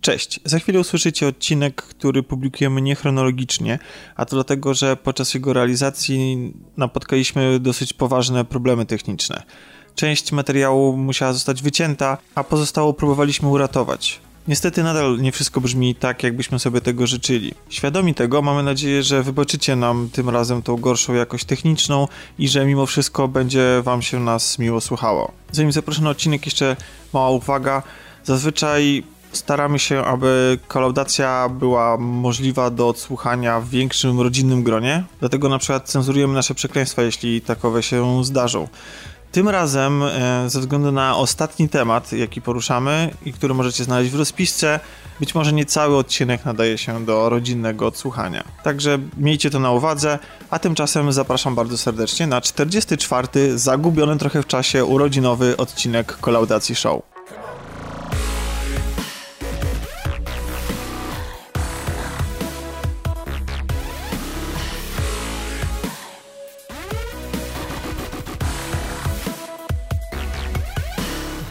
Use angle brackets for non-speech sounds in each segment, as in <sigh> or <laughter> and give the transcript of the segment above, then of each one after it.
Cześć. Za chwilę usłyszycie odcinek, który publikujemy niechronologicznie, a to dlatego, że podczas jego realizacji napotkaliśmy dosyć poważne problemy techniczne. Część materiału musiała zostać wycięta, a pozostałą próbowaliśmy uratować. Niestety nadal nie wszystko brzmi tak, jakbyśmy sobie tego życzyli. Świadomi tego, mamy nadzieję, że wybaczycie nam tym razem tą gorszą jakość techniczną i że mimo wszystko będzie wam się nas miło słuchało. Zanim zaproszę na odcinek, jeszcze mała uwaga. Zazwyczaj staramy się, aby kolaudacja była możliwa do odsłuchania w większym rodzinnym gronie, dlatego na przykład cenzurujemy nasze przekleństwa, jeśli takowe się zdarzą. Tym razem, e, ze względu na ostatni temat, jaki poruszamy i który możecie znaleźć w rozpisce, być może nie cały odcinek nadaje się do rodzinnego odsłuchania. Także miejcie to na uwadze, a tymczasem zapraszam bardzo serdecznie na 44. zagubiony trochę w czasie urodzinowy odcinek Kolaudacji Show.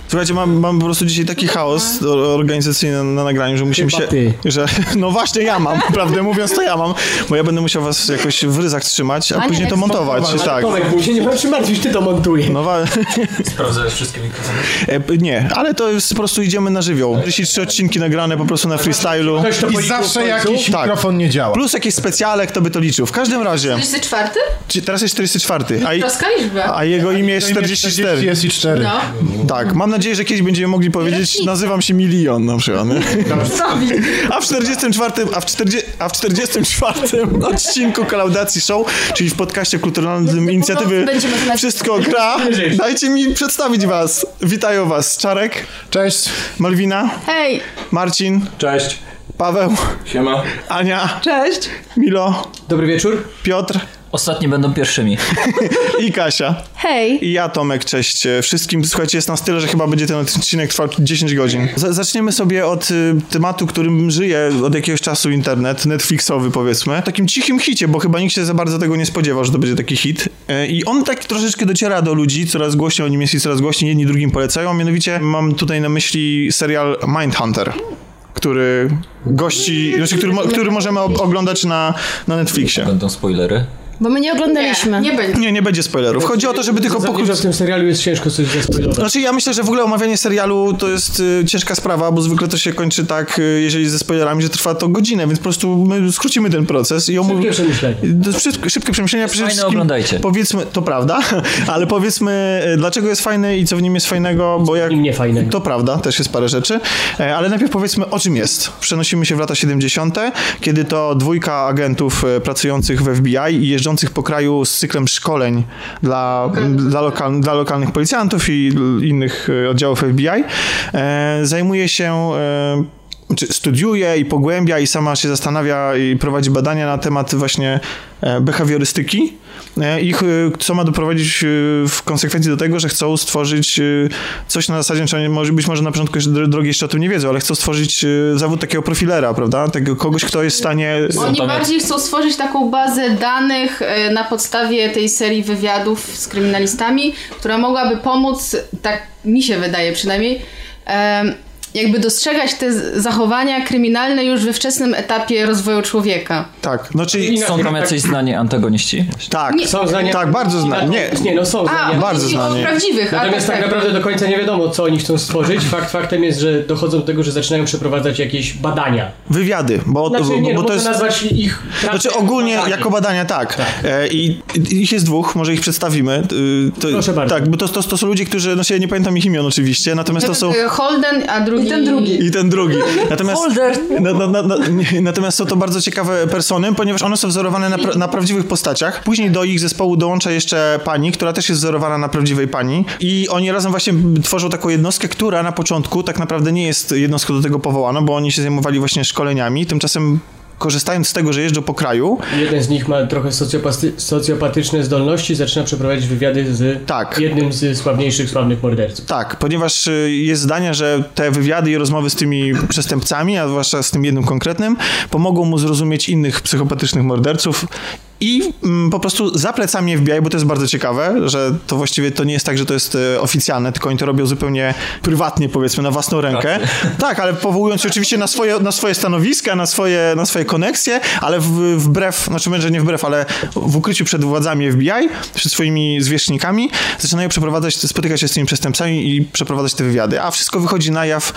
Słuchajcie, mam, mam po prostu dzisiaj taki chaos organizacyjny na, na nagraniu, że musimy się... ty. Że, <laughs> no właśnie ja mam, prawdę mówiąc to ja mam, bo ja będę musiał was jakoś w ryzach trzymać, a, A nie, później to jak montować, smontować. tak. Tomek, bo się nie masz martwić, ty to montujesz. No wa- <laughs> Sprawdzałeś wszystkie mikrofony? e, nie, ale to jest po prostu idziemy na żywioł. Jeśli trzy odcinki nagrane po prostu na freestylu. I zawsze jakiś Tak. mikrofon nie działa. Plus jakiś specjale, kto by to liczył. W każdym razie, 44? czy- teraz jest 44, a, i- a jego imię jest 44. Jest i 4. No. Tak, mam nadzieję, że kiedyś będziemy mogli powiedzieć, nazywam się Milion na przykład. Nie? A w 44, a w 40, a w 44 odcinku Kolaudacji Show, czyli w podcaście kulturalnym inicjatywy Wszystko gra, dajcie mi przedstawić was. Witają was Czarek, Cześć. Malwina, Hej! Marcin, Cześć. Paweł, Siema. Ania, Cześć! Milo, Dobry wieczór. Piotr Ostatni będą pierwszymi. <laughs> i Kasia. Hej! I ja, Tomek, cześć wszystkim. Słuchajcie, jest nas tyle, że chyba będzie ten odcinek trwał 10 godzin. Z- zaczniemy sobie od y, tematu, którym żyje od jakiegoś czasu internet, Netflixowy powiedzmy. Takim cichym hicie, bo chyba nikt się za bardzo tego nie spodziewał, że to będzie taki hit. E, I on tak troszeczkę dociera do ludzi, coraz głośniej o nim jest i coraz głośniej jedni drugim polecają. Mianowicie mam tutaj na myśli serial Mindhunter. Który gości, znaczy, który, który możemy oglądać na, na Netflixie. Będą spoilery. Bo my nie oglądaliśmy. Nie, nie będzie. Nie, nie będzie spoilerów. Chodzi o to, żeby tylko pokrótce. w tym serialu jest ciężko coś zaspoilować. Znaczy ja myślę, że w ogóle omawianie serialu to jest y, ciężka sprawa, bo zwykle to się kończy tak, y, jeżeli ze spoilerami, że trwa to godzinę, więc po prostu my skrócimy ten proces i omówimy... Szybkie przemyślenie. Szybkie, szybkie przemyślenia. Przede fajne, wszystkim oglądajcie. Powiedzmy, to prawda, <laughs> ale powiedzmy, y, dlaczego jest fajny i co w nim jest fajnego, bo jak... nim nie fajnego. To prawda, też jest parę rzeczy, e, ale najpierw powiedzmy o czym jest. Przenosimy się w lata 70., kiedy to dwójka agentów pracujących w FBI i jeżdżących po kraju z cyklem szkoleń dla, dla, lokal, dla lokalnych policjantów i innych e, oddziałów FBI e, zajmuje się e, studiuje i pogłębia i sama się zastanawia i prowadzi badania na temat właśnie e, behawiorystyki e, i ch- co ma doprowadzić e, w konsekwencji do tego, że chcą stworzyć e, coś na zasadzie, być może na początku drogi jeszcze o tym nie wiedzą, ale chcą stworzyć e, zawód takiego profilera, prawda? Tego kogoś, kto jest w stanie... Oni bardziej chcą stworzyć taką bazę danych e, na podstawie tej serii wywiadów z kryminalistami, która mogłaby pomóc, tak mi się wydaje przynajmniej, jakby dostrzegać te zachowania kryminalne już we wczesnym etapie rozwoju człowieka. Tak, no czyli... Są tam jacyś znani antagoniści? Tak, Nie- Są zdania... tak, bardzo znani. Nie, Nie, no są A, zdania. bardzo znani. prawdziwych, a Natomiast tak tak, naprawdę do końca nie wiadomo, co oni chcą stworzyć. Fakt faktem jest, że dochodzą do tego, że zaczynają przeprowadzać jakieś badania. wywiady, bo, Znaczy, bo, nie, bo no, to można jest... nazwać ich... Znaczy ogólnie badanie. jako badania tak. E, I i ich jest dwóch, może ich przedstawimy. Y, To, Proszę bardzo. Tak, bo to, to, to są ludzie, którzy, no się nie pamiętam ich imion oczywiście, natomiast to są... Holden, a drugi... I ten drugi. I ten drugi. Natomiast, na, na, na, <laughs> natomiast są to bardzo ciekawe persony, ponieważ one są wzorowane na, pra, na prawdziwych postaciach. Później do ich zespołu dołącza jeszcze pani, która też jest wzorowana na prawdziwej pani. I oni razem właśnie tworzą taką jednostkę, która na początku tak naprawdę nie jest jednostką do tego powołana, bo oni się zajmowali właśnie szkoleniami. Tymczasem korzystając z tego, że jeżdżą po kraju, Jeden z nich ma trochę socjopatyczne zdolności, zaczyna przeprowadzić wywiady z Tak. jednym z sławniejszych, sławnych morderców. Tak, ponieważ y, jest zdanie, że te wywiady i rozmowy z tymi przestępcami, a zwłaszcza z tym jednym konkretnym, pomogą mu zrozumieć innych psychopatycznych morderców i mm, po prostu za plecami FBI, bo to jest bardzo ciekawe, że to właściwie to nie jest tak, że to jest e, oficjalne, tylko oni to robią zupełnie prywatnie, powiedzmy, na własną rękę. Tak, ale powołując się oczywiście na swoje, na swoje stanowiska, na swoje, na swoje koneksje, ale w, wbrew, znaczy może nie wbrew, ale w ukryciu przed władzami FBI, przed swoimi zwierzchnikami, zaczynają przeprowadzać, spotykać się z tymi przestępcami i przeprowadzać te wywiady. A wszystko wychodzi na jaw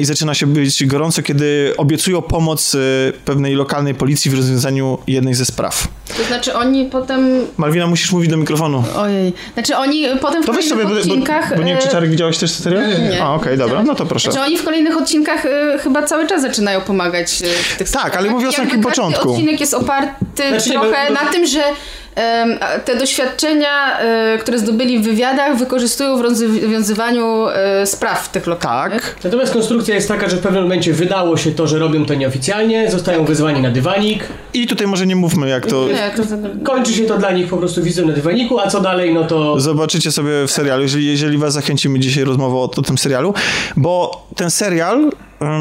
i zaczyna się być gorąco, kiedy obiecują pomoc e, pewnej lokalnej policji w rozwiązaniu jednej ze spraw. To znaczy oni potem... Malwina, musisz mówić do mikrofonu. Ojej. Znaczy oni potem w To weź sobie, kolejnych bo, bo, odcinkach... bo nie wiem, czy e, Czarek widziałeś też serial? Nie, nie. A, okej, dobra, no to proszę. Znaczy oni w kolejnych odcinkach chyba cały czas zaczynają pomagać w tych Tak, ale mówię o samym początku. odcinek jest oparty Znaczy trochę bo- bo- na tym, że te doświadczenia, y, które zdobyli w wywiadach, wykorzystują w rozwiązywaniu y, spraw tych lokalnych. Tak. Natomiast konstrukcja jest taka, że w pewnym momencie wydało się to, że robią to nieoficjalnie, zostają wezwani na dywanik, I tutaj może nie mówmy, jak to... Nie, to kończy się to dla nich po prostu wizytą na dywaniku, a co dalej, no to... Zobaczycie sobie w serialu, jeżeli, jeżeli was zachęcimy dzisiaj rozmową o, o tym serialu, bo ten serial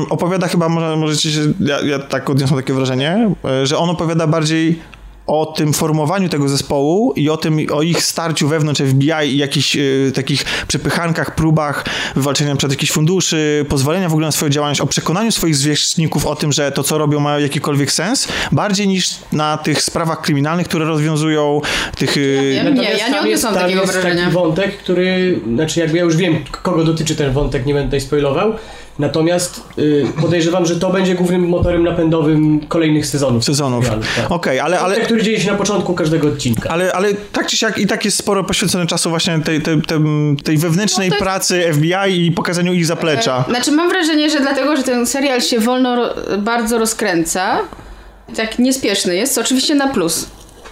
opowiada chyba, może, możecie się, ja, ja tak odniosłem takie wrażenie, e, że on opowiada bardziej o tym formowaniu tego zespołu i o tym, o ich starciu wewnątrz FBI i jakichś e, takich przepychankach, próbach wywalczenia przed jakichś funduszy, pozwolenia w ogóle na swoją działalność, o przekonaniu swoich zwierzchników o tym, że to, co robią, ma jakikolwiek sens, bardziej niż na tych sprawach kryminalnych, które rozwiązują tych... wiem. Nie, ja nie tam jest, odniosłam takiego wrażenia. taki wątek, który, znaczy jakby ja już wiem, kogo dotyczy ten wątek, nie będę tutaj spoilował, natomiast y, podejrzewam, że to będzie głównym motorem napędowym kolejnych sezonów. sezonów. tak. Okej, ale, ale, Wątek, który dzieje się na początku każdego odcinka. ale, ale tak czy siak i tak jest sporo poświęcone czasu właśnie tej, tej, tej, tej wewnętrznej No jest- pracy FBI i pokazaniu ich zaplecza. Znaczy mam wrażenie, że dlatego, że ten serial się wolno ro- bardzo rozkręca, tak niespieszny jest, oczywiście na plus.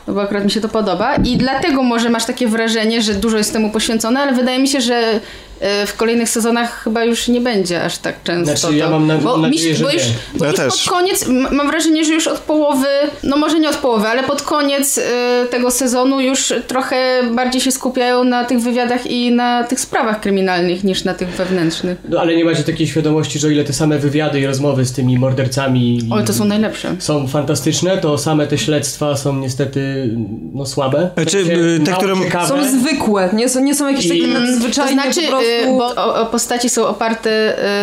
Bo akurat mi się to podoba i dlatego może masz takie wrażenie, że dużo jest temu poświęcone, ale wydaje mi się, że e, w kolejnych sezonach chyba już nie będzie aż tak często. Znaczy, ja to. mam na- bo nadzieję, mi, bo nie. już, bo Ja już też. pod koniec, mam wrażenie, że już od połowy, no może nie od połowy, ale pod koniec e, tego sezonu już trochę bardziej się skupiają na tych wywiadach i na tych sprawach kryminalnych niż na tych wewnętrznych. No ale nie macie takiej świadomości, że o ile te same wywiady i rozmowy z tymi mordercami Oj, to są najlepsze. są fantastyczne, to same te śledztwa są niestety no słabe. Znaczy, y, te, które-. Są zwykłe, nie są, nie są jakieś takie I- To nadzwyczajne znaczy, po prostu... y, bo o, o postaci są oparte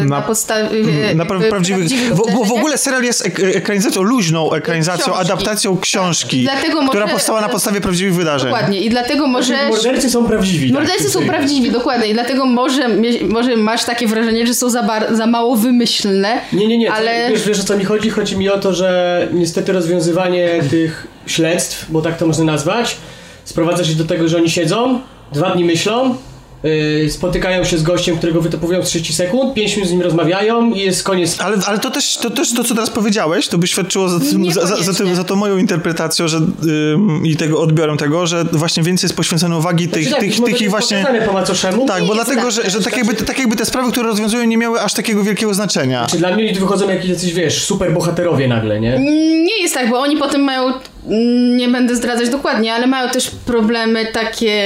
y, na, Na- podstawie Na pra- prawdziwych. Bo, bo w wydarzeniach. ogóle serial jest ek- ekranizacją, luźną ekranizacją, Książki. adaptacją książki, Dlatego która może- powstała na podstawie prawdziwych wydarzeń. Dokładnie i dlatego może... Mordercy są prawdziwi. tak, Mordercy w są prawdziwi, dokładnie. I dlatego może, może masz takie wrażenie, że są za, bar- za mało wymyślne. Nie, nie, nie. Ale- Ale... Wiesz, wiesz o co mi chodzi? Chodzi mi o to, że niestety rozwiązywanie tych śledztw, bo tak to można nazwać, sprowadza się do tego, że oni siedzą, dwa dni myślą, yy, spotykają się z gościem, którego wytypują z 30 sekund, 5 minut z nim rozmawiają i jest koniec. Ale, ale to, też, to też to, co teraz powiedziałeś, to by świadczyło za, tym, za, za, tym, za tą moją interpretacją że, ym, i tego odbiorem tego, że właśnie więcej jest poświęcone uwagi tych, Znaczy tak, tych, tych właśnie... po macoszemu. Tak, bo dlatego, tak że, że tak, jakby, tak jakby te sprawy, które rozwiązują, nie miały aż takiego wielkiego znaczenia. Czy dla mnie wychodzą jakieś jacyś, wiesz, super bohaterowie nagle, nie? Nie jest tak, bo oni potem mają, nie będę zdradzać dokładnie, ale mają też problemy takie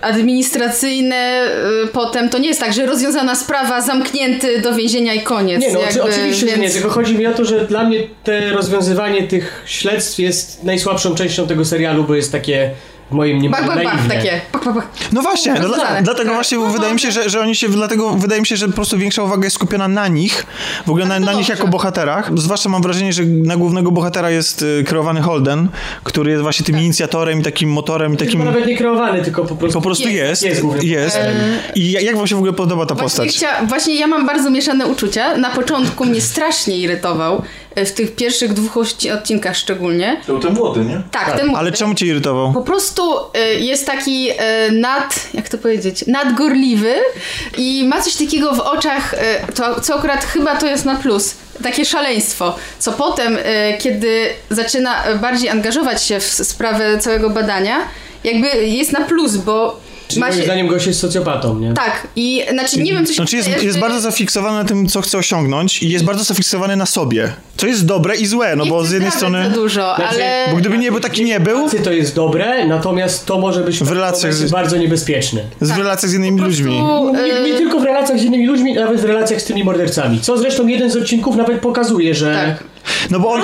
administracyjne. e, Potem to nie jest tak, że rozwiązana sprawa, zamknięty do więzienia i koniec. Nie, no jakby, oczy- oczywiście, że nie, więc- tylko chodzi mi o to, że dla mnie te rozwiązywanie tych śledztw jest najsłabszą częścią tego serialu, bo jest takie moim Bach, mniemaniu bach, takie. Bach, bach, bach. No właśnie, no, dla, Rozwiązane. dlatego Tak. właśnie No wydaje mi się, że, że oni się, dlatego wydaje mi się, że po prostu większa uwaga jest skupiona na nich, w ogóle na, to na nich jako bohaterach. Zwłaszcza mam wrażenie, że na głównego bohatera jest y, kreowany Holden, który jest właśnie tym inicjatorem i takim motorem i takim... Chyba nawet nie kreowany, tylko po prostu... Po prostu Jest. jest, Jest jest. I jak wam się w ogóle podoba ta Właśnie, postać? chcia, właśnie ja mam bardzo mieszane uczucia. Na początku mnie strasznie irytował, w tych pierwszych dwóch odci- odcinkach szczególnie. To ten młody, nie? Tak, ten Ale czemu cię irytował? Po prostu y, jest taki y, nad, jak to powiedzieć, nadgorliwy i ma coś takiego w oczach, y, to, co akurat chyba to jest na plus. Takie szaleństwo, co potem, kiedy zaczyna bardziej angażować się w sprawę całego badania, jakby jest na plus, bo Czyli ma moim się... zdaniem gość jest socjopatą, nie? Tak, i znaczy nie wiem, co się Znaczy jest, jest bardzo zafiksowany na tym, co chce osiągnąć i jest bardzo zafiksowany na sobie. Co jest dobre i złe, no nie bo z jednej strony... Za dużo, Znaczy, ale... Bo gdyby nie był taki nie był, to jest dobre, natomiast to może być W relacjach z- bardzo niebezpieczne. z relacjach z innymi prostu, ludźmi. Nie, nie y, tylko w relacjach z innymi ludźmi, nawet w relacjach z tymi mordercami. Co zresztą jeden z odcinków nawet pokazuje, że Tak. No bo on,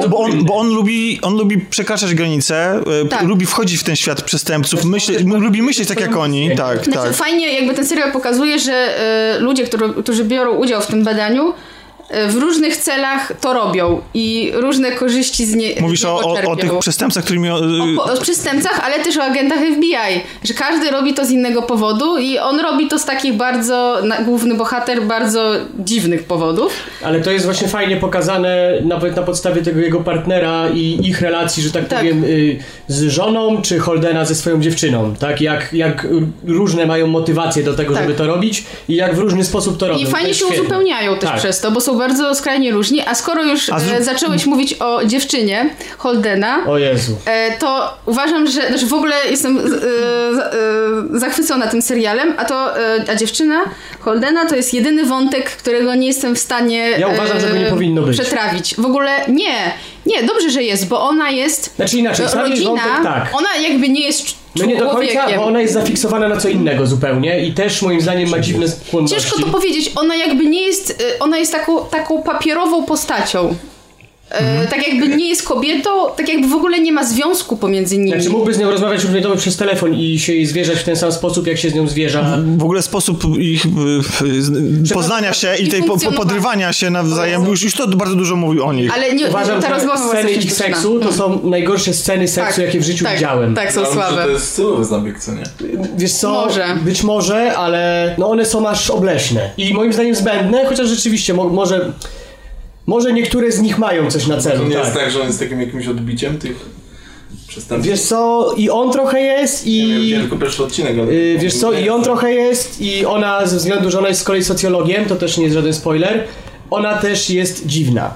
bo, bo, on, bo on lubi, on lubi przekraczać granice, e, Tak. lubi wchodzić w ten świat przestępców, myśli, m- lubi myśleć tak jak oni, tak, Znaczy, tak. fajnie jakby ten serial pokazuje, że e, ludzie, którzy, którzy biorą udział w tym badaniu, w różnych celach to robią i różne korzyści z, nie, Mówisz o, o, o tych przestępcach, którymi... o- O, o przestępcach, ale też o agentach FBI, że każdy robi to z innego powodu i on robi to z takich bardzo, na, główny bohater, bardzo dziwnych powodów. Ale to jest właśnie fajnie pokazane nawet na podstawie tego jego partnera i ich relacji, że tak, Tak. powiem, y, z żoną czy Holdena ze swoją dziewczyną, tak? Jak, jak różne mają motywacje do tego, Tak. żeby to robić i jak w różny sposób to robią. I fajnie się świetne. uzupełniają też Tak. przez to, bo są bardzo skrajnie różni. A skoro już A zrób- e, zacząłeś mówić o dziewczynie Holdena, O Jezu. e, to uważam, że znaczy w ogóle jestem e, zachwycona tym serialem, a to a dziewczyna Holdena to jest jedyny wątek, którego nie jestem w stanie Ja uważam, że go nie powinno być. przetrawić. W ogóle nie, nie, dobrze, że jest, bo ona jest Znaczy inaczej, jest rodzina, wątek tak. ona jakby nie jest No nie do końca, bo ona jest zafiksowana na co innego zupełnie i też moim zdaniem ma dziwne skłonności. Ciężko to powiedzieć, ona jakby nie jest, y, ona jest taką, taką papierową postacią. Mhm. Tak jakby nie jest kobietą, tak jakby w ogóle nie ma związku pomiędzy nimi. Znaczy mógłby z nią rozmawiać równie dobrze przez telefon i się jej zwierzać w ten sam sposób, jak się z nią zwierza. W ogóle sposób ich poznania się i I tej po, podrywania się nawzajem, już, już to bardzo dużo mówi o nich. Ale nie, Uważam, ta rozmowa sceny ich seksu to są najgorsze sceny seksu, jakie w życiu tak, widziałem. Tak, są Ale może słabe. to jest stylowy zabieg, co nie? Wiesz co, Może. być może, ale no one są aż obleśne. I moim zdaniem zbędne, chociaż rzeczywiście mo może, może niektóre z nich mają coś na To celu. nie tak. jest tak, że on jest takim jakimś odbiciem tych przestępstw. Wiesz co, i on trochę jest i... widziałem tylko pierwszy odcinek, ale... Yy, wiesz co, i on trochę jest i ona ze względu, że ona jest z kolei socjologiem, to też nie jest żaden spoiler, ona też jest dziwna.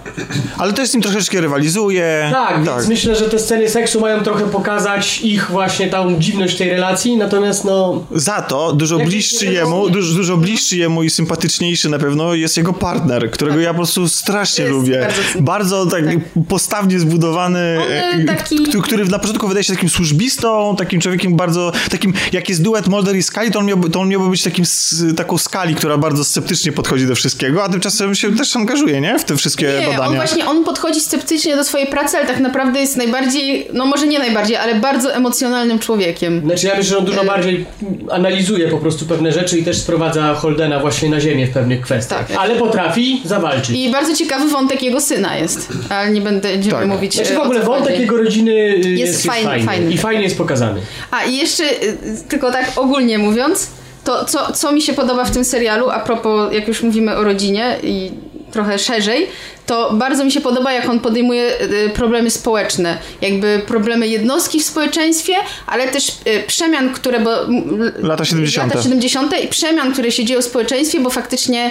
Ale też z nim troszeczkę rywalizuje. Tak, więc myślę, że te sceny seksu mają trochę pokazać ich właśnie tą dziwność tej relacji, natomiast no... Za to dużo bliższy jemu, dużo, dużo bliższy jemu i sympatyczniejszy na pewno jest jego partner, którego ja po prostu strasznie Jest lubię. bardzo Bardzo, sympatyczny. tak postawnie zbudowany, On, e, taki- który, który na początku wydaje się takim służbistą, takim człowiekiem bardzo, takim, jak jest duet Mulder i Scully, to on miałby, to on miałby być takim, taką Skali, która bardzo sceptycznie podchodzi do wszystkiego, a tymczasem się też angażuje, nie? W te wszystkie Nie, badania. on właśnie, on podchodzi sceptycznie do swojej pracy, ale tak naprawdę jest najbardziej, no może nie najbardziej, ale bardzo emocjonalnym człowiekiem. Znaczy ja myślę, że on dużo Y- bardziej analizuje po prostu pewne rzeczy i też sprowadza Holdena właśnie na ziemię w pewnych kwestiach. Tak. Ale potrafi zawalczyć. I bardzo ciekawy wątek jego syna jest, ale nie będę Tak. mówić Znaczy w ogóle wątek chodzi. jego rodziny y, jest, jest, fajny, fajny. I fajnie jest pokazany. A i jeszcze, y, tylko tak ogólnie mówiąc, to co, co mi się podoba w tym serialu, a propos, jak już mówimy o rodzinie i trochę szerzej, to bardzo mi się podoba, jak on podejmuje y, problemy społeczne, jakby problemy jednostki w społeczeństwie, ale też y, przemian, które... Bo, Lata 70. Lata 70. i przemian, które się dzieją w społeczeństwie, bo faktycznie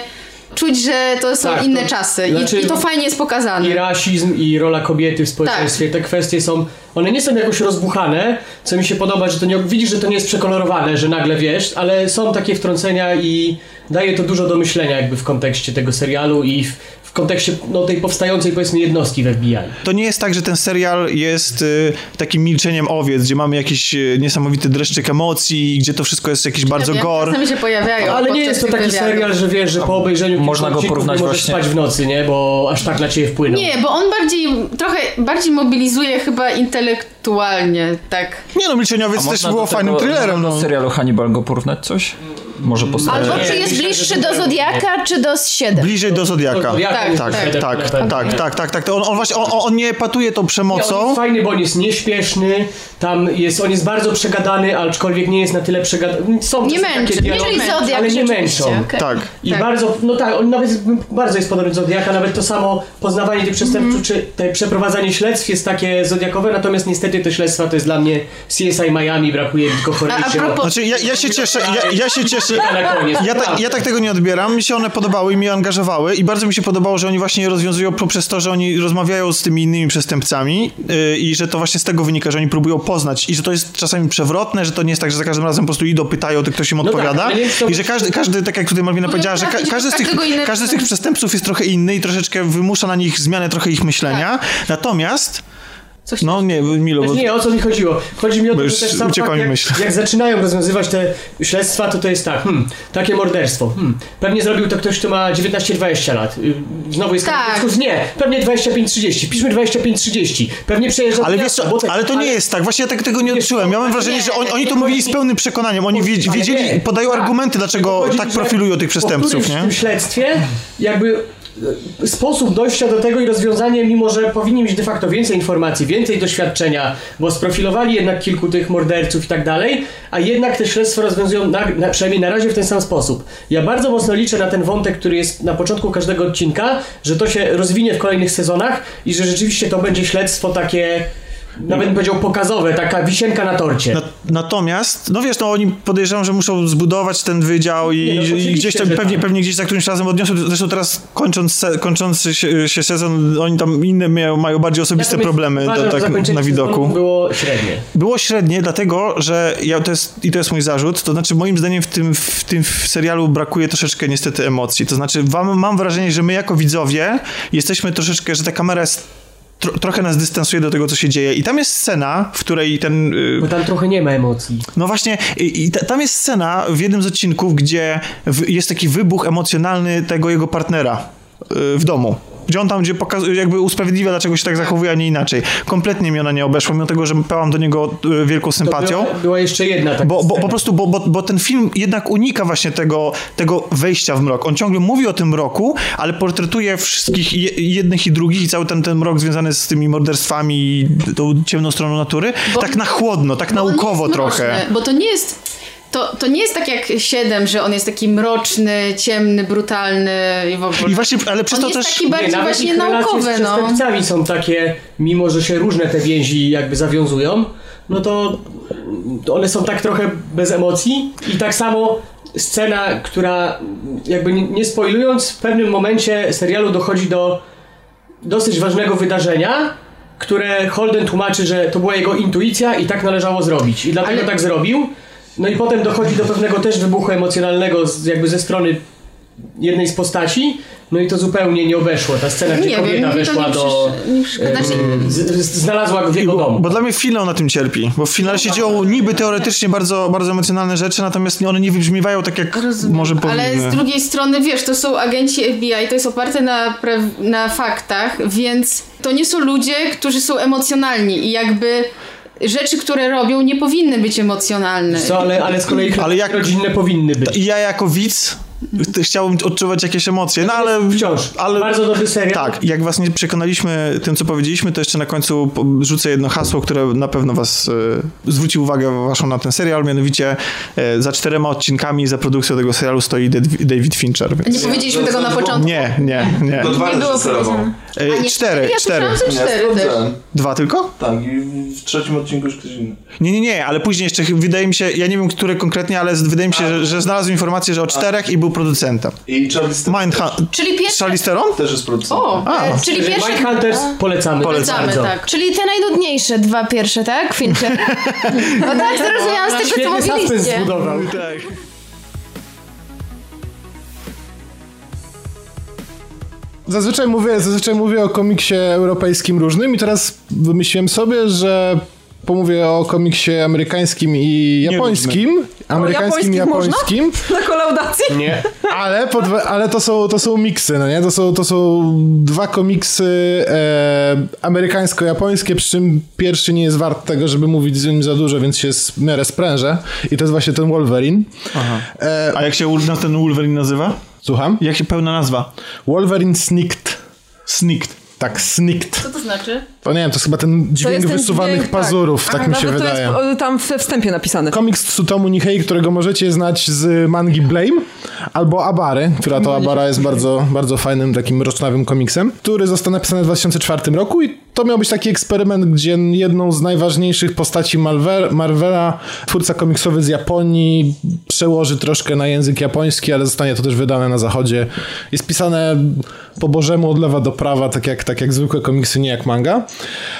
czuć, że to są Tak, inne to czasy znaczy- I, to fajnie jest pokazane. I rasizm, i rola kobiety w społeczeństwie, Tak. te kwestie są, one nie są jakoś rozbuchane, co mi się podoba, że to nie, widzisz, że to nie jest przekolorowane, że nagle wiesz, ale są takie wtrącenia i daje to dużo do myślenia jakby w kontekście tego serialu i w, w kontekście no, tej powstającej powiedzmy jednostki w FBI. To nie jest tak, że ten serial jest y, takim milczeniem owiec, gdzie mamy jakiś y, niesamowity dreszczyk emocji, gdzie to wszystko jest jakiś bardzo Wiem, gore. Czasami się pojawiają. Ale nie jest to taki wywiadów. serial, że wiesz, że po obejrzeniu Można go porównać możesz właśnie- spać w nocy, nie? Bo aż tak na ciebie wpłynął. Nie, bo on bardziej, trochę bardziej mobilizuje chyba intelektualnie, tak. Nie no, Milczeniowiec też było tego- fajnym thrillerem. No. serialu Hannibal go porównać coś? Może postawić. Albo Nie, czy jest bliższy do Zodiaka, czy do 7? Bliżej do Zodiaka. Tak, Tak, tak, tak, tak, tak, tak, tak, tak. To On, on właśnie, on, on nie epatuje tą Nie, on przemocą. jest fajny, bo on jest nieśpieszny, tam jest, on jest bardzo przegadany, aczkolwiek nie jest na tyle przegadany. Są Nie męczy, takie nie dialogi, męczy. Zodiak ale nie męczą. okej. Tak. I Tak. bardzo, no tak, on nawet jest, bardzo jest podobny do Zodiaka, nawet to samo poznawanie tych przestępców, czy te przeprowadzanie śledztw jest takie zodiakowe, natomiast niestety te śledztwa to jest dla mnie CSI Miami, brakuje tylko propos, Znaczy, ja, ja się cieszę, ja, ja się cieszę. Na koniec. Ja, tak- naprawdę. ja tak tego nie odbieram. Mi się one podobały i mnie angażowały i bardzo mi się podobało, że oni właśnie je rozwiązują poprzez to, że oni rozmawiają z tymi innymi przestępcami yy, i że to właśnie z tego wynika, że oni próbują poznać i że to jest czasami przewrotne, że to nie jest tak, że za każdym razem po prostu idą, pytają, to ktoś im tak, odpowiada wiem, czy to- i że każdy, każdy, tak jak tutaj Malwina powiedziała, że ka- każdy, z tych, każdego innego- każdy z tych przestępców jest trochę inny i troszeczkę wymusza na nich zmianę trochę ich myślenia. Natomiast Coś No nie, Milo, bo... Znaczy nie, o co mi chodziło? Chodzi mi o to, że też sam fakt, jak, jak zaczynają rozwiązywać te śledztwa, to to jest tak, hmm, takie morderstwo, hmm, pewnie zrobił to ktoś, kto ma 19-20 lat. Y, Znowu jest Tak. Nie, pewnie 25-30, piszmy 25-30, pewnie przejeżdża Ale do wiesz miasta, bo co, te- ale to nie jest tak, właśnie ja tak tego nie Wiesz odczułem. co, Miałem wrażenie, nie, że oni, oni to nie mówili z pełnym przekonaniem. Oni Ale wiedz- wiedzieli, nie. podają Tak. argumenty, dlaczego tak profilują tych przestępców, nie? w tym śledztwie jakby sposób dojścia do tego i rozwiązanie, mimo że powinni mieć de facto więcej informacji, więcej doświadczenia, bo sprofilowali jednak kilku tych morderców i tak dalej, a jednak te śledztwo rozwiązują na, na, przynajmniej na razie w ten sam sposób. Ja bardzo mocno liczę na ten wątek, który jest na początku każdego odcinka, że to się rozwinie w kolejnych sezonach i że rzeczywiście to będzie śledztwo takie nawet bym powiedział pokazowe, taka wisienka na torcie. Na- Natomiast, no wiesz, no oni podejrzewam, że muszą zbudować ten wydział i, no, i gdzieś tam pewnie, tak. pewnie gdzieś za którymś razem odniosą. Zresztą teraz kończąc, se, kończący się, się sezon, oni tam inne mają, mają bardziej osobiste Natomiast problemy do, tak na widoku. było średnie. Było średnie, dlatego, że ja, to jest, i to jest mój zarzut, to znaczy moim zdaniem w tym, w tym serialu brakuje troszeczkę niestety emocji. To znaczy wam, mam wrażenie, że my jako widzowie jesteśmy troszeczkę, że ta kamera jest tro, trochę nas dystansuje do tego, co się dzieje. I tam jest scena, w której ten... y, Bo tam trochę nie ma emocji. no właśnie, i, i ta, tam jest scena w jednym z odcinków, gdzie w, jest taki wybuch emocjonalny tego jego partnera y, w domu. Gdzie on tam, gdzie pokazuje, jakby usprawiedliwia, dlaczego się tak zachowuje, a nie inaczej. Kompletnie mi ona nie obeszła, mimo tego, że pełam do niego y, wielką To sympatią. była, była jeszcze jedna taka Bo, bo po prostu, bo, bo, bo ten film jednak unika właśnie tego, tego wejścia w mrok. On ciągle mówi o tym mroku, ale portretuje wszystkich je, jednych i drugich i cały ten, ten mrok związany z tymi morderstwami i tą ciemną stroną natury, Bo- tak na chłodno, tak naukowo trochę. Mroczny, bo to nie jest. To, to nie jest tak jak 7, że on jest taki mroczny, ciemny, brutalny i w ogóle. I właśnie, ale przez on to jest też... taki bardziej nawet właśnie naukowy, z no. przestępcami są takie, mimo że się różne te więzi jakby zawiązują, no to one są tak trochę bez emocji i tak samo scena, która jakby nie, nie spoilując, w pewnym momencie serialu dochodzi do dosyć ważnego wydarzenia, które Holden tłumaczy, że to była jego intuicja i tak należało zrobić. I dlatego Ale- tak zrobił. No i potem dochodzi do pewnego też wybuchu emocjonalnego z, jakby ze strony jednej z postaci. No i to zupełnie nie obeszło. Ta scena, gdzie Nie kobieta wiem, weszła nie, do... Znaczy, z, z, znalazła go w jego domu. Bo dla mnie finał na tym cierpi, bo w finale się dzieją niby teoretycznie bardzo, bardzo emocjonalne rzeczy, natomiast one nie wybrzmiewają tak, jak Rozumiem. może powinny. Ale z drugiej strony, wiesz, to są agenci FBI, to jest oparte na, pra- na faktach, więc to nie są ludzie, którzy są emocjonalni i jakby rzeczy, które robią, nie powinny być emocjonalne. Co, ale, ale z kolei Ale jak- rodzinne powinny być. I ja jako widz chciałbym odczuwać jakieś emocje, no ale... Wciąż. ale Bardzo dobry serial. Tak, jak was nie przekonaliśmy tym, co powiedzieliśmy, to jeszcze na końcu rzucę jedno hasło, które na pewno was e, zwróci uwagę waszą na ten serial, mianowicie e, za czterema odcinkami za produkcją tego serialu stoi David Fincher. Nie Więc... powiedzieliśmy tego na początku. Nie, nie, nie. To dwa Nie było. E, A nie cztery, Ja cztery. Ja cztery też. Dwa tylko? Tak, i w trzecim odcinku już ktoś inny. Nie, nie, nie, ale później jeszcze wydaje mi się, ja nie wiem, które konkretnie, ale wydaje mi się, że, że znalazłem informację, że o czterech i był producentem. I Mindhunt. Czyli pierwsze... Charlize Theron? też jest producentem. O, A. e, czyli pierwsze... Mindhunters polecamy. Polecamy, bardzo. tak. Czyli te najdudniejsze dwa pierwsze, tak? Fincher. <laughs> No tak, zrozumiałam z tego, co Świetny mówiliście. zbudował. Tak. Zazwyczaj mówię, zazwyczaj mówię o komiksie europejskim różnym i teraz wymyśliłem sobie, że pomówię o komiksie amerykańskim i japońskim. Amerykańskim i japońskich można? japońskim. <laughs> Na kolaudacji? Nie. Ale, podwe- ale to, są, to są miksy, no nie? To są, to są dwa komiksy e, amerykańsko-japońskie, przy czym pierwszy nie jest wart tego, żeby mówić z nim za dużo, więc się w miarę sprężę. I to jest właśnie ten Wolverine. E, A jak się ten Wolverine nazywa? słucham? Jak się pełna nazwa? Wolverine Snicked. Snicked. Tak, Snicked. Co to znaczy? To nie wiem, to jest chyba ten dźwięk ten wysuwanych dźwięk, pazurów, tak, Aha, mi się no to wydaje. To jest tam we wstępie napisane. Komiks Tsutomu Nihei, którego możecie znać z mangi Blame, albo Abary, która to Abara jest bardzo, bardzo fajnym, takim mrocznawym komiksem, który został napisany w 2004 roku i to miał być taki eksperyment, gdzie jedną z najważniejszych postaci Marvel, Marvela, twórca komiksowy z Japonii, przełoży troszkę na język japoński, ale zostanie to też wydane na zachodzie. Jest pisane po bożemu od lewa do prawa, tak jak, tak jak zwykłe komiksy, nie jak manga.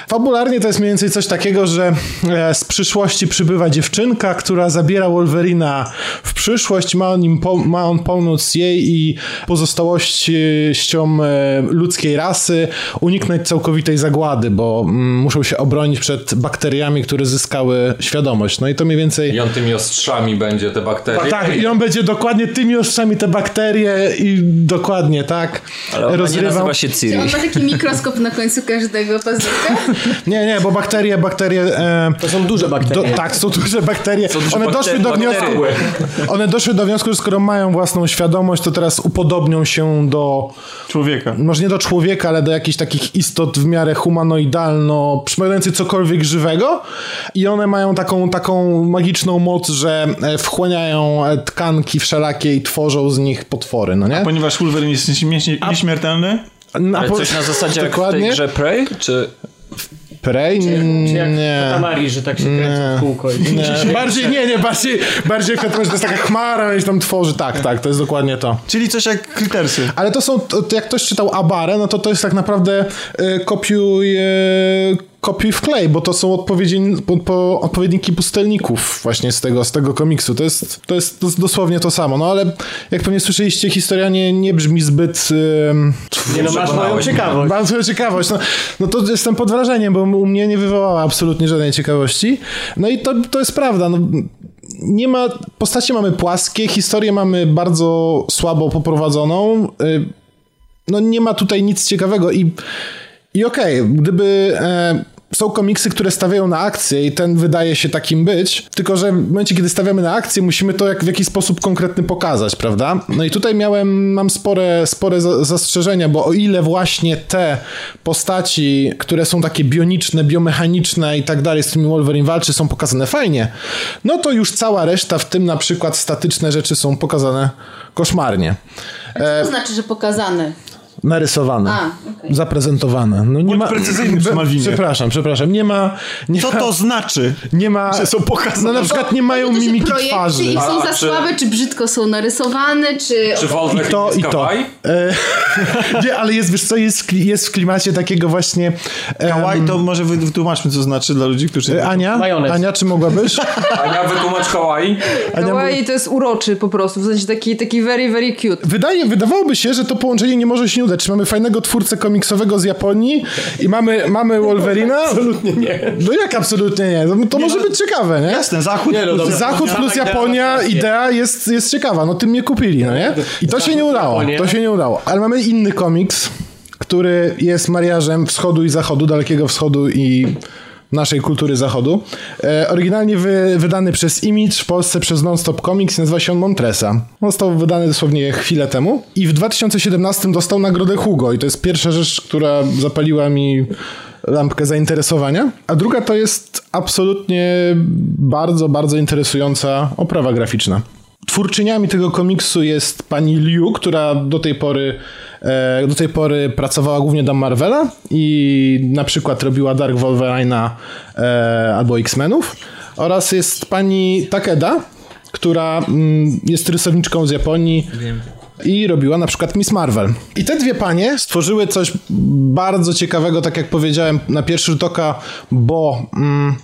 Fabularnie to jest mniej więcej coś takiego, że e, z przyszłości przybywa dziewczynka, która zabiera Wolverina w przyszłość, ma on, im po, ma on pomóc jej i pozostałościom e, ludzkiej rasy uniknąć całkowitej zagłady, bo mm, muszą się obronić przed bakteriami, które zyskały świadomość. No i to mniej więcej... I on tymi ostrzami będzie te bakterie. Tak, i on będzie dokładnie tymi ostrzami te bakterie i dokładnie, tak, Ale ona nie nazywa się Ciri. On ma taki mikroskop na końcu każdego paznokcia. <laughs> Nie, nie, bo bakterie, bakterie... E, To są duże bakterie. do, tak, są duże bakterie. duże one bakterie, doszły do wniosku, bakterie. one doszły do wniosku, że skoro mają własną świadomość, to teraz upodobnią się do, Człowieka. może nie do człowieka, ale do jakichś takich istot w miarę humanoidalno, przypominających cokolwiek żywego i one mają taką, taką magiczną moc, że e, wchłaniają e, tkanki wszelakie i tworzą z nich potwory, no nie? Ponieważ Wolverine jest nieśmie- nieśmiertelny, Na Ale po- coś na zasadzie jak <laughs> w tej Dokładnie. grze Prey? Czy Prey? Czy jak Nie. Tamari, że tak się kręcą w kółko. I... Nie, <laughs> bardziej, nie, nie, bardziej, bardziej w że to jest taka chmara i się tam tworzy, tak, tak, to jest dokładnie to. czyli coś jak Krytersy. Ale to są, to, jak ktoś czytał Abarę, no to to jest tak naprawdę e, kopiuj, e, kopiuj w klej, bo to są odpowiedzi, po, po, odpowiedniki pustelników właśnie z tego, z tego komiksu. To jest, to jest dos- dosłownie to samo, no ale jak pewnie słyszeliście, historia nie, nie brzmi zbyt... E, Nie no, masz moją ciekawość. bardzo ciekawość. No, no to jestem pod wrażeniem, bo u mnie nie wywołała absolutnie żadnej ciekawości. No i to, to jest prawda. No, nie ma, postacie mamy płaskie, historię mamy bardzo słabo poprowadzoną. Y, No nie ma tutaj nic ciekawego i, i okej, gdyby... E, są komiksy, które stawiają na akcję i ten wydaje się takim być, tylko że w momencie, kiedy stawiamy na akcję, musimy to jak, w jakiś sposób konkretny pokazać, prawda? No i tutaj miałem, mam spore, spore za- zastrzeżenia, bo o ile właśnie te postaci, które są takie bioniczne, biomechaniczne i tak dalej, z którymi Wolverine walczy, są pokazane fajnie, no to już cała reszta, w tym na przykład statyczne rzeczy są pokazane koszmarnie. Co to znaczy, że pokazany? Narysowane, A, okej. zaprezentowane. No nie Bądź ma... precyzyjny przy Malwinie. Przepraszam, przepraszam. Nie ma... Nie Co ma... to znaczy? Nie ma. Że są pokazane? No na przykład nie mają Chodzi o mimiki projekty twarzy. i są A, za czy- słabe, czy brzydko są narysowane, czy... Czy I to, i to. E, <laughs> nie, ale jest, wiesz co, jest, jest w klimacie takiego właśnie... Kawaii to może wy- wytłumaczmy, co znaczy dla ludzi, którzy... e, Ania? Majonez. Ania, czy mogłabyś? <laughs> Ania, wytłumacz kawaii. Kawaii to jest uroczy po prostu, w sensie taki, taki very, very cute. Wydaje, wydawałoby się, że to połączenie nie może się nie udać. Czy mamy fajnego twórcę komiksowego z Japonii i mamy, mamy Wolverina? <laughs> Absolutnie nie. No jak absolutnie nie? To, to może być ciekawe, nie? Jasne, Zachód. Nie, no dobra. Zachód plus Japonia, idea jest, jest ciekawa. No tym mnie kupili, no nie? I to się nie udało. To się nie udało. Ale mamy inny komiks, który jest mariażem wschodu i zachodu, dalekiego wschodu i naszej kultury zachodu. E, oryginalnie wy, wydany przez Image, w Polsce przez Nonstop Comics, nazywa się on Montresa. Został wydany dosłownie chwilę temu i w 2017 dostał nagrodę Hugo i to jest pierwsza rzecz, która zapaliła mi lampkę zainteresowania. A druga to jest absolutnie bardzo, bardzo interesująca oprawa graficzna. Twórczyniami tego komiksu jest pani Liu, która do tej pory, do tej pory pracowała głównie dla Marvela i na przykład robiła Dark Wolverine'a e, albo X-Menów. Oraz jest pani Takeda, która mm, jest rysowniczką z Japonii i robiła na przykład Miss Marvel. I te dwie panie stworzyły coś bardzo ciekawego, tak jak powiedziałem na pierwszy rzut oka, bo... Mm,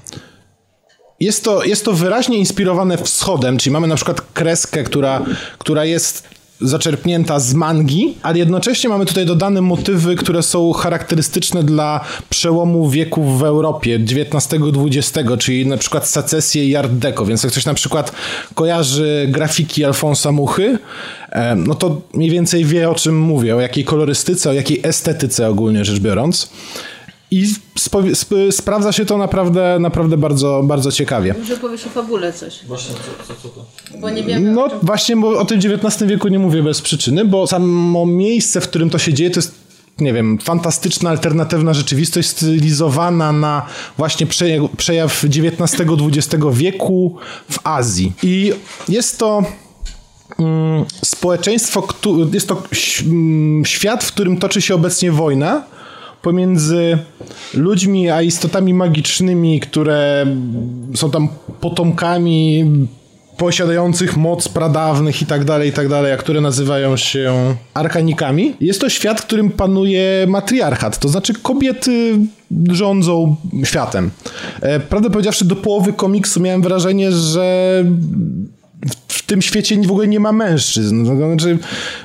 jest to, jest to wyraźnie inspirowane wschodem, czyli mamy na przykład kreskę, która, która jest zaczerpnięta z mangi, ale jednocześnie mamy tutaj dodane motywy, które są charakterystyczne dla przełomu wieków w Europie XIX-XX, czyli na przykład secesję i Art Deco, więc jak ktoś na przykład kojarzy grafiki Alfonsa Muchy, no to mniej więcej wie o czym mówię, o jakiej kolorystyce, o jakiej estetyce ogólnie rzecz biorąc. I sp, sprawdza się to naprawdę, naprawdę bardzo, bardzo ciekawie. Może powiesz o fabule coś. Właśnie, co, co, co to? Bo nie wiemy No o czym... właśnie, bo o tym XIX wieku nie mówię bez przyczyny, bo samo miejsce, w którym to się dzieje, to jest nie wiem, fantastyczna, alternatywna rzeczywistość stylizowana na właśnie przejaw, XIX-XX wieku w Azji. I jest to mm, społeczeństwo, jest to świat, w którym toczy się obecnie wojna pomiędzy ludźmi a istotami magicznymi, które są tam potomkami posiadających moc pradawnych i tak dalej, i tak dalej, a które nazywają się arkanikami. Jest to świat, w którym panuje matriarchat, to znaczy kobiety rządzą światem. E, Prawdę powiedziawszy, do połowy komiksu miałem wrażenie, że w- tym świecie w ogóle nie ma mężczyzn. To Znaczy,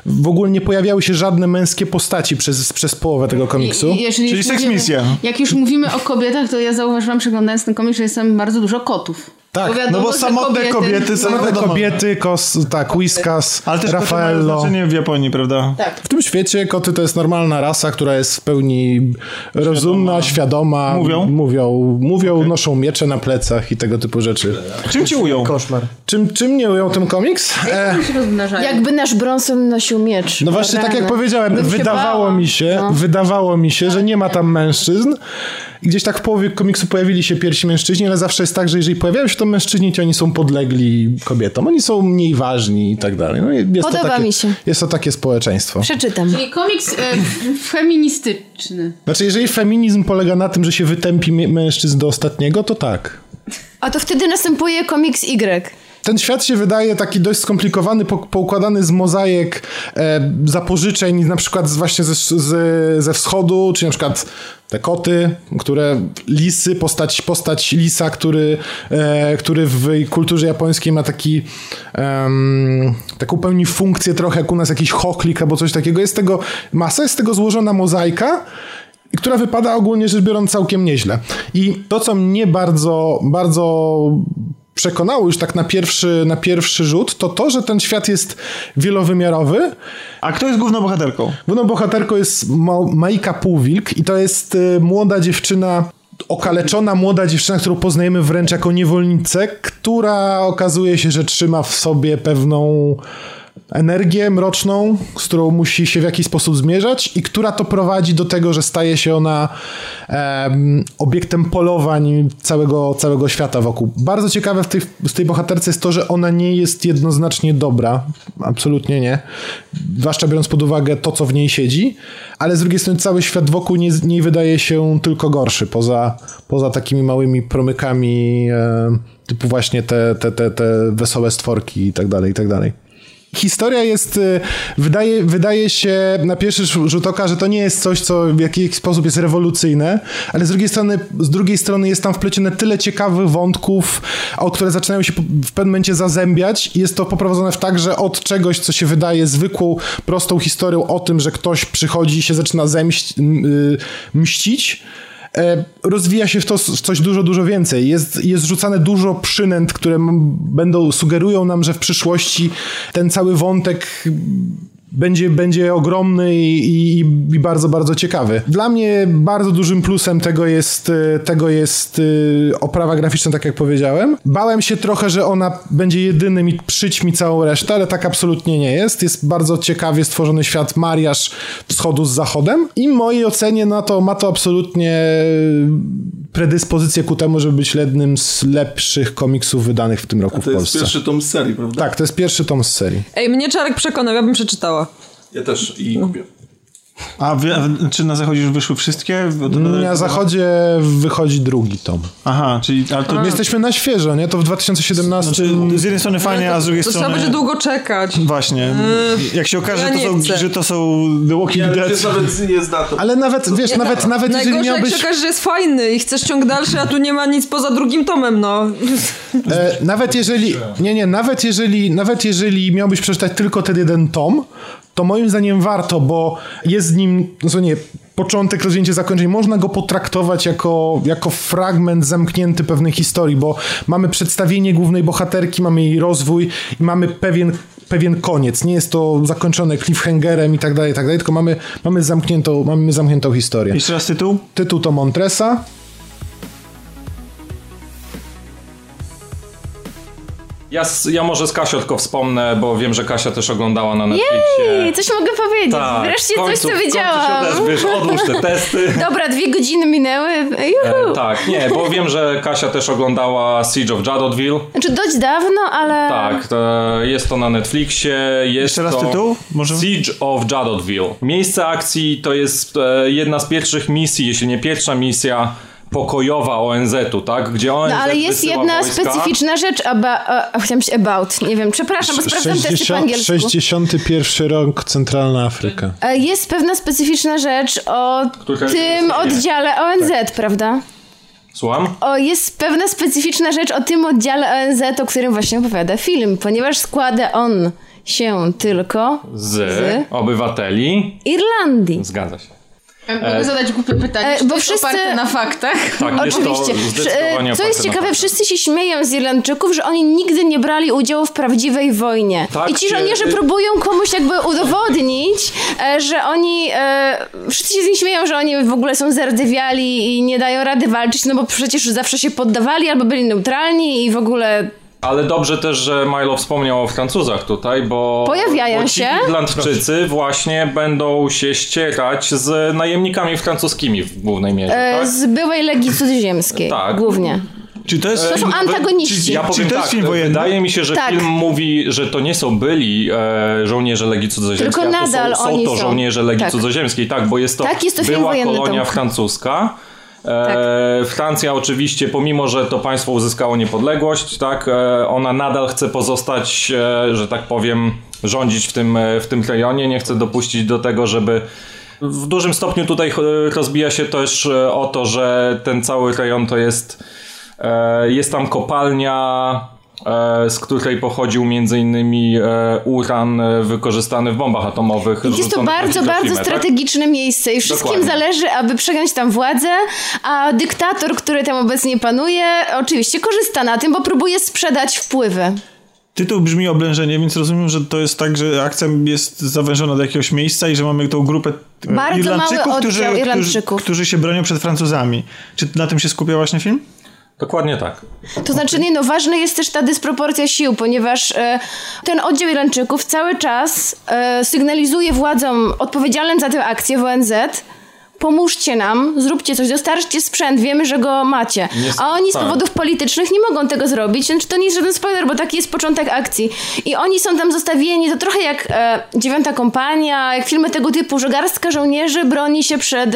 w ogóle nie pojawiały się żadne męskie postaci przez, przez połowę tego komiksu. I- jeżeli Czyli seks misja. Jak już mówimy o kobietach, to ja zauważyłam przeglądając ten komiks, że jest tam bardzo dużo kotów. Tak, wiadomo, No bo samotne kobiety Same wiadomo. kobiety, kos, tak, Whiskas, Ale też koty mają Raffaello. znaczenie w Japonii, prawda? Tak. W tym świecie koty to jest normalna rasa, która jest w pełni rozumna, świadoma. Mówią? Mówią, mówią noszą miecze na plecach i tego typu rzeczy. Czym ci ują? Koszmar. Czym, czym nie ujął ten komiks? E. Jakby nasz Bronson nosił miecz. no właśnie, tak jak powiedziałem, wydawało mi się, No. wydawało mi się, że nie ma tam mężczyzn. I gdzieś tak w połowie komiksu pojawili się pierwsi mężczyźni, ale zawsze jest tak, że jeżeli pojawiają się to mężczyźni, to oni są podlegli kobietom. Oni są mniej ważni i tak dalej. No, jest to Podoba takie, mi się. Jest to takie społeczeństwo. Przeczytam. Czyli komiks e, feministyczny. Znaczy, jeżeli feminizm polega na tym, że się wytępi mężczyzn do ostatniego, to tak. A to wtedy następuje komiks Y. Ten świat się wydaje taki dość skomplikowany, po, poukładany z mozaik e, zapożyczeń, na przykład z, właśnie ze, z, ze wschodu, czy na przykład te koty, które lisy, postać, postać lisa, który, e, który w kulturze japońskiej ma taki em, taką pełni funkcję trochę jak u nas jakiś choklik albo coś takiego. Jest tego masa, jest tego złożona mozaika, i która wypada ogólnie rzecz biorąc całkiem nieźle. I to, co mnie bardzo, bardzo przekonało już tak na pierwszy, na pierwszy rzut, to to, że ten świat jest wielowymiarowy. A kto jest główną bohaterką? Główną bohaterką jest Ma- Maika Półwilk i to jest y, młoda dziewczyna, okaleczona młoda dziewczyna, którą poznajemy wręcz jako niewolnicę, która okazuje się, że trzyma w sobie pewną energię mroczną, z którą musi się w jakiś sposób zmierzać i która to prowadzi do tego, że staje się ona em, obiektem polowań całego, całego świata wokół. Bardzo ciekawe w tej, w tej bohaterce jest to, że ona nie jest jednoznacznie dobra. Absolutnie nie. Zwłaszcza biorąc pod uwagę to, co w niej siedzi, ale z drugiej strony cały świat wokół nie, nie wydaje się tylko gorszy, poza, poza takimi małymi promykami e, typu właśnie te, te, te, te wesołe stworki i tak dalej, i tak dalej. Historia jest, y, wydaje, wydaje się na pierwszy rzut oka, że to nie jest coś, co w jakiś sposób jest rewolucyjne, ale z drugiej strony, z drugiej strony jest tam wplecione tyle ciekawych wątków, o które zaczynają się w pewnym momencie zazębiać. I jest to poprowadzone w tak, że od czegoś, co się wydaje zwykłą, prostą historią o tym, że ktoś przychodzi i się zaczyna zemść, y, mścić, rozwija się w to s- coś dużo, dużo więcej. Jest, jest rzucane dużo przynęt, które będą, sugerują nam, że w przyszłości ten cały wątek będzie, będzie ogromny i, i, i bardzo, bardzo ciekawy. Dla mnie bardzo dużym plusem tego jest, e, tego jest e, oprawa graficzna, tak jak powiedziałem. Bałem się trochę, że ona będzie jedynym i przyć mi całą resztę, ale tak absolutnie nie jest. Jest bardzo ciekawie stworzony świat mariaż wschodu z zachodem i w mojej ocenie na to, ma to absolutnie predyspozycję ku temu, żeby być jednym z lepszych komiksów wydanych w tym roku To w jest Polsce. pierwszy tom z serii, prawda? Tak, to jest pierwszy tom z serii. Ej, mnie Czarek przekonał, ja bym przeczytała. Ja też i kupię. A wy, a czy na zachodzie już wyszły wszystkie? To- Na zachodzie wychodzi drugi tom. Aha, czyli ale to My jesteśmy na świeżo, nie? To w 2017... Znaczy, z jednej strony fajnie, a z drugiej To trzeba strony... będzie długo czekać. Właśnie. Jak się okaże, ja że, to są, że to są The Walking Ale Dead. nawet nie zna to. Ale nawet, wiesz, nawet, nawet jeżeli Najgorsze, jak miałbyś... się okaże, że jest fajny i chcesz ciąg dalszy, a tu nie ma nic poza drugim tomem, no. E, nawet jeżeli, nie, nie, nawet jeżeli, nawet jeżeli miałbyś przeczytać tylko ten jeden tom, to moim zdaniem warto, bo jest z nim, no co nie, początek, rozwinięcie, zakończenie. Można go potraktować jako, jako fragment zamknięty pewnej historii, bo mamy przedstawienie głównej bohaterki, mamy jej rozwój i mamy pewien pewien koniec. Nie jest to zakończone cliffhangerem i tak dalej, i tak dalej, tylko mamy, mamy, zamkniętą, mamy zamkniętą historię. Jeszcze raz tytuł? Tytuł to Montresa. Ja, ja może z Kasią tylko wspomnę, bo wiem, że Kasia też oglądała na Netflixie. Jej, coś mogę powiedzieć. Tak, Wreszcie w końcu, coś, co w końcu wiedziałam. się odezwiesz, odłóż te testy. <laughs> Dobra, dwie godziny minęły. Juhu. E, tak, nie, bo wiem, że Kasia też oglądała Siege of Jadotville. Znaczy dość dawno, ale... Tak, to jest to na Netflixie. Jest Jeszcze raz to tytuł? Może? Siege of Jadotville. Miejsce akcji to jest e, jedna z pierwszych misji, jeśli nie pierwsza misja pokojowa ONZ-u, tak? Gdzie ONZ No ale jest jedna wojska. specyficzna rzecz, aba, a, chciałam się about, nie wiem, przepraszam, bo sprawdzam testy po 60, angielsku. 61 rok Centralna Afryka. E, Jest pewna specyficzna rzecz o Która tym oddziale ONZ, prawda? Słucham? O, jest pewna specyficzna rzecz o tym oddziale ONZ, o którym właśnie opowiada film, ponieważ składa on się tylko Z, Z? obywateli. Irlandii. Zgadza się. Mogę zadać głupie pytanie, E, czy bo to jest wszyscy- oparte na faktach? Tak, Oczywiście. e, Co jest ciekawe, wszyscy się śmieją z Irlandczyków, że oni nigdy nie brali udziału w prawdziwej wojnie. Tak I ci żołnierze próbują komuś jakby udowodnić, e, że oni. E, wszyscy się z nich śmieją, że oni w ogóle są zardzewiali i nie dają rady walczyć, no bo przecież zawsze się poddawali albo byli neutralni i w ogóle. Ale dobrze też, że Milo wspomniał o Francuzach tutaj, bo... Pojawiają bo ci się. Irlandczycy właśnie będą się ścierać z najemnikami francuskimi w głównej mierze, E, tak? z byłej Legii Cudzoziemskiej. Tak. Głównie. Czy to jest To są antagoniści. Ja Czy powiem to jest tak, film wojenny? wydaje mi się, że Tak. film mówi, że to nie są byli e, żołnierze Legii Cudzoziemskiej, Tylko a to nadal są, są oni to są. żołnierze Legii Tak. Cudzoziemskiej, tak, bo jest to, Tak, jest to film była wojenny, kolonia francuska. Tak. E, Francja oczywiście, pomimo że to państwo uzyskało niepodległość, tak, e, ona nadal chce pozostać, e, że tak powiem, rządzić w tym, w tym rejonie, nie chce dopuścić do tego, żeby w dużym stopniu tutaj rozbija się też o to, że ten cały rejon to jest jest tam kopalnia z której pochodził między innymi e, uran e, wykorzystany w bombach atomowych. Jest to bardzo, bardzo tak? strategiczne miejsce i wszystkim Dokładnie. zależy, aby przejąć tam władzę, a dyktator, który tam obecnie panuje, oczywiście korzysta na tym, bo próbuje sprzedać wpływy. Tytuł brzmi oblężenie, więc rozumiem, że to jest tak, że akcja jest zawężona do jakiegoś miejsca i że mamy tą grupę e, Bardzo Irlandczyków, mały którzy, oddział którzy, Irlandczyków. którzy się bronią przed Francuzami. Czy na tym się skupia właśnie film? Dokładnie tak. To znaczy, nie no, ważna jest też ta dysproporcja sił, ponieważ e, ten oddział Irlandczyków cały czas e, sygnalizuje władzom odpowiedzialnym za tę akcję w ONZ, pomóżcie nam, zróbcie coś, dostarczcie sprzęt, wiemy, że go macie. A oni z tak. powodów politycznych nie mogą tego zrobić, więc to nie jest żaden spoiler, bo taki jest początek akcji. I oni są tam zostawieni, to trochę jak e, Dziewiąta Kompania, jak filmy tego typu, że garstka żołnierzy broni się przed,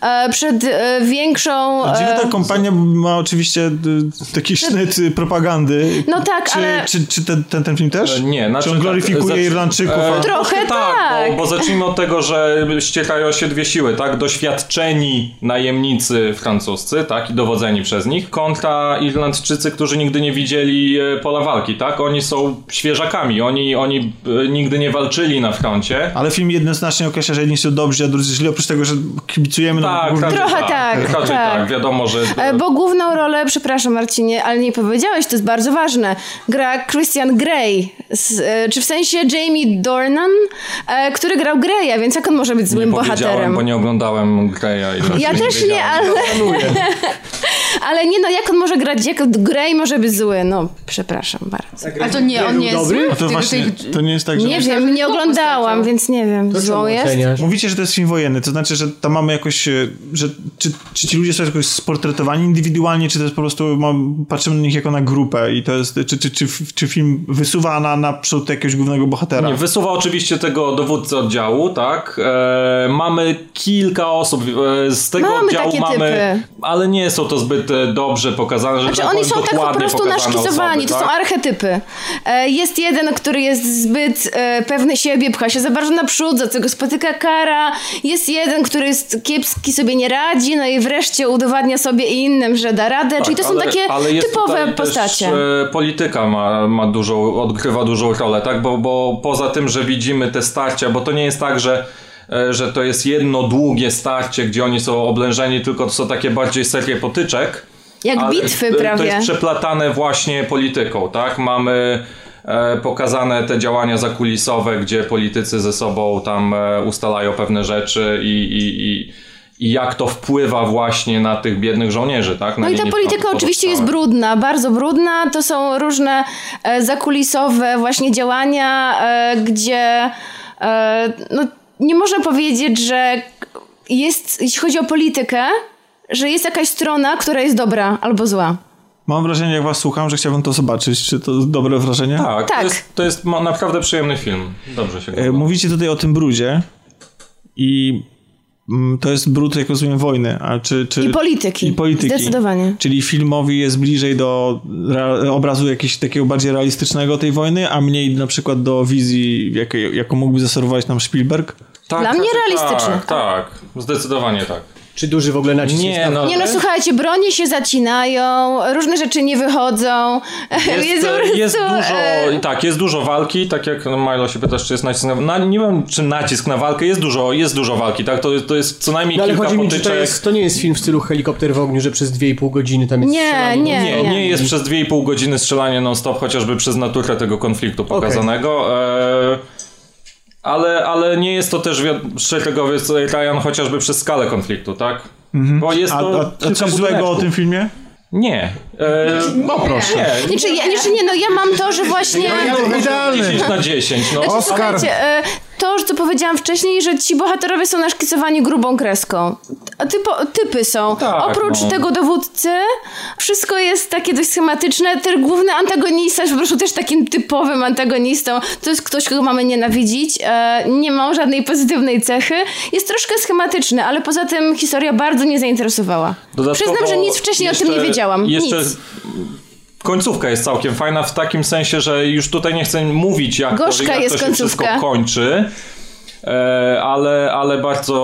e, przed e, większą... A Dziewiąta e, kompania ma oczywiście y, taki sznyt propagandy. No tak, czy, ale- Czy, czy ten, ten, ten film też? E, Nie, znaczy Czy on glorifikuje tak, zacz- Irlandczyków? e, a... Trochę tak. Bo, bo zacznijmy od tego, że ścierają się dwie siły, tak? Doświadczeni najemnicy francuscy, tak? I dowodzeni przez nich, kontra Irlandczycy, którzy nigdy nie widzieli e, pola walki, tak? Oni są świeżakami, oni, oni e, nigdy nie walczyli na froncie. Ale film jednoznacznie określa, że jedni są dobrzy, a drudzy źli, oprócz tego, że kibicujemy. no, Tak, raczej Trochę tak. tak, tak. tak, wiadomo, że... E, Bo główną rolę, przepraszam Marcinie, ale nie powiedziałeś, to jest bardzo ważne, gra Christian Grey, z, czy w sensie Jamie Dornan, który grał Greya, więc jak on może być złym nie bohaterem? bo nie oglądałem Greya. i Ja też nie, ale... <laughs> ale nie no, jak on może grać, jak Grey może być zły? No, przepraszam bardzo. A to nie, on nie jest Dobry? zły? A to właśnie, tych- to nie jest tak, że... Nie wiem, nie oglądałam, więc nie wiem, To złą jest? oceniasz? Mówicie, że to jest film wojenny, to znaczy, że tam mamy jakoś, e, że czy, czy ci ludzie są jakoś sportretowani indywidualnie, czy to jest po prostu, mam, patrzymy na nich jako na grupę i to jest, czy, czy, czy, czy film wysuwa na naprzód jakiegoś głównego bohatera? Nie, wysuwa oczywiście tego dowódcę oddziału, tak. E, mamy kilka osób e, z tego Mamy oddziału takie mamy, typy. ale nie są to zbyt e, dobrze pokazane, że Znaczy tak oni powiem, są tak po prostu naszkicowani, osoby, to są tak? archetypy. E, Jest jeden, który jest zbyt pewny siebie, pcha się za bardzo naprzód, za co go spotyka kara. Jest jeden, który jest kiepski, sobie nie radzi, no i wreszcie udowadnia sobie i innym, że da radę. Czyli to są Tak, ale- takie ale jest typowe postacie. Też, polityka ma, ma dużą, odgrywa dużą rolę, tak? Bo, bo poza tym, że widzimy te starcia, bo to nie jest tak, że że to jest jedno długie starcie, gdzie oni są oblężeni, tylko to są takie bardziej serie potyczek. Jak bitwy to- To prawie. jest przeplatane właśnie polityką, tak? Mamy e, pokazane te działania zakulisowe, gdzie politycy ze sobą tam e, ustalają pewne rzeczy i, i, i, i jak to wpływa właśnie na tych biednych żołnierzy, tak? Na No i ta polityka oczywiście jest brudna, bardzo brudna. To są różne e, zakulisowe właśnie działania, e, gdzie e, no, nie można powiedzieć, że jest, jeśli chodzi o politykę, że jest jakaś strona, która jest dobra albo zła. Mam wrażenie, jak was słucham, że chciałbym to zobaczyć. Czy to dobre wrażenie? Tak, Tak. To, jest, to jest naprawdę przyjemny film. Dobrze się E, ogląda. Mówicie tutaj o tym brudzie i to jest brud, jak rozumiem, wojny. A czy, czy, I polityki. I polityki. Zdecydowanie. Czyli filmowi jest bliżej do obrazu jakiegoś takiego bardziej realistycznego tej wojny, a mniej na przykład do wizji, jakiej, jaką mógłby zaserwować nam Spielberg. Tak, Dla mnie tak, realistyczne. Tak, tak, zdecydowanie tak. Czy duży w ogóle nacisk Nie, jest no, Nie no, słuchajcie, bronie się zacinają, różne rzeczy nie wychodzą. Jest, <laughs> po prostu, jest dużo, e, tak, jest dużo walki, tak jak Milo się pytasz, czy jest nacisk na, na nie wiem, czy nacisk na walkę, jest dużo, jest dużo walki, tak, to, to jest co najmniej No ale kilka chodzi mi, czy potyczek. to, jest, to nie jest film w stylu helikopter w ogniu, że przez 2,5 godziny tam jest Nie, strzelanie. nie. Nie, nie jest przez 2,5 godziny strzelanie non-stop, chociażby przez naturę tego konfliktu pokazanego. E, ale, ale nie jest to też wi- szeregowiec Ryan chociażby przez skalę konfliktu, tak? Bo jest A, to a, a coś złego o tym filmie? Nie. E, No proszę. nie. Nie, ja, nie, czy nie, no ja mam to, że właśnie... Idealny. 10 na 10, no. Znaczy, Oscar. słuchajcie, e, to, co powiedziałam wcześniej, że ci bohaterowie są naszkicowani grubą kreską. Typo, typy są. Tak, Oprócz no. tego dowódcy, wszystko jest takie dość schematyczne. Ten główny antagonista jest po prostu też takim typowym antagonistą. To jest ktoś, kogo mamy nienawidzić. E, nie ma żadnej pozytywnej cechy. Jest troszkę schematyczny, ale poza tym historia bardzo mnie zainteresowała. Dodatkowo Przyznam, że nic wcześniej o tym jeszcze- nie wiedziałam. Jeszcze Nic. Końcówka jest całkiem fajna w takim sensie, że już tutaj nie chcę mówić, jak, to, Gorzka jak jest to się końcówka. wszystko kończy. E, ale, ale bardzo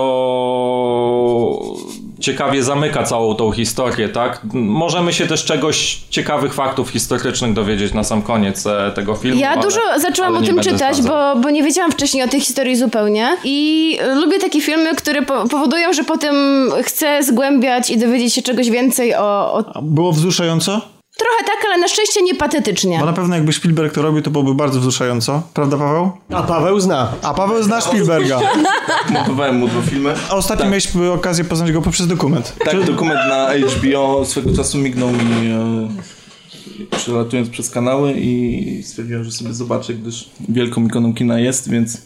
ciekawie zamyka całą tą historię, tak? Możemy się też czegoś, ciekawych faktów historycznych dowiedzieć na sam koniec e, tego filmu. Ja ale, dużo zaczęłam o tym czytać, bo, bo nie wiedziałam wcześniej o tej historii zupełnie. I y, lubię takie filmy, które po powodują, że potem chcę zgłębiać i dowiedzieć się czegoś więcej o. o... Było wzruszająco? Trochę tak, ale na szczęście nie patetycznie. Bo na pewno jakby Spielberg to robił, to byłoby bardzo wzruszająco. Prawda, Paweł? A Paweł zna. A Paweł zna Spielberga. <laughs> Montowałem mu dwa filmy. A ostatnio Tak. mieliśmy okazję poznać go poprzez dokument. Tak, dokument na HBO swego czasu mignął mi e, przelatując przez kanały i stwierdziłem, że sobie zobaczę, gdyż wielką ikoną kina jest, więc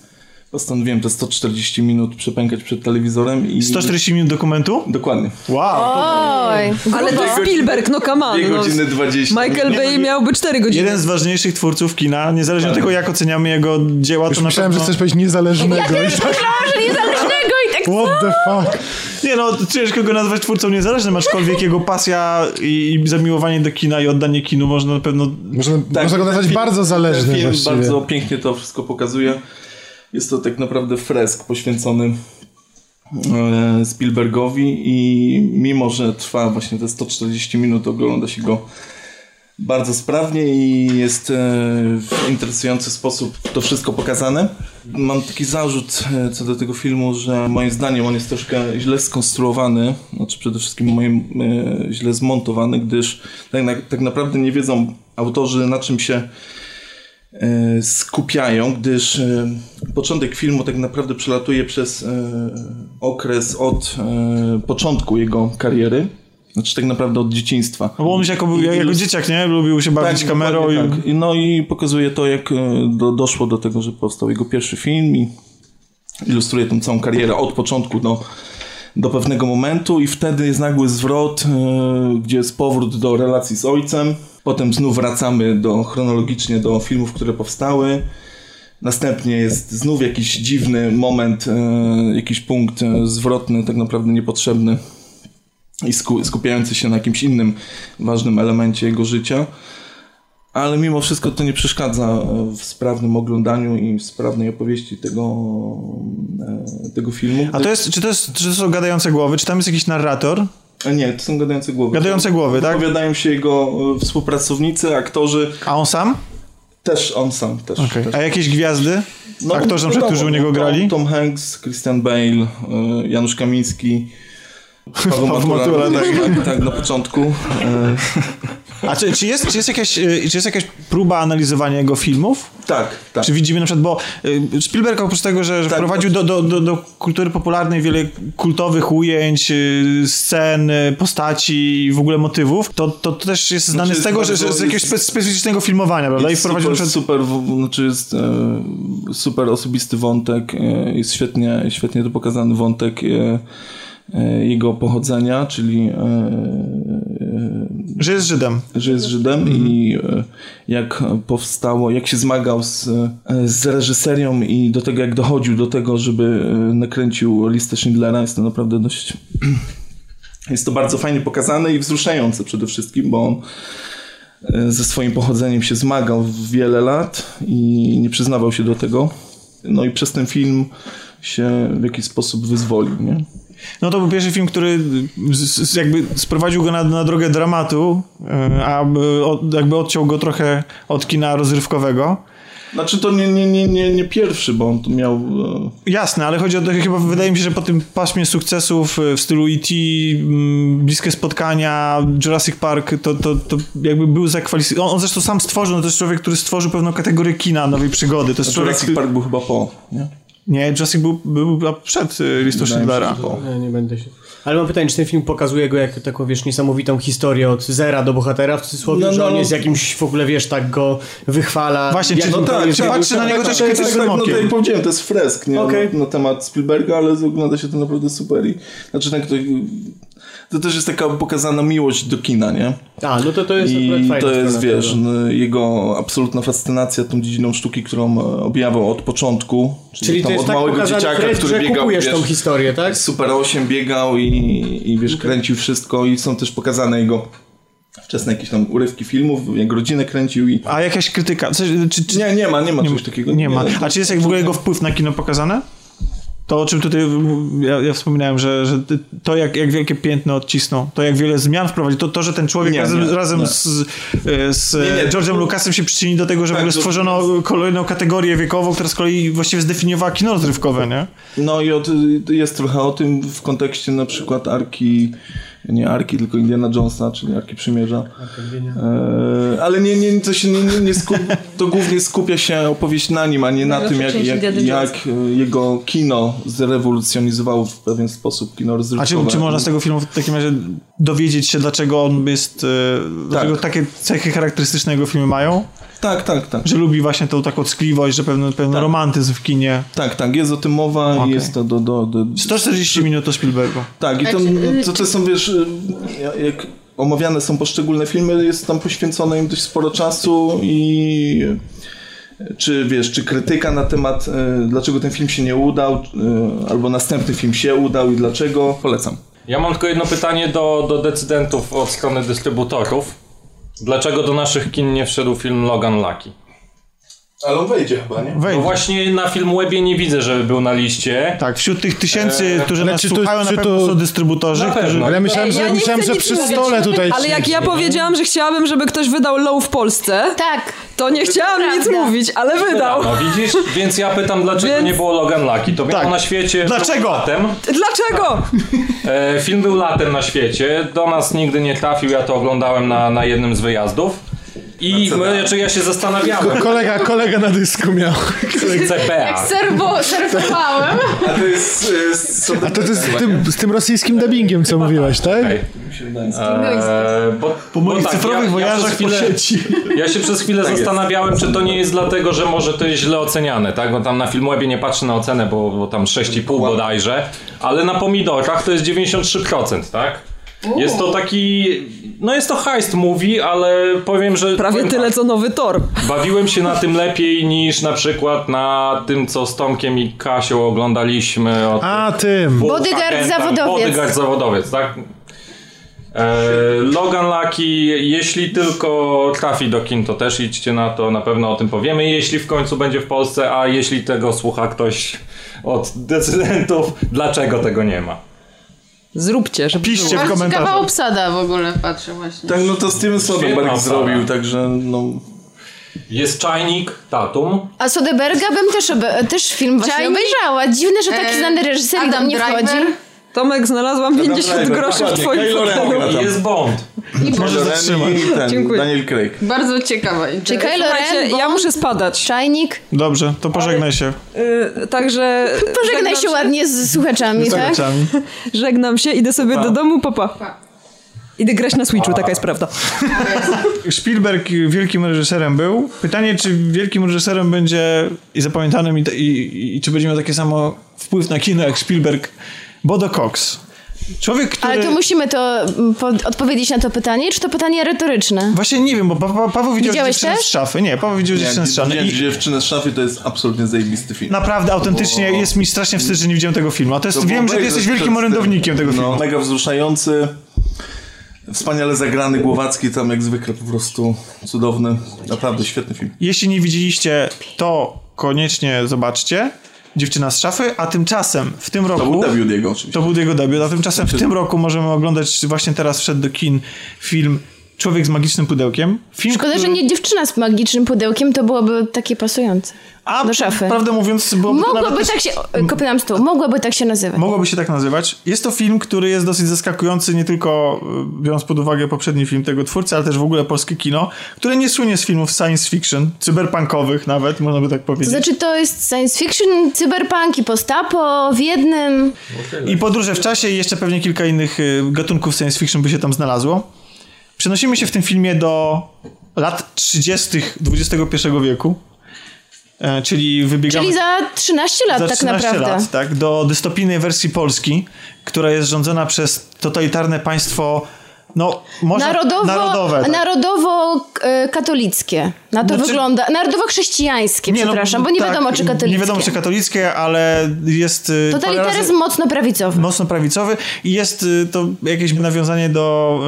postanowiłem te 140 minut przepękać przed telewizorem i... 140 minut dokumentu? Dokładnie. Wow. Oj. Ale to Spielberg, no come on. Dwie No. godziny 20. Michael Bay miałby 4 godziny. Jeden z ważniejszych twórców kina, niezależnie od tego, jak oceniamy jego dzieła, Już to na myślałem, pewno... że chcesz powiedzieć niezależnego. Ja też tak, myślałam, że niezależnego i tak what the fuck? Nie no, ciężko go nazwać twórcą niezależnym, aczkolwiek jego pasja i, i zamiłowanie do kina i oddanie kinu można na pewno... Można, Tak, można go nazwać bardzo zależnym ten film właściwie. bardzo pięknie to wszystko pokazuje. Jest to tak naprawdę fresk poświęcony e, Spielbergowi i mimo, że trwa właśnie te 140 minut, ogląda się go bardzo sprawnie i jest e, w interesujący sposób to wszystko pokazane. Mam taki zarzut e, co do tego filmu, że moim zdaniem on jest troszkę źle skonstruowany, znaczy przede wszystkim moim źle zmontowany, gdyż tak, tak naprawdę nie wiedzą autorzy na czym się skupiają, gdyż początek filmu tak naprawdę przelatuje przez e, okres od e, początku jego kariery, znaczy tak naprawdę od dzieciństwa. No bo on już jako, jako dzieciak, nie? Lubił się bawić kamerą i... tak. No i pokazuje to, jak e, do, doszło do tego, że powstał jego pierwszy film i ilustruje tą całą karierę od początku do, do pewnego momentu i wtedy jest nagły zwrot, gdzie jest powrót do relacji z ojcem. Potem znów wracamy do, chronologicznie do filmów, które powstały. Następnie jest znów jakiś dziwny moment, e, jakiś punkt e, zwrotny, tak naprawdę niepotrzebny i sku, skupiający się na jakimś innym ważnym elemencie jego życia. Ale mimo wszystko to nie przeszkadza e, w sprawnym oglądaniu i w sprawnej opowieści tego, tego filmu. A to jest, czy to, jest, czy to są gadające głowy? Czy tam jest jakiś narrator? Nie, to są gadające głowy. Gadające głowy, tak? Opowiadają się jego współpracownicy, aktorzy, A on sam? Też on sam. Też, Okej. też. A jakieś gwiazdy? Aktorzy, na przykład, którzy u niego Tom- grali? Tom Hanks, Christian Bale, e, Janusz Kamiński. <laughs> Paweł Matura, Matura, tak, tak, na początku. <laughs> A czy, czy, jest, czy, jest jakaś, y, czy jest jakaś próba analizowania jego filmów? tak, tak. Czy widzimy na przykład, bo y, Spielberg oprócz tego, że, Tak, wprowadził do, do, do, do kultury popularnej wiele kultowych ujęć, y, scen, postaci i w ogóle motywów, to, to, to też jest znany Znaczy z tego, że, że z jakiegoś jest- spe- specyficznego filmowania, prawda? I wprowadził super, przykład... super, znaczy jest e, super osobisty wątek, e, jest świetnie, świetnie to pokazany wątek e, jego pochodzenia, czyli e, e, Że jest Żydem. że jest Żydem i e, jak powstało, jak się zmagał z, e, z reżyserią i do tego, jak dochodził do tego, żeby e, nakręcił listę Schindlera, jest to naprawdę dość... <clears throat> Jest to bardzo fajnie pokazane i wzruszające przede wszystkim, bo on e, ze swoim pochodzeniem się zmagał wiele lat i nie przyznawał się do tego. No i przez ten film się w jakiś sposób wyzwolił, nie? No to był pierwszy film, który jakby sprowadził go na, na drogę dramatu, e, a e, jakby odciął go trochę od kina rozrywkowego. Znaczy to nie, nie, nie, nie, nie pierwszy, bo on tu miał... e, Jasne, ale chodzi o to, chyba wydaje mi się, że po tym paśmie sukcesów w stylu E.T., mm, Bliskie Spotkania, Jurassic Park, to, to, to jakby był zakwalifikowany. On, on zresztą sam stworzył, no to jest człowiek, który stworzył pewną kategorię kina, nowej przygody. To jest człowiek, Jurassic Park był chyba po, nie? Nie, Jurassic był, był był przed e, listą Schindlera. że. Nie, nie będę się... Ale mam pytanie, czy ten film pokazuje go jako taką, wiesz, niesamowitą historię od zera do bohatera, w cudzysłowie, No, że no, on no. jest jakimś w ogóle, wiesz, tak go wychwala. Właśnie, czy- on no to tak, jest- czy patrzy na niego tak, też tak, krytycznym tak, no okiem. tak jak powiedziałem, to jest fresk, nie? Okej. Na, na temat Spielberga, ale ogląda się to naprawdę super i znaczy tak, to, to też jest taka pokazana miłość do kina, nie? A, no to to jest I fajna to jest, wiesz, tego. jego absolutna fascynacja tą dziedziną sztuki, którą e, objawiał od początku. Czyli to tam jest od tak małego dzieciaka, fresk, który że biegał, kupujesz wiesz, tą historię, tak? Super 8 biegał i, i wiesz, kręcił wszystko i są też pokazane jego wczesne jakieś tam urywki filmów, jak rodzinę kręcił i... A jakaś krytyka? Coś, czy, czy, Nie, nie ma, nie ma czegoś takiego. Nie ma. A czy jest jak w ogóle jego wpływ na kino pokazane? To, o czym tutaj ja, ja wspominałem, że, że to, jak, jak wielkie piętno odcisnął, to jak wiele zmian wprowadził, to, to że ten człowiek Nie, razem, nie, razem nie. z, z Nie, nie. George'em Lucasem się przyczyni do tego, że w Tak, ogóle to- stworzono kolejną kategorię wiekową, która z kolei właściwie zdefiniowała kino rozrywkowe, nie? No i od, jest trochę o tym w kontekście na przykład Arki, nie Arki, tylko Indiana Jonesa, czyli Arki Przymierza. E, ale nie, nie, to się nie, nie, nie skup, to głównie skupia się opowieść na nim, a nie na tym, jak, jak, jak e, jego kino zrewolucjonizowało w pewien sposób kino A rozrywkowe. czy, czy można z tego filmu w takim razie dowiedzieć się, dlaczego on jest, e, dlaczego takie cechy charakterystyczne jego filmy mają? Tak, tak, tak. Że lubi właśnie tą taką ckliwość, że pewien, pewien romantyzm w kinie. Tak, tak, jest o tym mowa i jest to do, do, do, 140 minut o Spielbergu. Tak, i to, to, to są, wiesz, y, jak omawiane są poszczególne filmy, jest tam poświęcone im dość sporo czasu i czy, wiesz, czy krytyka na temat, y, dlaczego ten film się nie udał, y, albo następny film się udał i dlaczego, polecam. Ja mam tylko jedno pytanie do, do decydentów od strony dystrybutorów. Dlaczego do naszych kin nie wszedł film Logan Lucky? Ale on wejdzie chyba, nie? No Wejdzie. właśnie na Filmwebie nie widzę, żeby był na liście. Tak, wśród tych tysięcy, którzy ale nas czy to- słuchają, na czy pewno to- są dystrybutorzy, Na którzy... Ale myślałem, Ja że, nie myślałem, że przy mówić. stole tutaj... Ale jak ja powiedziałam, że chciałabym, żeby ktoś wydał Low w Polsce, Tak. to nie chciałam nic mówić, ale wydał. No widzisz? Więc ja pytam, dlaczego Więc- nie było Logan Lucky? To Tak. na świecie... Dlaczego? Latem. Dlaczego? E, film był latem na świecie. Do nas nigdy nie trafił. Ja to oglądałem na, na jednym z wyjazdów. I znaczy ja się zastanawiałem. Kolega, kolega na dysku miał. CPA. Serwo, serwowałem. A to jest... A to, to jest z tym, z tym rosyjskim dubbingiem, co mówiłeś, tak? Eee, bo, Po moich cyfrowych wojażach przez chwilę, po sieci. Ja się przez chwilę zastanawiałem, czy to nie jest dlatego, że może to jest źle oceniane, tak? Bo tam na Filmwebie nie patrzę na ocenę, bo, bo tam 6,5 bodajże, ale na pomidorkach to jest 93%, tak? Jest to taki, no jest to heist movie, ale powiem, że... Prawie powiem tyle, tak, co nowy Tor. Bawiłem się na tym lepiej niż na przykład na tym, co z Tomkiem i Kasią oglądaliśmy. Od A, tym. Bodyguard zawodowiec. Bodyguard zawodowiec, tak? E, Logan Lucky, jeśli tylko trafi do kin, to też idźcie na to, na pewno o tym powiemy, jeśli w końcu będzie w Polsce, a jeśli tego słucha ktoś od decydentów, dlaczego tego nie ma? Zróbcie, żeby Piszcie w Bardzo ciekawa komentarzach. obsada w ogóle, patrzę właśnie. Tak, no to Steven Soderbergh zrobił, także no... Jest czajnik, Tatum, A Soderberga bym też, obe- też film właśnie Czajnik? obejrzała. Dziwne, że taki E, znany reżyser Adam tam nie Driver. wchodzi. Tomek, znalazłam 50 groszy w twoim fotelu. i jest Bond. Może Kylo Ren zatrzymać. i ten, Dziękuję. Daniel Craig. Bardzo ciekawa. Czy Kylo Ren, ja muszę spadać. Czajnik? Dobrze, to pożegnaj się Yy, także Pożegnaj się ładnie z słuchaczami, z tak? <laughs> Żegnam się, idę sobie do domu, papa. Idę grać na Switchu, taka jest prawda. <laughs> Spielberg wielkim reżyserem był. Pytanie, czy wielkim reżyserem będzie i zapamiętanym i, i, i czy będzie miał takie samo wpływ na kino jak Spielberg Bodo Cox. Człowiek, który... Ale to musimy to po, odpowiedzieć na to pytanie, czy to pytanie retoryczne? Właśnie nie wiem, bo pa, pa, Paweł widział Widziałeś dziewczynę też? z szafy. Nie, Paweł widział Nie, dziewczynę z szafy. widziałem I Dziewczynę z szafy to jest absolutnie zajebisty film. naprawdę, autentycznie O. jest mi strasznie wstyd, że nie widziałem tego filmu. A to jest, To wiem, że ty jesteś wielkim orędownikiem tego filmu. No, mega wzruszający. Wspaniale zagrany Głowacki tam jak zwykle po prostu cudowny. Naprawdę świetny film. Jeśli nie widzieliście, to koniecznie zobaczcie. Dziewczyna z szafy, a tymczasem w tym roku... To był debiut jego oczywiście. To był jego debiut, a tymczasem w tym roku możemy oglądać, właśnie teraz wszedł do kin film Człowiek z magicznym pudełkiem. Film, Szkoda, że który- nie dziewczyna z magicznym pudełkiem, to byłoby takie pasujące. A, do szafy. Prawdę mówiąc, byłoby to Mogłoby tak się... Kopnęłam stół. Mogłoby tak się nazywać. Mogłoby się tak nazywać. Jest to film, który jest dosyć zaskakujący, nie tylko y, biorąc pod uwagę poprzedni film tego twórcy, ale też w ogóle polskie kino, które nie słynie z filmów science fiction, cyberpunkowych nawet, można by tak To powiedzieć. znaczy, to jest science fiction, cyberpunk i postapo w jednym. I podróże w czasie i jeszcze pewnie kilka innych y, gatunków science fiction by się tam znalazło. Przenosimy się w tym filmie do lat 30. XXI wieku. E, czyli wybiegamy... Czyli za 13 lat za tak 13 naprawdę. lat, tak, do dystopijnej wersji Polski, która jest rządzona przez totalitarne państwo, no, może Narodowo, narodowe. tak. narodowo-katolickie. Na to Znaczy- wygląda. Narodowo-chrześcijańskie, Nie, no, przepraszam, bo nie tak, wiadomo, czy katolickie. Nie wiadomo, czy katolickie, ale jest... parę Totalitaryzm razy- mocno prawicowy. mocno prawicowy i jest y, to jakieś nawiązanie do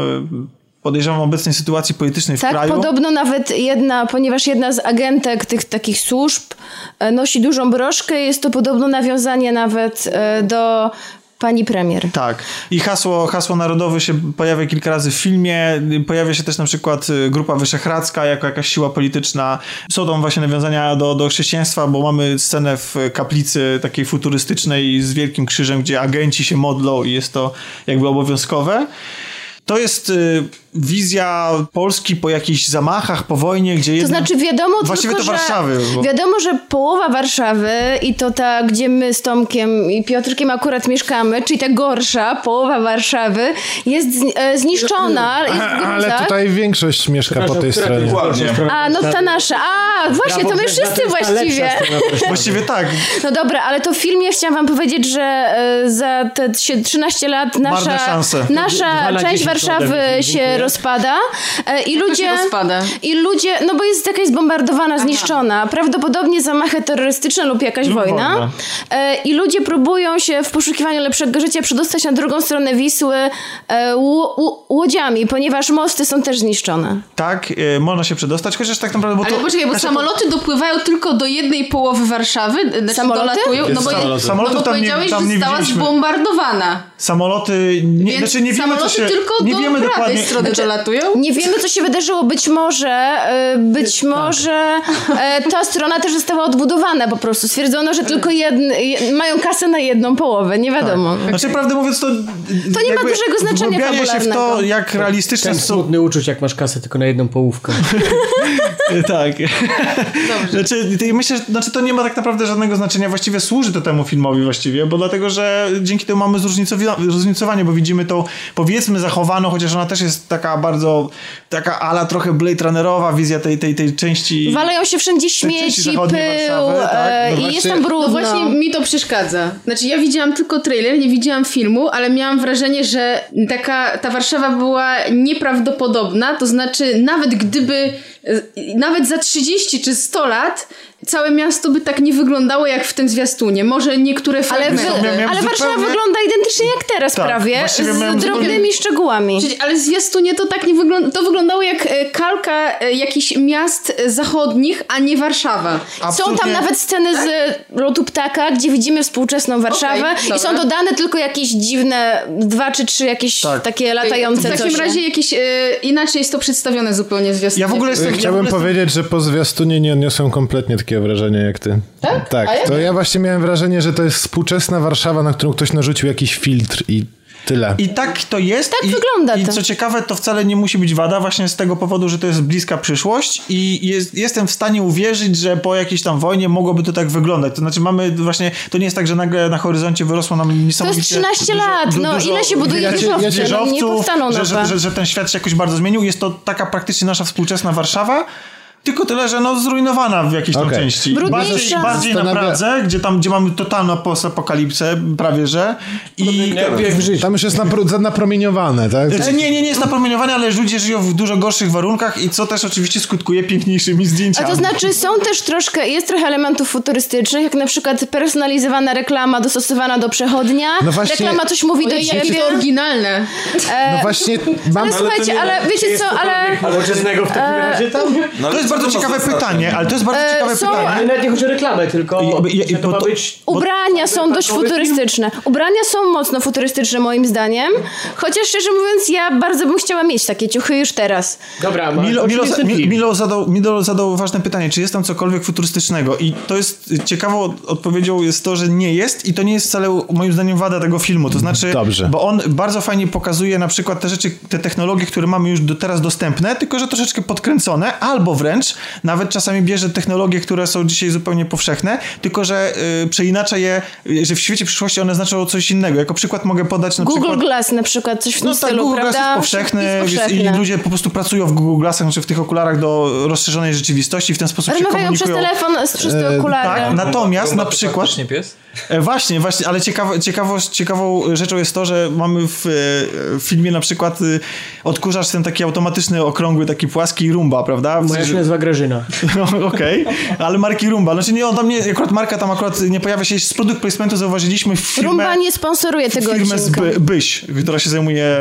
podejrzewam obecnej sytuacji politycznej w Tak, kraju. podobno nawet jedna, ponieważ jedna z agentek tych takich służb e, nosi dużą broszkę, jest to podobno nawiązanie nawet e, do pani premier. Tak. I hasło, hasło narodowe się pojawia kilka razy w filmie. Pojawia się też na przykład y, Grupa Wyszehradzka jako jakaś siła polityczna. Są tam właśnie nawiązania do, do chrześcijaństwa, bo mamy scenę w kaplicy takiej futurystycznej z wielkim krzyżem, gdzie agenci się modlą i jest to jakby obowiązkowe. To jest y, wizja Polski po jakichś zamachach, po wojnie, gdzie To jedna... znaczy wiadomo Właściwie tylko, to Warszawy. że Bo... wiadomo, że połowa Warszawy i to ta, gdzie my z Tomkiem i Piotrkiem akurat mieszkamy, czyli ta gorsza połowa Warszawy jest z, e, zniszczona, jest w Ale tutaj większość mieszka po tej to jest stronie. A, no ta nasza. A, właśnie, to my wszyscy to jest właściwie. Warszawy. Właściwie tak. No dobra, ale to w filmie chciałam wam powiedzieć, że e, za te sie- 13 lat nasza, nasza na część 10 Warszawy mnie, się rozpada e, i ludzie... się rozpada? I ludzie, no bo jest jakaś zbombardowana, zniszczona. Prawdopodobnie zamachy terrorystyczne lub jakaś Lub wojna. wojna. E, I ludzie próbują się w poszukiwaniu lepszego życia przedostać na drugą stronę Wisły e, łodziami, ponieważ mosty są też zniszczone. Tak, można się przedostać, chociaż tak naprawdę... Bo Ale to, poczekaj, bo znaczy, samoloty dopływają tylko do jednej połowy Warszawy. Znaczy Samoloty? dolatują. No bo, samoloty. no bo Samolotów tam nie- powiedziałeś, tam że została zbombardowana. Samoloty, nie, Więc znaczy nie wiemy, co samoloty się... tylko nie do wiemy dokładnie. strony dolatują. Nie wiemy, co się wydarzyło. Być może, e, być może e, ta strona też została odbudowana po prostu. Stwierdzono, że tylko jedn, je, mają kasę na jedną połowę. Nie wiadomo. Znaczy, prawdę mówiąc, to. To nie ma dużego znaczenia wgłębianie się w to, fabularnego. jak realistyczne Ten są. smutny uczuć, jak masz kasę tylko na jedną połówkę. <laughs> Tak. Znaczy, ty- myślę, że znaczy, to nie ma tak naprawdę żadnego znaczenia. Właściwie służy to temu filmowi, właściwie, bo dlatego, że dzięki temu mamy zróżnicowi- zróżnicowanie, bo widzimy tą, powiedzmy, zachowaną, chociaż ona też jest taka bardzo, taka ala trochę Blade Runnerowa wizja tej, tej, tej części. Walają się wszędzie śmieci, pył Warszawy, tak. e, No i właśnie- jest tam brudno. No właśnie mi to przeszkadza. Znaczy ja widziałam tylko trailer, nie widziałam filmu, ale miałam wrażenie, że taka ta Warszawa była nieprawdopodobna, to znaczy nawet gdyby e, nawet za 30 czy 100 lat całe miasto by tak nie wyglądało jak w tym zwiastunie. Może niektóre ale wy, fragmenty. miałem ale Warszawa zupełnie- wygląda identycznie jak teraz Tak, prawie, z drobnymi zupełnie- szczegółami. Przecież- Ale w zwiastunie to tak nie wygląda. To wyglądało jak e, kalka e, jakichś miast e, zachodnich, a nie Warszawa. Są tam Absolutnie- nawet sceny z lotu ptaka, gdzie widzimy współczesną Warszawę Okej, i są dodane tylko jakieś dziwne dwa czy trzy jakieś Tak. takie latające W takim coś. razie jakieś inaczej jest to przedstawione zupełnie zwiastunie. Ja w ogóle jestem. ja w Chciałbym ogóle jestem- powiedzieć, że po zwiastunie nie odniosłem kompletnie takiego wrażenia jak ty. Tak? Tak. To ja właśnie miałem wrażenie, że to jest współczesna Warszawa, na którą ktoś narzucił jakiś filtr i tyle. I tak to jest. Tak i, wygląda I to. co ciekawe, to wcale nie musi być wada, właśnie z tego powodu, że to jest bliska przyszłość i jest, jestem w stanie uwierzyć, że po jakiejś tam wojnie mogłoby to tak wyglądać. To znaczy mamy właśnie, to nie jest tak, że nagle na horyzoncie wyrosło nam To niesamowicie... jest 13 lat, du- no dużo ile się buduje Ja cię- ja no, nie wieżowców, powstaną że, że, że, że ten świat się jakoś bardzo zmienił. Jest to taka praktycznie nasza współczesna Warszawa, Tylko tyle, że no zrujnowana w jakiejś tam Okej. części. Brudniejsza. Bardziej, bardziej na Pradze, gdzie tam, gdzie mamy totalną postapokalipsę, prawie że. I... Jak, jak w życiu. Tam już jest napro- napromieniowane, tak? Znaczy, nie, nie, nie jest napromieniowane, ale ludzie żyją w dużo gorszych warunkach i co też oczywiście skutkuje piękniejszymi A zdjęciami. to znaczy są też troszkę, jest trochę elementów futurystycznych, jak na przykład personalizowana reklama dostosowana do przechodnia. No właśnie- Reklama coś mówi do Ojej, jakie ciebie. to oryginalne. No właśnie, mam... Ale słuchajcie, ale wiecie co, ale Nowoczesnego w takim razie tam? No, To jest bardzo ciekawe pytanie, ale to jest bardzo E, ciekawe są- pytanie. Ale nawet nie chodzi o reklamę, tylko I- i- że to to- być... ubrania są dość futurystyczne. Ubrania są mocno futurystyczne moim zdaniem, chociaż szczerze mówiąc ja bardzo bym chciała mieć takie ciuchy już teraz. Dobra, ma, Milo, Milo? Milo, zadał, Milo zadał ważne pytanie, czy jest tam cokolwiek futurystycznego i to jest ciekawą odpowiedzią jest to, że nie jest i to nie jest wcale moim zdaniem wada tego filmu, to znaczy, Dobrze. bo on bardzo fajnie pokazuje na przykład te rzeczy, te technologie, które mamy już do teraz dostępne, tylko że troszeczkę podkręcone, albo wręcz nawet czasami bierze technologie, które są dzisiaj zupełnie powszechne, tylko że y, przeinacza je, że w świecie przyszłości one znaczą coś innego. Jako przykład mogę podać na Google przykład... Glass na przykład, coś w tym No tak, stylu, Google Glass prawda? jest powszechny, Jest jest- powszechne. i ludzie po prostu pracują w Google Glassach, znaczy w tych okularach do rozszerzonej rzeczywistości i w ten sposób się Rozmawiają przez komunikują. telefon z- przez te E, okulary. Tak, natomiast na to przykład... faktycznie pies? E, Właśnie, właśnie, ale ciekawo, ciekawość, ciekawą rzeczą jest to, że mamy w, e, w filmie na przykład y, odkurzacz ten taki automatyczny, okrągły, taki płaski Rumba, prawda? Moja się nazywa Grażyna. <laughs> no, Okej, ale marki Rumba. Znaczy nie, on tam nie, akurat marka tam akurat nie pojawia się. Z produkt placementu zauważyliśmy w firmę, Rumba nie sponsoruje tego firmę z odcinka. By, Byś, która się zajmuje...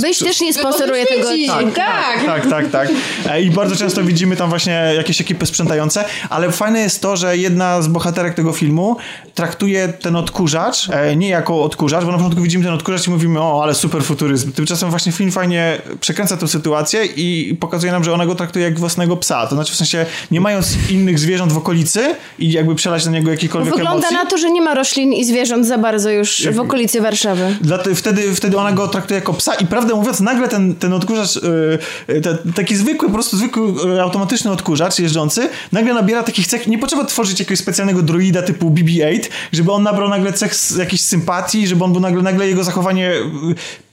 Byś też nie sponsoruje tego świeci. odcinka. Tak. tak, tak, tak. E, I bardzo często widzimy tam właśnie jakieś ekipy sprzątające, ale fajne jest to, że jedna z bohaterek tego filmu traktuje ten odkurzacz e, nie jako odkurzacz, bo na początku widzimy ten odkurzacz i mówimy, o, ale super futuryzm. Tymczasem właśnie film fajnie przekręca tę sytuację i pokazuje nam, że ona go traktuje jak własnego psa. To znaczy w sensie, nie mając innych zwierząt w okolicy i jakby przelać na niego jakiekolwiek Wygląda emocji. na to, że nie ma roślin i zwierząt za bardzo już w okolicy Warszawy. Wtedy, wtedy ona go traktuje jako psa i prawdę mówiąc, nagle ten, ten odkurzacz, yy, te, taki zwykły, po prostu zwykły yy, automatyczny odkurzacz jeżdżący, nagle nabiera takich cech, nie potrzeba tworzyć jakiegoś specjalnego droida typu BB-8, żeby on nabrał nagle cech z jakiejś sympatii, żeby on był nagle, nagle jego zachowanie...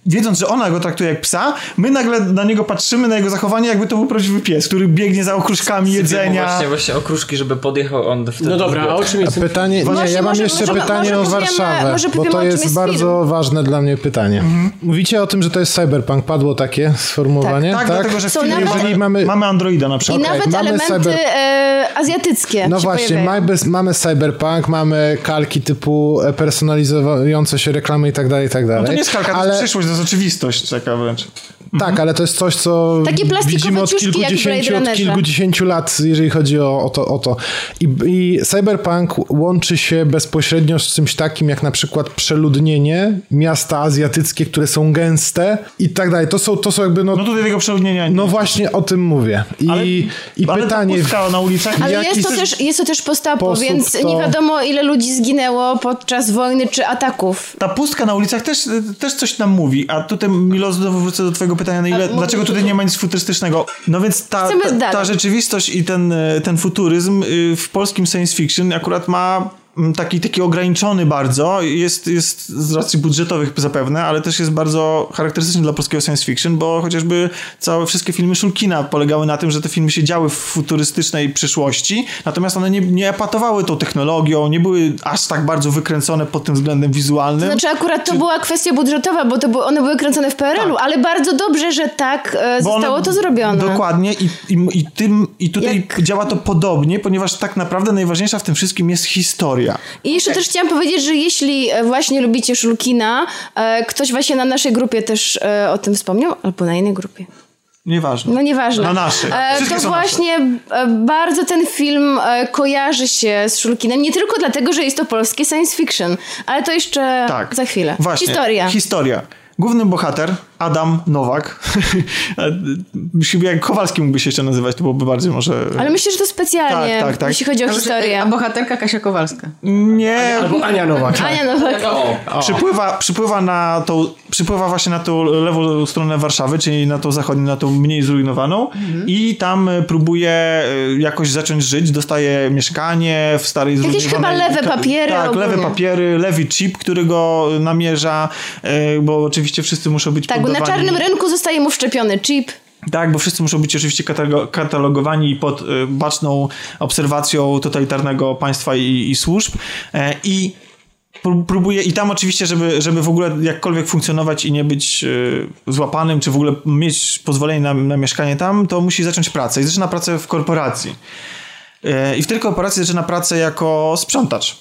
Wiedząc, że ona go traktuje jak psa, my nagle na niego patrzymy, na jego zachowanie, jakby to był prawdziwy pies, który biegnie za okruszkami No jedzenia. właśnie, właśnie okruszki, żeby podjechał on wtedy. No dobra, a o czym jest Pytanie, nie, ja mam może- jeszcze może- pytanie może o Warszawę, może bo to jest jest bardzo ważne dla mnie pytanie. Mówicie o tym, że to jest cyberpunk, padło takie sformułowanie, Tak, dlatego, że w filmie nawet- mamy, Jeżeli mamy- mamy Androida na I przykład. Okej, nawet mamy elementy cyber- e, azjatyckie No właśnie, pojawiają. mamy, mamy cyberpunk, mamy kalki typu e, personalizujące się reklamy i tak dalej, i tak dalej. No to nie jest kalka, to ale, jest przyszłość, jest oczywistość taka wręcz. Tak, ale to jest coś, co Takie plastikowe widzimy od kilkudziesięciu, od kilkudziesięciu lat, jeżeli chodzi o, o, to, o to. I, I cyberpunk łączy się bezpośrednio z czymś takim, jak na przykład przeludnienie, miasta azjatyckie, które są gęste i tak dalej. To są, to są jakby, no, No tutaj tego przeludnienia nie no właśnie o tym mówię. I, Ale- i ale pytanie... ta pustka na ulicach... Ale jest to, też jest to też postapo, więc to- nie wiadomo ile ludzi zginęło podczas wojny czy ataków. Ta pustka na ulicach też, też coś nam mówi, a tutaj Milo wrócę do twojego pytania, na ile, dlaczego tutaj nie ma nic futurystycznego. No więc ta, ta, ta rzeczywistość i ten, e, ten futuryzm y, w polskim science fiction akurat ma taki, taki ograniczony bardzo, jest, jest z racji budżetowych zapewne, ale też jest bardzo charakterystyczny dla polskiego science fiction, bo chociażby całe wszystkie filmy Szulkina polegały na tym, że te filmy się działy w futurystycznej przyszłości, natomiast one nie, nie epatowały tą technologią, nie były aż tak bardzo wykręcone pod tym względem wizualnym. Znaczy akurat to była kwestia budżetowa, bo to były, one były kręcone w PRL-u, ale bardzo dobrze, że tak e, zostało one- to zrobione. Dokładnie i, i, i, tym, i tutaj Jak- działa to podobnie, ponieważ tak naprawdę najważniejsza w tym wszystkim jest historia. I jeszcze też chciałam powiedzieć, że jeśli e, właśnie lubicie Szulkina, e, ktoś właśnie na naszej grupie też e, o tym wspomniał, albo na innej grupie. Nieważne. No nieważne. Na naszej. E, to właśnie e, bardzo ten film kojarzy się z Szulkinem, nie tylko dlatego, że jest to polskie science fiction, ale to jeszcze Tak. za chwilę. Właśnie. Historia. Historia. Główny bohater, Adam Nowak. <laughs> Chyba jak Kowalski mógłby się jeszcze nazywać, to byłoby bardziej może... ale myślę, że to specjalnie, Tak, tak, tak. jeśli chodzi o historię. A bohaterka Kasia Kowalska. Nie, Albo Ania Nowak. Ania Nowak. <laughs> przypływa, przypływa na tą, przypływa właśnie na tą lewą stronę Warszawy, czyli na tą zachodnią, na tą mniej zrujnowaną i tam e, próbuje e, jakoś zacząć żyć, dostaje mieszkanie w starej Jakieś chyba zrujnowanej- lewe papiery Tak, ogólnie. lewe papiery, lewy chip, który go namierza, e, bo oczywiście wszyscy muszą być Tak, na czarnym rynku zostaje mu wszczepiony chip. Tak, bo wszyscy muszą być oczywiście katalogo- katalogowani pod y, baczną obserwacją totalitarnego państwa i, i służb. E, I pró- próbuje, i tam oczywiście, żeby, żeby w ogóle jakkolwiek funkcjonować i nie być y, złapanym, czy w ogóle mieć pozwolenie na, na mieszkanie tam, to musi zacząć pracę. I zaczyna pracę w korporacji. E, I w tej korporacji zaczyna pracę jako sprzątacz.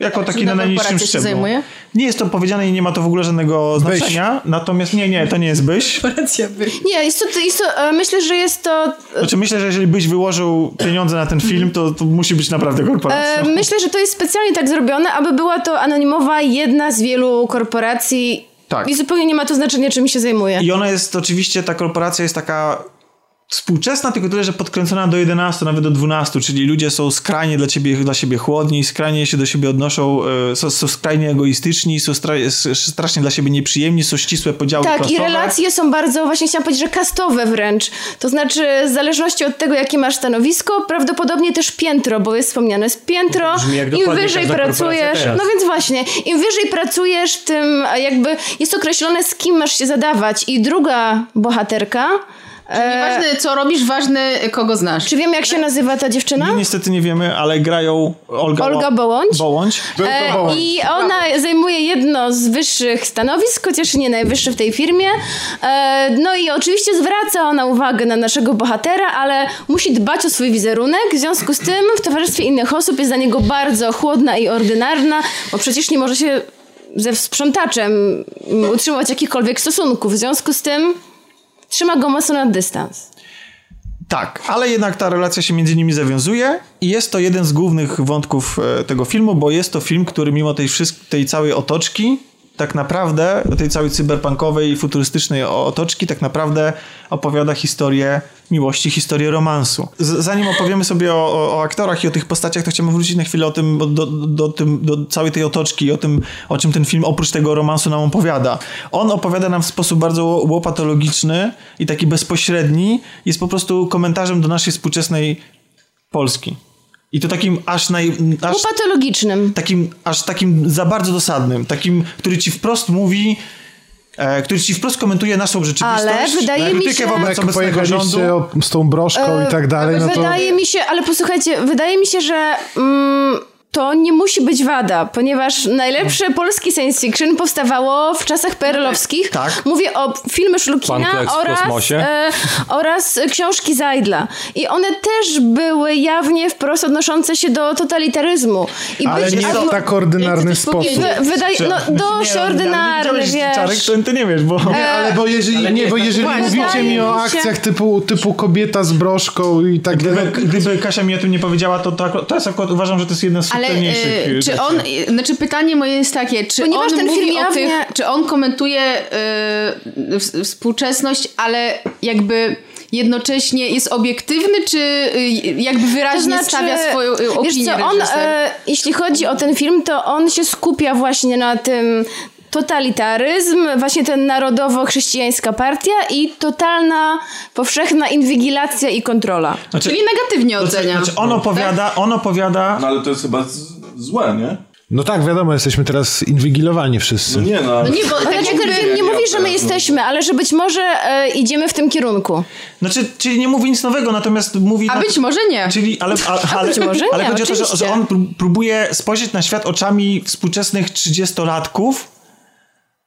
Jako taki Czym na najniższym szczeblu. zajmuje? Nie jest to powiedziane i nie ma to w ogóle żadnego znaczenia. Natomiast nie, nie, to nie jest <laughs> byś. Nie, jest to, jest to, e, myślę, że jest to Znaczy myślę, że jeżeli byś wyłożył pieniądze na ten film, to, to musi być naprawdę korporacja. E, myślę, że to jest specjalnie tak zrobione, aby była to anonimowa jedna z wielu korporacji. Tak. I zupełnie nie ma to znaczenia, czym się zajmuje. I ona jest oczywiście, ta korporacja jest taka współczesna, tylko tyle, że podkręcona do 11, nawet do 12, czyli ludzie są skrajnie dla ciebie, dla siebie chłodni, skrajnie się do siebie odnoszą, e, są, są skrajnie egoistyczni, są stra, s- strasznie dla siebie nieprzyjemni, są ścisłe podziały Tak, klasowe. i relacje są bardzo, właśnie chciałam powiedzieć, że kastowe wręcz. To znaczy, w zależności od tego, jakie masz stanowisko, prawdopodobnie też piętro, bo jest wspomniane jest piętro. Im wyżej pracujesz, no więc właśnie, im wyżej pracujesz, tym jakby jest określone, z kim masz się zadawać. I druga bohaterka. E, Nieważne co robisz, ważne kogo znasz. czy wiem, jak się nazywa ta dziewczyna? My niestety nie wiemy, ale grają Olga, Olga Bołądź. Bołądź. E, I ona zajmuje jedno z wyższych stanowisk, chociaż nie najwyższe w tej firmie. E, no i oczywiście zwraca ona uwagę na naszego bohatera, ale musi dbać o swój wizerunek. W związku z tym w towarzystwie innych osób jest dla niego bardzo chłodna i ordynarna, bo przecież nie może się ze sprzątaczem utrzymywać jakichkolwiek stosunków. W związku z tym trzyma go mocno na dystans. Tak, ale jednak ta relacja się między nimi zawiązuje i jest to jeden z głównych wątków e, tego filmu, bo jest to film, który mimo tej, tej całej otoczki, tak naprawdę, tej całej cyberpunkowej, futurystycznej otoczki, tak naprawdę opowiada historię miłości, historię romansu. Z- zanim opowiemy sobie o, o, o aktorach i o tych postaciach, to chciałbym wrócić na chwilę o tym, do, do, do, tym, do całej tej otoczki i o tym, o czym ten film oprócz tego romansu nam opowiada. On opowiada nam w sposób bardzo łopatologiczny i taki bezpośredni, jest po prostu komentarzem do naszej współczesnej Polski. I to takim aż naj... Aż Upatologicznym. takim, aż takim za bardzo dosadnym, takim, który ci wprost mówi, e, który ci wprost komentuje naszą rzeczywistość. Ale wydaje mi krytykę się- wobec Jak obecnego rządu. z tą broszką i tak dalej, no to... Wydaje mi się, ale posłuchajcie, wydaje mi się, że mm, to nie musi być wada, ponieważ najlepsze polskie science fiction powstawało w czasach perelowskich. Tak. Mówię o filmy Szlukina oraz, kosmosie. e, oraz książki Zajdla. I one też były jawnie wprost odnoszące się do totalitaryzmu. I Ale być- nie w tak ordynarny coś powiedzieć. sposób. Wy, wydaje, no dość Nie, ale ordynarny, nie widziałeś Czarek, wiesz. to ty nie wiesz, bo... Nie, ale bo jeżeli, Ale nie, bo tak jeżeli właśnie. mówicie mi o akcjach typu, typu kobieta z broszką i tak dalej. Gdyby, gdyby Kasia mi o tym nie powiedziała, to, to, to jest akurat uważam, że to jest jedna z Ale e, e, czy on, e, znaczy pytanie moje jest takie, czy Ponieważ on ten mówi film o jawnie- tych, czy on komentuje e, w- współczesność, ale jakby jednocześnie jest obiektywny, czy e, jakby wyraźnie stawia swoją e, opinię Wiesz co, on, e, jeśli chodzi o ten film, to on się skupia właśnie na tym totalitaryzm, właśnie ten narodowo-chrześcijańska partia i totalna, powszechna inwigilacja i kontrola. Znaczy, Czyli negatywnie ocenia. znaczy on opowiada, on opowiada... No ale to jest chyba z, złe, nie? No tak, wiadomo, jesteśmy teraz inwigilowani wszyscy. No nie no. No nie, bo tak Znaczy, jakby... ten film nie mówi, że my jesteśmy, ale że być może e, idziemy w tym kierunku. Znaczy, czyli nie mówi nic nowego, natomiast mówi... A na- być może nie. Czyli, ale, <laughs> a, ale, być może ale nie, chodzi o to, że, oczywiście. że on pró- próbuje spojrzeć na świat oczami współczesnych 30-latków.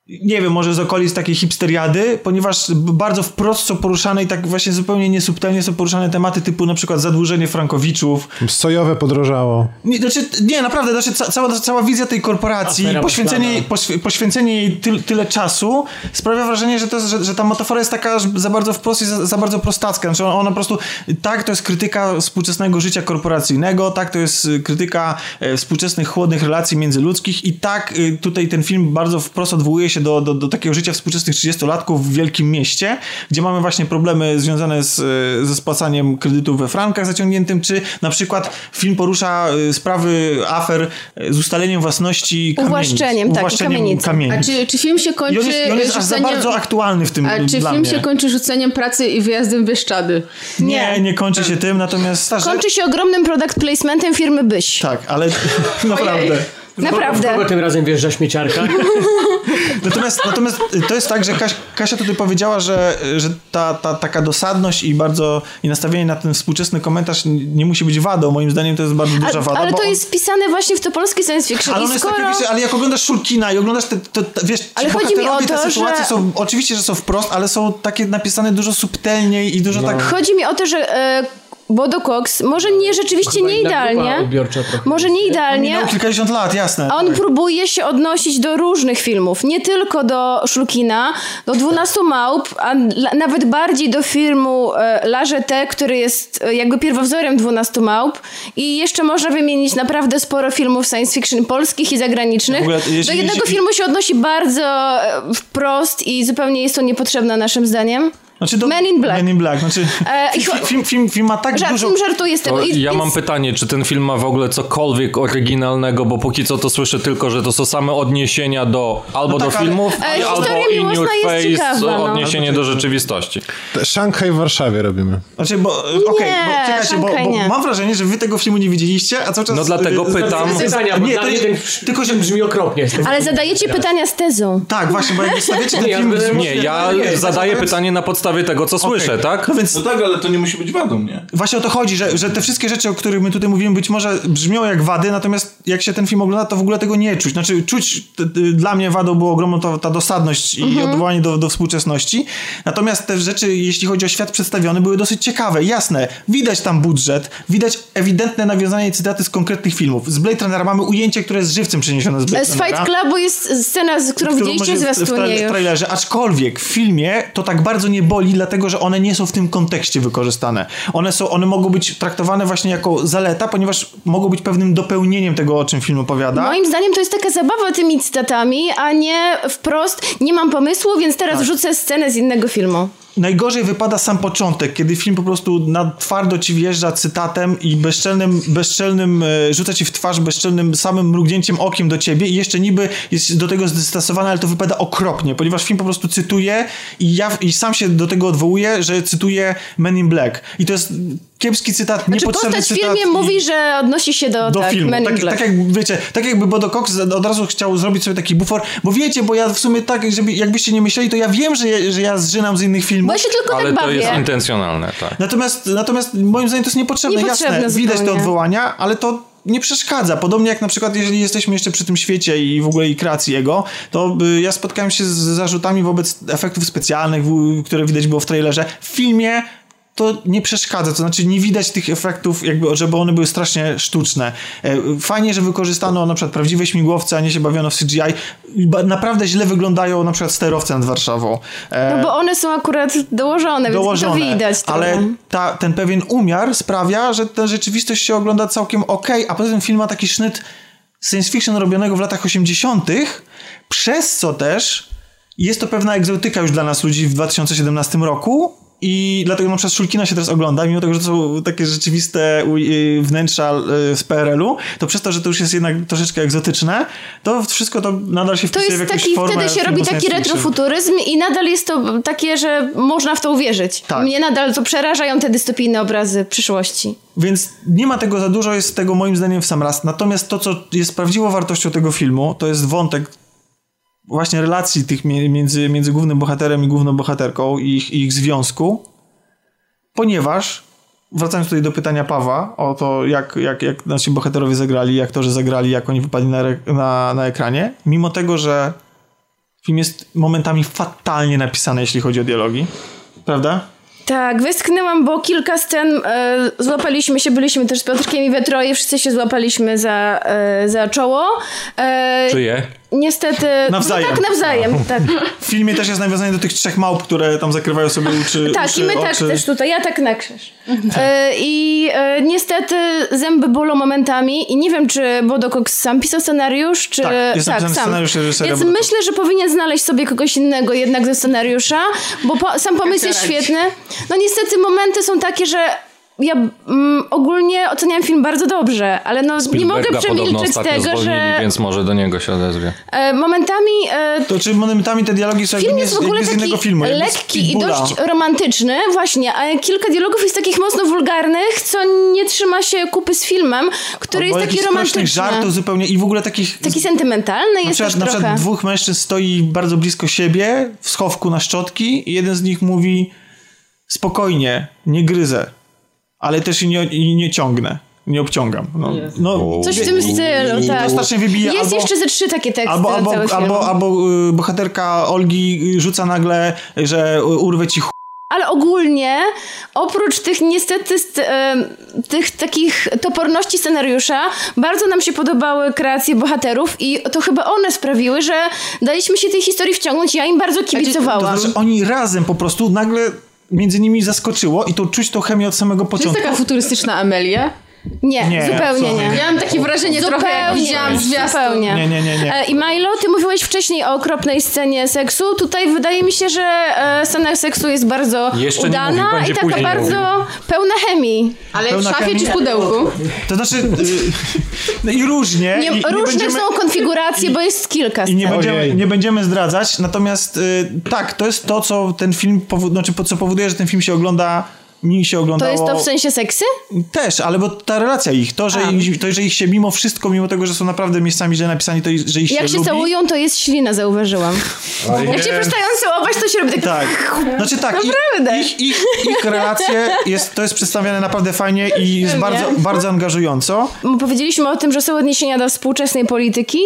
Nie wiem, może z okolic takiej hipsteriady, ponieważ bardzo wprost są poruszane i tak właśnie zupełnie niesubtelnie są poruszane tematy typu na przykład zadłużenie frankowiczów. Sojowe podrożało. Nie, znaczy, nie naprawdę, znaczy, ca, cała, cała wizja tej korporacji, Afera poświęcenie, jej- myślana. poświ- poświęcenie jej tyl, tyle czasu sprawia wrażenie, że, to jest, że, że ta metafora jest taka za bardzo wprost i za, za bardzo prostacka. Znaczy ona, ona po prostu, tak, to jest krytyka współczesnego życia korporacyjnego, tak, to jest krytyka e, współczesnych, chłodnych relacji międzyludzkich i tak y, tutaj ten film bardzo wprost odwołuje się do, do, do takiego życia współczesnych 30-latków w wielkim mieście, gdzie mamy właśnie problemy związane z, y, ze spłacaniem kredytów we frankach zaciągniętym, czy na przykład film porusza y, sprawy afer y, z ustaleniem własności kamienic. Uwłaszczeniem, tak, Uwłaszczeniem kamienicy. kamienic. A czy, czy film się I kończy on jest, i on jest aż za rzuceniem... bardzo aktualny w tym A czy dla film mnie. się kończy rzuceniem pracy i wyjazdem w Bieszczady? Nie, nie kończy się tym, natomiast. Kończy się ogromnym product placementem firmy Byś. Tak, ale <laughs> naprawdę. Naprawdę. Kogo tym razem wjeżdża śmieciarka? <laughs> Natomiast, natomiast to jest tak, że Kasia, Kasia tutaj powiedziała, że, że ta, ta taka dosadność i bardzo i nastawienie na ten współczesny komentarz nie musi być wadą. Moim zdaniem to jest bardzo duża wada. ale to on- jest wpisane właśnie w to polskie science fiction. ale jest skoro... takie, wiesz, ale jak oglądasz Szulkina i oglądasz te, to, to, wiesz, ci Ale chodzi mi o to, te sytuacje że- są, oczywiście, że są wprost, ale są takie napisane dużo subtelniej i dużo tak... Chodzi mi o to, że e, Bodo Cox może nie rzeczywiście nie idealnie, może nie idealnie, Minęło kilkadziesiąt lat, jasne. a on tak. próbuje się odnosić do różnych filmów, nie tylko do Szulkina, do 12 Małp, a nawet bardziej do filmu e, La Jetée, który jest e, jakby pierwowzorem 12 Małp i jeszcze można wymienić naprawdę sporo filmów science fiction polskich i zagranicznych. Ogóle, jeśli- do jednego jeśli- filmu się odnosi bardzo e, wprost i zupełnie jest to niepotrzebne naszym zdaniem. Znaczy do, Men in Black. Men in Black. Znaczy, E, film, film, film, film ma tak Żart, dużo... film żartuje z tego. I, ja więc- mam pytanie, czy ten film ma w ogóle cokolwiek oryginalnego, bo póki co to słyszę tylko, że to są same odniesienia do albo No do tak, ale- filmów, E, albo in your jest face ciekawa, no. odniesienie do rzeczywistości. Szanghaj w Warszawie robimy. Znaczy, bo, okej, bo czekajcie, bo, bo mam wrażenie, że wy tego filmu nie widzieliście, a cały czas... No dlatego y, pytam. Pytania, bo Nie, to ten tylko, że... brzmi okropnie. Ale zadajecie pytania z tezą. Tak, właśnie, bo jak stawiacie ten Nie, film... Nie, ja zadaję- pytanie na podstawie tego, co słyszę, tak? No więc No tak, ale to nie musi być wadą, nie? Właśnie o to chodzi, że, że te wszystkie rzeczy, o których my tutaj mówimy, być może brzmią jak wady, natomiast jak się ten film ogląda, to w ogóle tego nie czuć. Znaczy, czuć, t, t, dla mnie wadą było ogromną to, ta dosadność i odwołanie do, do współczesności. Natomiast te rzeczy, jeśli chodzi o świat przedstawiony, były dosyć ciekawe. Jasne, widać tam budżet, widać ewidentne nawiązanie i cytaty z konkretnych filmów. Z Blade Runnera mamy ujęcie, które jest żywcem przeniesione z Blade Z Fight Runnera. Clubu jest scena, z którą którą widzieliście w w, w, tra- w trailerze, aczkolwiek w filmie to tak bardzo nie boli, dlatego że one nie są w tym kontekście wykorzystane. One, są, one mogą być traktowane właśnie jako zaleta, ponieważ mogą być pewnym dopełnieniem tego, o czym film opowiada. Moim zdaniem to jest taka zabawa tymi cytatami, a nie wprost nie mam pomysłu, więc teraz Tak. wrzucę scenę z innego filmu. Najgorzej wypada sam początek, kiedy film po prostu na twardo ci wjeżdża cytatem i bezczelnym, bezczelnym e, rzuca ci w twarz bezczelnym samym mrugnięciem okiem do ciebie i jeszcze niby jest do tego zdystosowany, ale to wypada okropnie, ponieważ film po prostu cytuje i ja i sam się do tego odwołuję, że cytuje Men in Black. I to jest kiepski cytat, Znaczy niepotrzebny postać w filmie i- mówi, że odnosi się do, do tak, filmu. Tak, tak jak wiecie, tak jakby Bodo Cox od razu chciał zrobić sobie taki bufor, bo wiecie, bo ja w sumie tak, żeby, jakbyście nie myśleli, to ja wiem, że ja, że ja zżynam z innych filmów. Bo ja się tylko Ale tak to bawię. jest intencjonalne, tak. Natomiast, natomiast moim zdaniem to jest niepotrzebne. Niepotrzebne Jasne, widać te zupełnie. odwołania, ale to nie przeszkadza. Podobnie jak na przykład, jeżeli jesteśmy jeszcze przy tym świecie i w ogóle i kreacji jego, to y, ja spotkałem się z zarzutami wobec efektów specjalnych, które widać było w trailerze. W filmie to nie przeszkadza, to znaczy nie widać tych efektów, jakby, żeby one były strasznie sztuczne. E, Fajnie, że wykorzystano na przykład prawdziwe śmigłowce, a nie się bawiono w CGI. Naprawdę źle wyglądają na przykład sterowce nad Warszawą. E, No bo one są akurat dołożone, dołożone, więc to widać trochę. ale ta, ten pewien umiar sprawia, że ta rzeczywistość się ogląda całkiem okej, a poza tym film ma taki sznyt science fiction robionego w latach 80., przez co też jest to pewna egzotyka już dla nas ludzi w 2017 roku i dlatego na przykład Szulkina się teraz ogląda, mimo tego, że to są takie rzeczywiste wnętrza y, z PRL-u, to przez to, że to już jest jednak troszeczkę egzotyczne, to wszystko to nadal się To wpisuje w jest jakąś taki, formę wtedy się robi taki retrofuturyzm i nadal jest to takie, że można w to uwierzyć. Tak. Mnie nadal to przerażają te dystopijne obrazy przyszłości. Więc nie ma tego za dużo, jest tego moim zdaniem w sam raz. Natomiast to, co jest prawdziwą wartością tego filmu, to jest wątek właśnie relacji tych między, między głównym bohaterem i główną bohaterką i ich, ich związku, ponieważ wracając tutaj do pytania Pawła o to, jak, jak, jak nasi bohaterowie zagrali, jak to, że zagrali, jak oni wypadli na, na, na ekranie, mimo tego, że film jest momentami fatalnie napisany, jeśli chodzi o dialogi, prawda? Tak, westchnęłam, bo kilka scen e, złapaliśmy się, byliśmy też z Piotrkiem i we troje, wszyscy się złapaliśmy za, e, za czoło. E, Czyje? Niestety... Nawzajem. No tak, nawzajem, tak. W filmie też jest nawiązanie do tych trzech małp, które tam zakrywają sobie uczy, <laughs> Tak, uszy, i my tak oczy. też tutaj, ja tak na krzyż. E, I e, niestety zęby bolą momentami i nie wiem, czy Bodo Cox sam pisał scenariusz, czy... Tak, jest napisany sam. scenariusz reżysera Więc myślę, że powinien znaleźć sobie kogoś innego jednak ze scenariusza, bo po, sam pomysł jest świetny. No niestety momenty są takie, że ja mm, ogólnie oceniam film bardzo dobrze, ale no nie mogę przemilczeć tego, zwolnili, że więc może do niego się odezwie. e, momentami e, To czy momentami te dialogi są Film jest w ogóle taki innego filmu. lekki i dość romantyczny, właśnie, a kilka dialogów jest takich mocno wulgarnych, co nie trzyma się kupy z filmem, który Albo jest taki romantyczny. żartów zupełnie i w ogóle takich... Taki sentymentalny na jest przykład, też na trochę. przykład dwóch mężczyzn stoi bardzo blisko siebie w schowku na szczotki i jeden z nich mówi spokojnie, nie gryzę, ale też i nie, i nie ciągnę, nie obciągam. No, no, Coś w tym stylu, tak. To strasznie wybija. Jest albo, jeszcze ze trzy takie teksty Albo, albo, albo, albo y, bohaterka Olgi rzuca nagle, że y, urwę ci ch... Ale ogólnie, oprócz tych niestety st- em, tych takich toporności scenariusza, bardzo nam się podobały kreacje bohaterów i to chyba one sprawiły, że daliśmy się tej historii wciągnąć. Ja im bardzo To kibicowałam. znaczy oni razem po prostu nagle między nimi zaskoczyło i to czuć tą chemię od samego To jest początku. taka futurystyczna Amelia. Nie, Nie, zupełnie nie. Ja mam takie wrażenie trochę, jak widziałam zwiastun. zupełnie. Nie, nie, nie, nie. E, I Milo, ty mówiłeś wcześniej o okropnej scenie seksu. Tutaj wydaje mi się, że e, scena seksu jest bardzo Jeszcze nie udana mówił, i taka bardzo pełna chemii. Ale w Pełna szafie chemii? czy w pudełku? To znaczy y, <laughs> no i różnie. Nie, i, i różne będziemy, są konfiguracje, bo jest kilka I nie scen. będziemy, nie będziemy zdradzać, natomiast y, tak, to jest to, co ten film, powo- znaczy, po- co powoduje, że ten film się ogląda, mi się To oglądało... jest to w sensie seksy? Też, ale bo ta relacja ich, to, że, A. ich, to, że ich się mimo wszystko, mimo tego, że są naprawdę miejscami źle napisani, to ich- że ich Jak się się lubi. całują, to jest ślina, zauważyłam. Jak się przestają całować, to się robi tak... Tak. <laughs> Znaczy tak, Naprawdę. ich, ich, ich, ich relacje, jest, to jest przedstawiane naprawdę fajnie i jest bardzo, bardzo angażująco. Bo Powiedzieliśmy o tym, że są odniesienia do współczesnej polityki.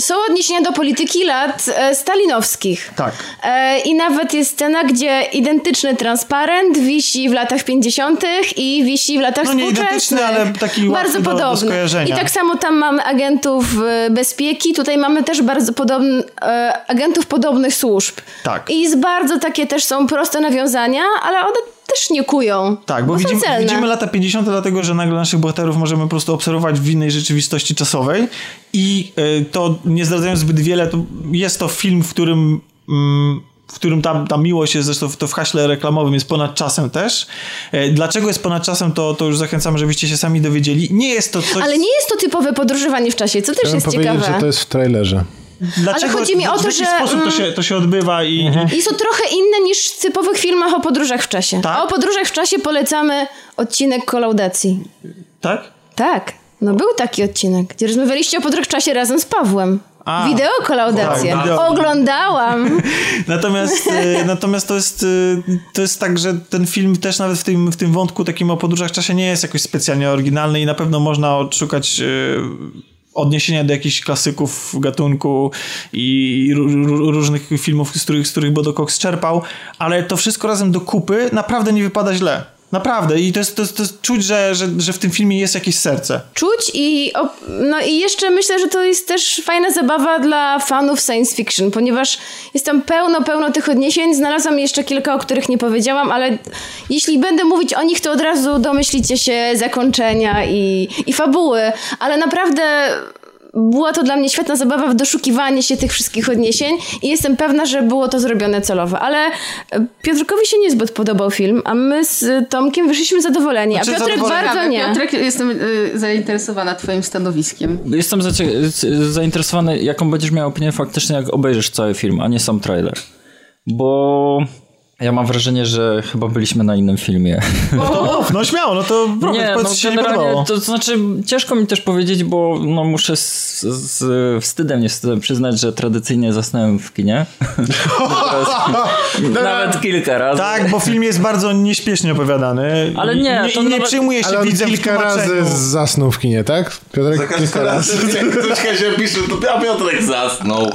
Są odniesienia do polityki lat e, stalinowskich. Tak. E, I nawet jest scena, gdzie identyczny transparent wisi w latach 50. i wisi w latach No nie identyczny, ale taki Bardzo do- do podobny. skojarzenia. I tak samo tam mamy agentów e, bezpieki, tutaj mamy też bardzo podobny, e, agentów podobnych służb. Tak. I jest bardzo takie też są proste nawiązania, ale one też nie kują. Tak, bo są widzimy, widzimy lata 50. dlatego, że nagle naszych bohaterów możemy po prostu obserwować w innej rzeczywistości czasowej i y, to nie zdradzając zbyt wiele, to jest to film, w którym mm, w którym ta, ta miłość jest zresztą w- to w haśle reklamowym jest ponad czasem też. E, Dlaczego jest ponad czasem, to, to już zachęcam, żebyście się sami dowiedzieli. Nie jest to coś... Ale nie jest to typowe podróżowanie w czasie, co też Chciałem jest powiedzieć, ciekawe. że to jest w trailerze. Dlaczego, chodzi mi o w to, jaki że, sposób to się, to się odbywa i... Jest to trochę inne niż w typowych filmach o podróżach w czasie. Tak? A o podróżach w czasie polecamy odcinek kolaudacji. Tak? Tak, no był taki odcinek, gdzie rozmawialiście o podróżach w czasie razem z Pawłem. A. Wideo kolaudację. Tak, wideo. Oglądałam. <laughs> Natomiast, e, natomiast to, jest, e, to jest tak, że ten film też nawet w tym, w tym wątku takim o podróżach w czasie nie jest jakoś specjalnie oryginalny i na pewno można odszukać e, odniesienia do jakichś klasyków gatunku i ró- ró- różnych filmów, z których, z których Bodo Cox czerpał, ale to wszystko razem do kupy naprawdę nie wypada źle. Naprawdę. I to jest, to jest, to jest czuć, że, że, że w tym filmie jest jakieś serce. Czuć i, no i jeszcze myślę, że to jest też fajna zabawa dla fanów science fiction, ponieważ jest tam pełno, pełno tych odniesień. Znalazłam jeszcze kilka, o których nie powiedziałam, ale jeśli będę mówić o nich, to od razu domyślicie się zakończenia i, i fabuły. Ale naprawdę była to dla mnie świetna zabawa w doszukiwanie się tych wszystkich odniesień i jestem pewna, że było to zrobione celowo. Ale e, Piotrkowi się niezbyt podobał film, a my z Tomkiem wyszliśmy zadowoleni, a Znaczy, Piotrek zadowoleni. bardzo nie. Piotrek, jestem y, zainteresowana twoim stanowiskiem. Jestem zacie- z- zainteresowany, jaką będziesz miał opinię faktycznie, jak obejrzysz cały film, a nie sam trailer. Bo ja mam wrażenie, że chyba byliśmy na innym filmie. <laughs> No śmiało, no to Nie, powiedz, no się nie podobało. to, to znaczy ciężko mi też powiedzieć, bo no muszę z, z wstydem, nie wstydem przyznać, że tradycyjnie zasnąłem w kinie. <laughs> Nawet kilka razy. Tak, bo film jest bardzo nieśpiesznie opowiadany. Ale nie, nie, to i nie nawet- przyjmuje się Ale on widzem w kilka razy zasnął w kinie, tak? Piotrek kilka razy. jak ktoś się pisze, to a Piotrek zasnął. <laughs>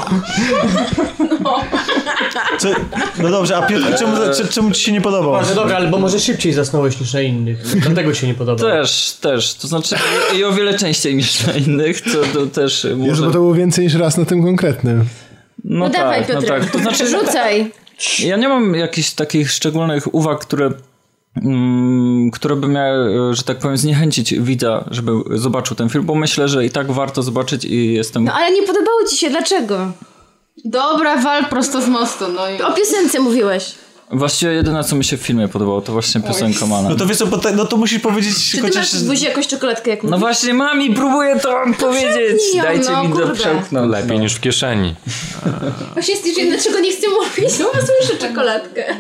Czy, no dobrze, a Piotr, czemu, czemu ci się nie podobał? Bardzo dobra, ale bo może szybciej zasnąłeś niż na innych. Dlatego ci nie podoba. Też, też. To znaczy i, o wiele częściej niż na innych, co to też może... bo to było więcej niż raz na tym konkretnym. No, No dawaj, tak, no tak. To znaczy, rzucaj. Ja nie mam jakichś takich szczególnych uwag, które, mm, które by miały, że tak powiem, zniechęcić widza, żeby zobaczył ten film, bo myślę, że i tak warto zobaczyć i jestem... No ale nie podobało ci się, dlaczego? Dobra, wal prosto z mostu, no i... O piosence mówiłeś. Właściwie jedyne, co mi się w filmie podobało, to właśnie piosenka Mana. No to wiesz co, no to musisz powiedzieć Czy ty chociaż... masz w buzi jakąś czekoladkę jak No właśnie, mami, próbuję to wam powiedzieć. przełknij ją, Dajcie no, mi kurde. to przełknąć. Lepiej niż w kieszeni. Właśnie stwierdziłem, dlaczego nie chcę mówić, no bo słyszę czekoladkę.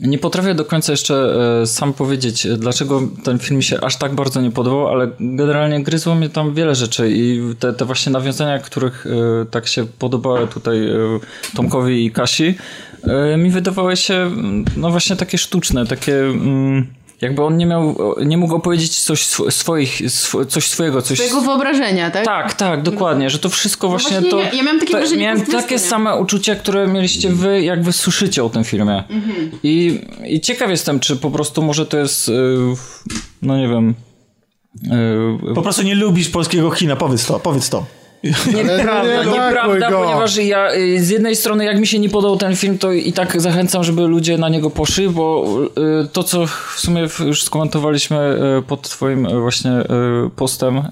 Nie potrafię do końca jeszcze e, sam powiedzieć, dlaczego ten film mi się aż tak bardzo nie podobał, ale generalnie gryzło mnie tam wiele rzeczy i te, te właśnie nawiązania, których e, tak się podobały tutaj e, Tomkowi i Kasi, mi wydawały się mm, no właśnie takie sztuczne, takie... Mm, jakby on nie miał, nie mógł opowiedzieć coś swo- swoich, swo- coś swojego, coś Twojego wyobrażenia, tak? tak, tak, dokładnie, że to wszystko właśnie, właśnie to... ja- ja miałam takie to, wrażenie Miałem takie nie? same uczucia, które mieliście wy, jak wy słyszycie o tym filmie. Mhm. I, I ciekaw jestem, czy po prostu może to jest, y, no nie wiem... y, Po prostu nie lubisz polskiego kina, powiedz to, powiedz to. Nieprawda, nie nieprawda, go. ponieważ ja y, z jednej strony jak mi się nie podobał ten film, to i tak zachęcam, żeby ludzie na niego poszli, bo y, to co w sumie już skomentowaliśmy y, pod twoim y, właśnie y, postem y,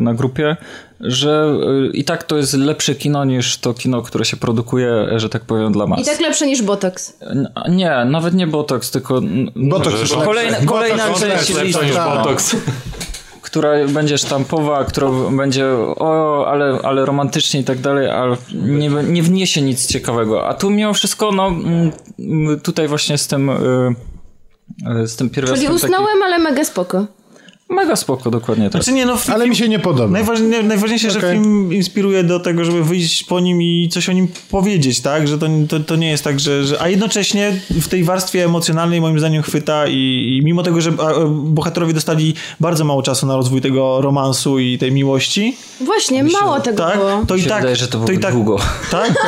na grupie, że y, i tak to jest lepsze kino niż to kino, które się produkuje, że tak powiem, dla mas. I tak lepsze niż Botox. N- Nie, nawet nie Botox, tylko Botox jest kolejna, kolejna Botox część listu, niż Tak. Botox. Która będzie sztampowa, która będzie o, ale, ale romantycznie i tak dalej, ale nie, nie wniesie nic ciekawego. A tu mimo wszystko, no mm, tutaj właśnie z tym y, y, z tym Czyli usnąłem, ale mega spoko. Mega spoko, dokładnie tak. Znaczy nie, no, w- Ale mi się nie podoba. Najważniejsze, najważniejsze że Okej. film inspiruje do tego, żeby wyjść po nim i coś o nim powiedzieć, tak? Że to, to, to nie jest tak, że, że... A jednocześnie w tej warstwie emocjonalnej moim zdaniem chwyta i, i mimo tego, że e, bohaterowie dostali bardzo mało czasu na rozwój tego romansu i tej miłości, Właśnie, mało tego tak? było. To i Mi się tak... wydaje, że to to i tak, długo. Tak? <laughs>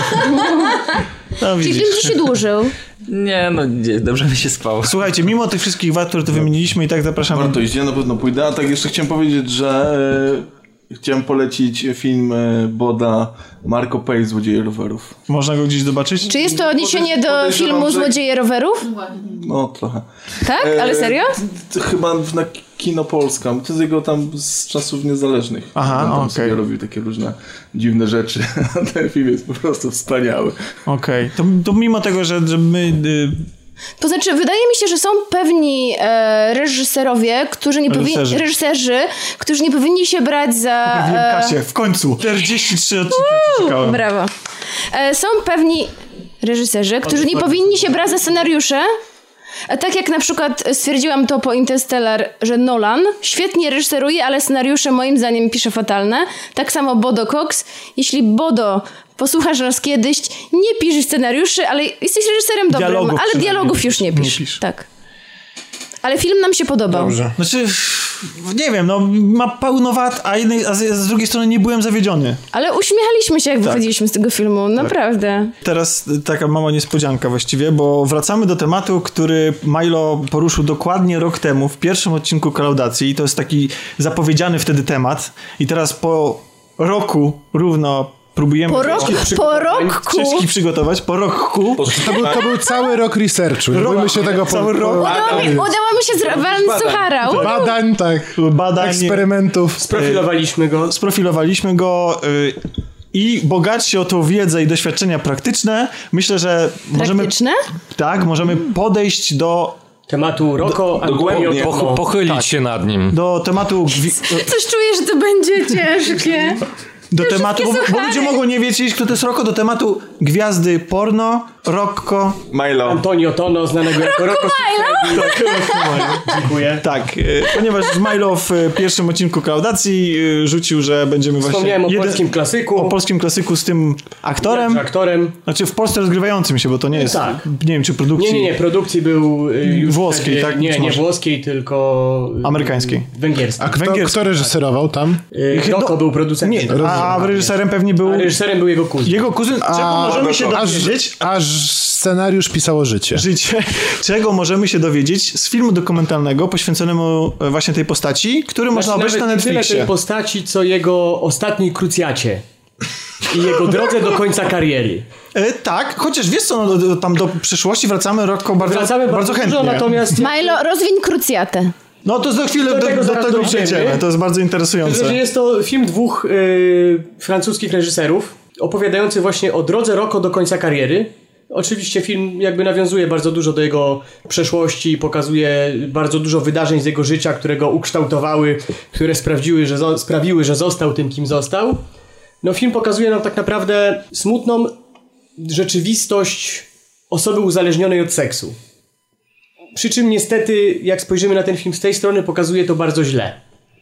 No, Czyli film się dłużył. Nie, no nie, dobrze mi się spało. Słuchajcie, mimo tych wszystkich wad, które tu wymieniliśmy i tak zapraszamy... Warto iść, ja na pewno pójdę. A tak jeszcze chciałem powiedzieć, że e, chciałem polecić film e, Boda Marco Pay Złodzieje rowerów. Można go gdzieś zobaczyć? Czy jest to odniesienie do filmu że- Złodzieje rowerów? No trochę. Tak? Ale E, serio? t- Chyba na Kino Polska. To jest jego tam z czasów niezależnych. Aha, On tam okej. sobie robił takie różne dziwne rzeczy. <laughs> A ten film jest po prostu wspaniały. Okej, to, to mimo tego, że, że my... Y, To znaczy, wydaje mi się, że są pewni e, reżyserowie, którzy nie powinni... Reżyserzy. Reżyserzy, którzy nie powinni się brać za... Wiem, E, Kasię, w końcu. 43 odcinki czekałem. brawo. E, są pewni reżyserzy, którzy nie powinni się brać za scenariusze. Tak jak na przykład stwierdziłam to po Interstellar, że Nolan świetnie reżyseruje, ale scenariusze moim zdaniem pisze fatalne. Tak samo Bodo Cox. Jeśli Bodo posłuchasz nas kiedyś, nie pisz scenariuszy, ale jesteś reżyserem dobrym, Dialogów ale dialogów już nie nie pisz. pisz. Tak. Ale film nam się podobał. Dobrze. Znaczy, nie wiem, no ma pełno wad, a, jednej, a z, z drugiej strony nie byłem zawiedziony. Ale uśmiechaliśmy się, jak wychodziliśmy z tego filmu. Naprawdę. Teraz y, taka mała niespodzianka właściwie, bo wracamy do tematu, który Milo poruszył dokładnie rok temu w pierwszym odcinku kolaudacji i to jest taki zapowiedziany wtedy temat i teraz po roku równo próbujemy Po, rok, po roku... przygotować, po roku To był, to był cały rok researchu. Nie bójmy się tego po, Cały rok. po, Udało mi, udało mi się zrobić suchara. U, badań, tak, badań, eksperymentów. Sprofilowaliśmy go. sprofilowaliśmy go y, i bogatsi o tą wiedzę i doświadczenia praktyczne, myślę, że możemy Praktyczne? tak, możemy podejść do, Tematu Roko, Poch- Tecmo. pochylić się nad nim. do tematu <laughs> Coś czuję, że to będzie ciężkie. <laughs> do tematu, bo, bo ludzie mogą nie wiedzieć, kto to jest Roko, do tematu gwiazdy porno, Rocco. Milo. Antonio Tono, znanego jako Rocco Tak, Dziękuję. tak, y, ponieważ Milo w y, pierwszym odcinku klaudacji y, rzucił, że będziemy właśnie Wspomniałem o jeden- polskim klasyku. o polskim klasyku z tym aktorem, Aktorem. znaczy w Polsce rozgrywającym się, bo to nie jest, Tak. nie wiem czy produkcji Nie, nie, nie, produkcji był Włoskiej, wtedy- tak? Nie, nie włoskiej, tylko Amerykańskiej. Węgierskiej. A kto, Węgierski. kto reżyserował tam? Rocco był producentem. Nie, a reżyserem pewnie był A reżyserem był jego kuzyn. jego kuzyn. Czego możemy się aż, dowiedzieć? aż scenariusz pisało życie. Życie, <laughs> czego możemy się dowiedzieć z filmu dokumentalnego poświęconemu e, właśnie tej postaci, który można Znaczy, obejrzeć na nie tyle Netflixie. tej postaci, co jego ostatniej krucjacie. I jego drodze do końca kariery. E, tak, chociaż wiesz co, no, do, do, tam do przyszłości wracamy Rocco bardzo, Wracamy bardzo, bardzo, chętnie. dużo, natomiast Milo, rozwiń krucjatę. No to za chwilę Do tego do tego przejdziemy, to jest bardzo interesujące. że jest to film dwóch y, francuskich reżyserów opowiadający właśnie o drodze Rocco do końca kariery. Oczywiście film jakby nawiązuje bardzo dużo do jego przeszłości, pokazuje bardzo dużo wydarzeń z jego życia, które go ukształtowały, które sprawdziły, że sprawiły, że został tym, kim został. No film pokazuje nam tak naprawdę smutną rzeczywistość osoby uzależnionej od seksu. Przy czym niestety, jak spojrzymy na ten film z tej strony, pokazuje to bardzo źle.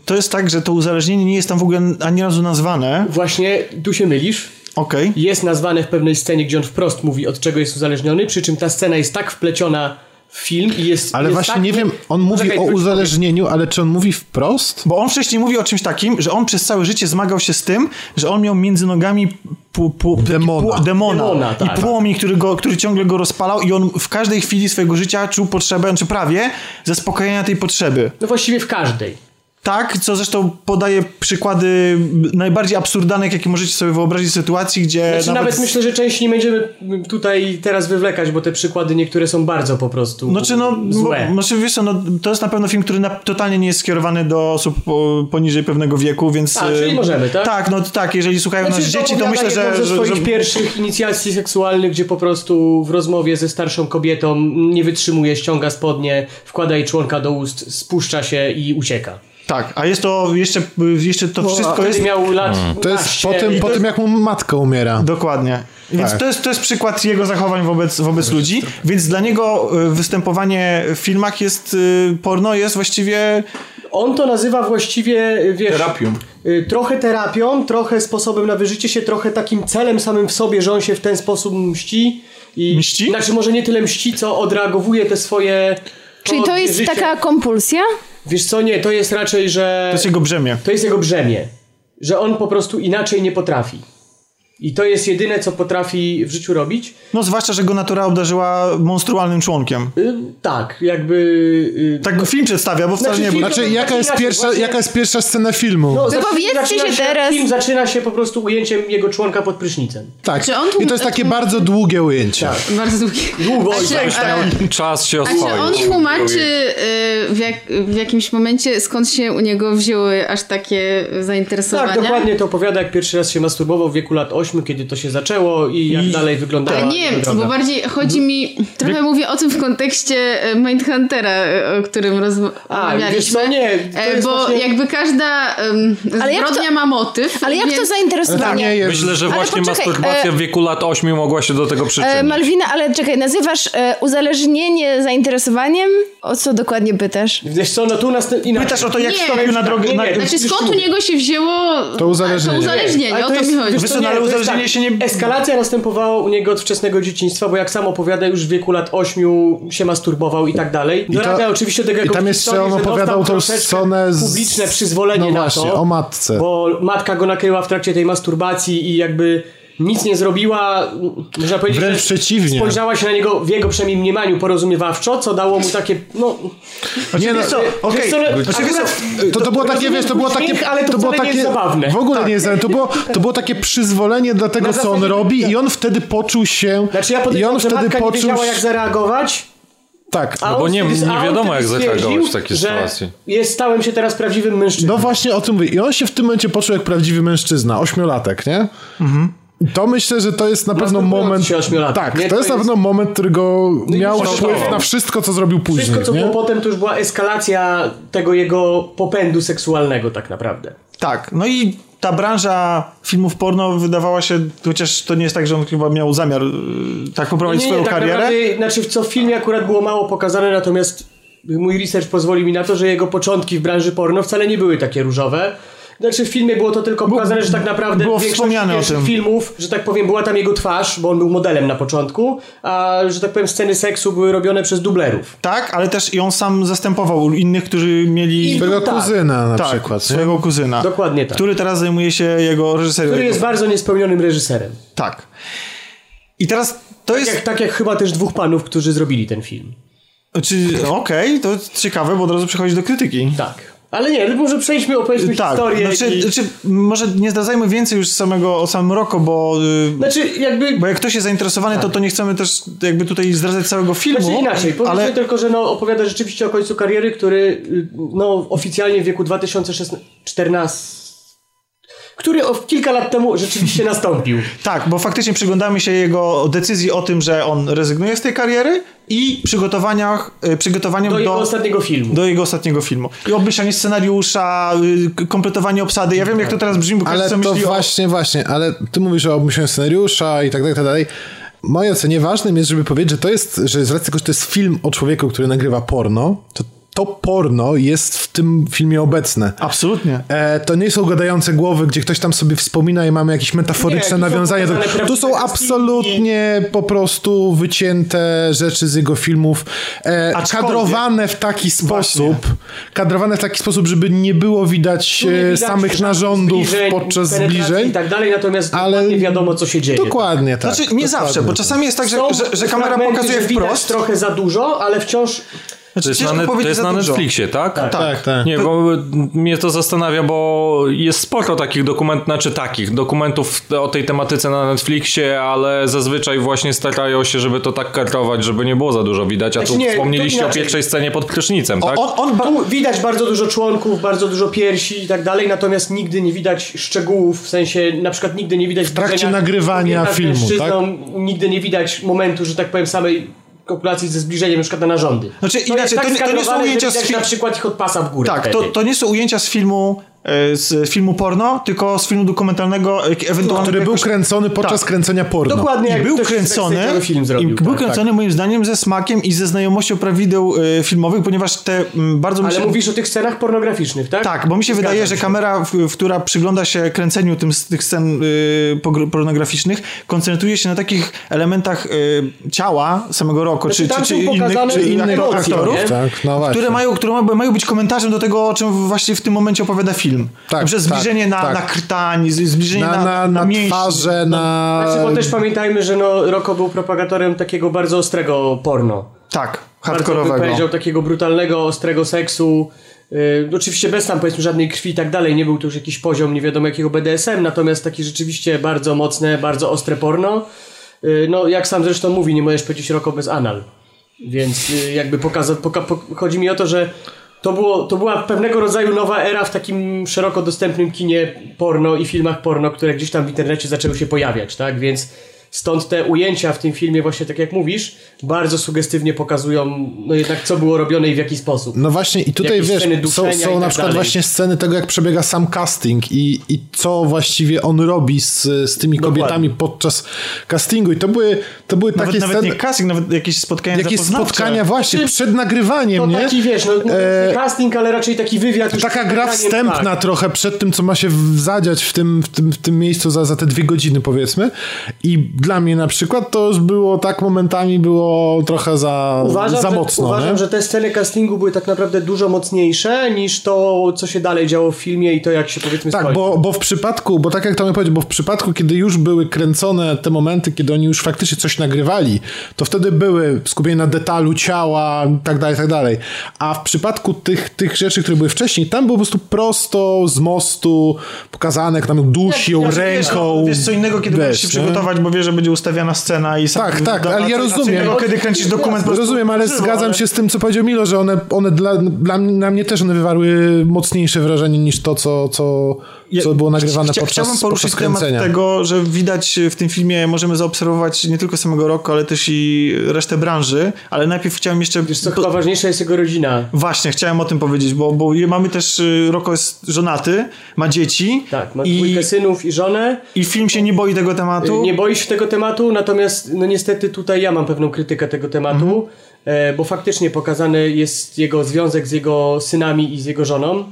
To jest tak, że to uzależnienie nie jest tam w ogóle ani razu nazwane. Właśnie tu się mylisz. Okej. Jest nazwane w pewnej scenie, gdzie on wprost mówi, od czego jest uzależniony, przy czym ta scena jest tak wpleciona film i jest. Ale jest właśnie tak, nie wiem, on mówi Poczekaj, o uzależnieniu, ale czy on mówi wprost? Bo on wcześniej mówi o czymś takim, że on przez całe życie zmagał się z tym, że on miał między nogami pu, pu, Demona. Pu, demona. Demona, tak. I płomień, który, go, który ciągle go rozpalał i on w każdej chwili swojego życia czuł potrzebę, czy prawie, zaspokojenia tej potrzeby. No właściwie w każdej. Tak, co zresztą podaje przykłady najbardziej absurdalnych, jakie możecie sobie wyobrazić sytuacji, gdzie Znaczy, nawet... myślę, że części nie będziemy tutaj teraz wywlekać, bo te przykłady niektóre są bardzo po prostu Znaczy, no, złe. Bo, znaczy, wiesz co, no, to jest na pewno film, który na, totalnie nie jest skierowany do osób po, poniżej pewnego wieku, więc... A, czyli y, możemy, tak? Tak, no tak, jeżeli słuchają Znaczy, nas dzieci, to myślę, że... ze swoich że... pierwszych inicjacji seksualnych, gdzie po prostu w rozmowie ze starszą kobietą nie wytrzymuje, ściąga spodnie, wkłada jej członka do ust, spuszcza się i ucieka. Tak, a jest to jeszcze, jeszcze to wszystko jest... miał lat To jest 15 po tym, po to tym, jak mu matka umiera. Dokładnie. Więc Tak. to, jest, to jest przykład jego zachowań wobec, wobec ludzi, więc dla niego y, występowanie w filmach jest, y, porno jest właściwie... On to nazywa właściwie, wiesz... Terapią. Trochę terapią, trochę sposobem na wyżycie się, trochę takim celem samym w sobie, że on się w ten sposób mści. I, Mści? Znaczy może nie tyle mści, co odreagowuje te swoje... Czyli to jest życie. taka kompulsja? Wiesz co, nie, to jest raczej, że... To jest jego brzemię. To jest jego brzemię. Że on po prostu inaczej nie potrafi. I to jest jedyne, co potrafi w życiu robić. No zwłaszcza, że go natura obdarzyła monstrualnym członkiem. Y, tak, jakby... y, Tak go film przedstawia, bo wcale Znaczy, nie było. Znaczy, jaka jest, pierwsza, właśnie- jaka jest pierwsza scena filmu? no, Wypowiedzcie się teraz. Film zaczyna się po prostu ujęciem jego członka pod prysznicem. tak. Czy on tu- I to jest takie bardzo długie ujęcie. Tak. Bardzo długi. Długo A tak. a- Czas się A czy on tłumaczy y, w, jak, w jakimś momencie, skąd się u niego wzięły aż takie zainteresowania? Tak, dokładnie to opowiada, jak pierwszy raz się masturbował w wieku lat 8, kiedy to się zaczęło i jak dalej wyglądała Ale nie, droga. bo bardziej chodzi mi, trochę mówię o tym w kontekście e, Mindhuntera, e, o którym rozmawialiśmy. wiesz co, nie, to E, jest Bo właśnie- jakby każda um, Ale jak zbrodnia to- ma motyw. Ale jak to więc- To zainteresowanie? nie jest... Myślę, że Ale właśnie poczekaj, masturbacja e, w wieku lat 8 mogła się do tego przyczynić. E, Malwina, ale czekaj, nazywasz e, uzależnienie zainteresowaniem? O co dokładnie pytasz? Wiesz co, no tu następnie... Pytasz o to, jak Nie, wstąpił na drogę... nie, Na... nie, Znaczy skąd u niego się wzięło To uzależnienie. To uzależnienie, Ale o to jest- mi chodzi. wiesz co, no, ale uzależnienie tak, się nie- Eskalacja następowała u niego od wczesnego dzieciństwa, bo jak sam opowiada, już w wieku lat 8 się masturbował i tak dalej. Dorabia oczywiście tego I tam jeszcze on opowiadał tą scenę z... publiczne przyzwolenie no na właśnie, to. o matce. Bo matka go nakryła w trakcie tej masturbacji i jakby nic nie zrobiła, można powiedzieć, Wręcz że przeciwnie. spojrzała się na niego w jego przynajmniej mniemaniu porozumiewawczo, co dało mu takie, no... Nie, no, co, okej. no, Znaczy, To, to było takie, wiesz, to było takie, ale to to było wcale nie takie, jest zabawne. w ogóle Tak. nie jest zabawne, to było, to było takie przyzwolenie dla tego, co on robi i on wtedy poczuł się, Znaczy ja i podejrzewam, on że wtedy matka nie poczuł wiedziała jak zareagować, tak, a No bo nie- nie wiadomo, jak zareagować w takiej że sytuacji. Jest, stałem się teraz prawdziwym mężczyzną. no właśnie o tym mówię i on się w tym momencie poczuł jak prawdziwy mężczyzna, ośmiolatek, nie? I To myślę, że to jest na pewno moment. Tak, nie? to, To jest na pewno moment, który go miał kształtował. wpływ na wszystko, co zrobił później. Wszystko, co nie? było potem, to już była eskalacja tego jego popędu seksualnego tak naprawdę. Tak, no i ta branża filmów porno wydawała się, chociaż to nie jest tak, że on chyba miał zamiar y, tak poprowadzić swoją tak karierę. Naprawdę, znaczy, co w filmie akurat było mało pokazane, natomiast mój research pozwoli mi na to, że jego początki w branży porno wcale nie były takie różowe. Znaczy w filmie było to tylko pokazane, że tak naprawdę było wspomniane o pierwszych tym. filmów, że tak powiem, była tam jego twarz, bo on był modelem na początku, a że tak powiem sceny seksu były robione przez dublerów. Tak, ale też i on sam zastępował innych, którzy mieli... Swojego Tak. kuzyna na tak, przykład. nie? swojego kuzyna. Dokładnie tak. Który teraz zajmuje się jego reżyserią. Który jest bardzo niespełnionym reżyserem. Tak. I teraz to jest... Jak, tak jak chyba też dwóch panów, którzy zrobili ten film. Czy, Okej, to ciekawe, bo od razu przechodzi do krytyki. Tak. Ale nie, może przejdźmy, opowiedzmy Tak, historię. znaczy, i... znaczy, może nie zdradzajmy więcej już samego, o samym Roko, bo, y, Znaczy jakby... bo jak ktoś jest zainteresowany, to, to nie chcemy też jakby tutaj zdradzać całego filmu. Znaczy inaczej, powiedzmy ale tylko, że no, opowiada rzeczywiście o końcu kariery, który y, no, oficjalnie w wieku 2014 który kilka lat temu rzeczywiście <laughs> nastąpił. Tak, bo faktycznie przyglądamy się jego decyzji o tym, że on rezygnuje z tej kariery i przygotowaniach, y, przygotowaniom Do do, jego ostatniego filmu. do jego ostatniego filmu. I obmyślanie scenariusza, y, kompletowanie obsady. Ja wiem, jak to teraz brzmi, bo Ale to myśli o... właśnie, właśnie, ale ty mówisz o obmyśleniu scenariusza i tak dalej, i tak dalej. W mojej ocenie ważnym jest, żeby powiedzieć, że to jest, że z racji tego, że to jest film o człowieku, który nagrywa porno, to to porno jest w tym filmie obecne. Absolutnie. E, to nie są gadające głowy, gdzie ktoś tam sobie wspomina i mamy jakieś metaforyczne Nie, tu są nawiązania. Do... pokazane Tu są absolutnie po prostu wycięte rzeczy z jego filmów, e, kadrowane w taki sposób, kadrowane w taki sposób, żeby nie było widać, nie e, widać samych żadnych narządów zbliżeń, podczas zbliżeń. i tak dalej, natomiast ale nie wiadomo, co się dzieje. Dokładnie tak. Znaczy, nie zawsze, Dokładnie bo czasami jest tak, że, że, że kamera pokazuje że widać wprost. trochę za dużo, ale wciąż To jest, na, net, to jest na. Netflixie, tak? Tak, tak. tak. Nie, bo mnie to zastanawia, bo jest sporo takich dokumentów, znaczy takich dokumentów o tej tematyce na Netflixie, ale zazwyczaj właśnie starają się, żeby to tak kartować, żeby nie było za dużo widać, a tu Znaczy nie, wspomnieliście o pierwszej scenie pod prysznicem, tak? On, on Tu widać bardzo dużo członków, bardzo dużo piersi i tak dalej, natomiast nigdy nie widać szczegółów, w sensie na przykład nigdy nie widać w trakcie nagrywania filmu, tak? Nigdy nie widać momentu, że tak powiem, samej kopulacji ze zbliżeniem na przykład na narządy. Znaczy, to inaczej, jest tak to nie- to nie są ujęcia z widać fi- na przykład ich od pasa w górę Tak, to, to nie są ujęcia z filmu z filmu porno, tylko z filmu dokumentalnego, e, ewentualnie Który był jakoś- kręcony podczas Tak. kręcenia porno. Dokładnie I jak był kręcony, film zrobił. i był tak. kręcony moim zdaniem ze smakiem i ze znajomością prawideł e, filmowych, ponieważ te m, bardzo mi Ale się... mówisz o tych scenach pornograficznych, tak? Tak, bo mi się Zgadzam wydaje, że się. kamera, w, w, która przygląda się kręceniu tym, tych scen y, pornograficznych, koncentruje się na takich elementach y, ciała samego roku, Znaczy, czy, czy, innych, czy innych aktorów? Tak, no które, mają, które ma- mają być komentarzem do tego, o czym właśnie w tym momencie opowiada film. Tak, Przez zbliżenie tak, na, tak. na krtań, zbliżenie Na, na, na, mięśnie. twarze, na... Znaczy, bo też pamiętajmy, że no, Rocco był propagatorem takiego bardzo ostrego porno. Tak, Bardzo bym hardkorowego. powiedział takiego brutalnego, ostrego seksu. Yy, oczywiście bez tam powiedzmy żadnej krwi i tak dalej, nie był to już jakiś poziom nie wiadomo jakiego BDSM, natomiast taki rzeczywiście bardzo mocne, bardzo ostre porno. Yy, no jak sam zresztą mówi, nie możesz powiedzieć Rocco bez anal. Więc yy, jakby pokaza, poka, po, chodzi mi o to, że to, było, to była pewnego rodzaju nowa era w takim szeroko dostępnym kinie porno i filmach porno, które gdzieś tam w internecie zaczęły się pojawiać, tak? Więc stąd te ujęcia w tym filmie, właśnie tak jak mówisz, bardzo sugestywnie pokazują no jednak co było robione i w jaki sposób. No właśnie i tutaj Jakieś wiesz, są, są na tak przykład dalej. właśnie sceny tego, jak przebiega sam casting i, i co właściwie on robi z, z tymi Dokładnie. kobietami podczas castingu i to były, to były Nawet, takie nawet sceny, nie casting, nawet jakieś spotkania jakieś spotkania właśnie Czy- przed nagrywaniem, To nie? taki wiesz, no E, nie casting, ale raczej taki wywiad. Taka gra wstępna tak. trochę przed tym, co ma się zadziać w tym, w tym, w tym miejscu za, za te dwie godziny, powiedzmy. I dla mnie na przykład to już było tak momentami było trochę za, Uważam, za że, mocno. uważam nie? że te sceny castingu były tak naprawdę dużo mocniejsze niż to, co się dalej działo w filmie i to, jak się powiedzmy Tak, skończy. bo, bo w przypadku, bo tak jak Tomek powiedział, bo w przypadku, kiedy już były kręcone te momenty, kiedy oni już faktycznie coś nagrywali, to wtedy były skupienie na detalu ciała, tak dalej, tak dalej. A w przypadku tych, tych rzeczy, które były wcześniej, tam było po prostu prosto z mostu pokazane, jak tam dusi ją Wiesz, ręką. Wiesz co innego, kiedy wiesz, musisz się nie? przygotować, bo wiesz, że będzie ustawiana scena i Tak, tak, do- ale ja rozumiem. kiedy kręcisz dokument po Rozumiem, ale żywo, zgadzam ale- się z tym, co powiedział Milo, że one, one dla, dla mnie, na mnie też one wywarły mocniejsze wrażenie niż to, co, co, co było nagrywane Chcia- podczas, Chciałbym poruszyć podczas temat kręcenia. tego, że widać w tym filmie, możemy zaobserwować nie tylko samego roku, ale też i resztę branży, ale najpierw chciałem jeszcze... Wiesz co, chyba ważniejsza jest jego rodzina. Właśnie, chciałem o tym powiedzieć, bo, bo mamy też, y, Roko jest żonaty, ma dzieci Tak, ma i, dwójkę synów i żonę. i film się nie boi tego tematu. Nie boi się tego tematu, natomiast no niestety tutaj ja mam pewną krytykę tego tematu, e, bo faktycznie pokazany jest jego związek z jego synami i z jego żoną.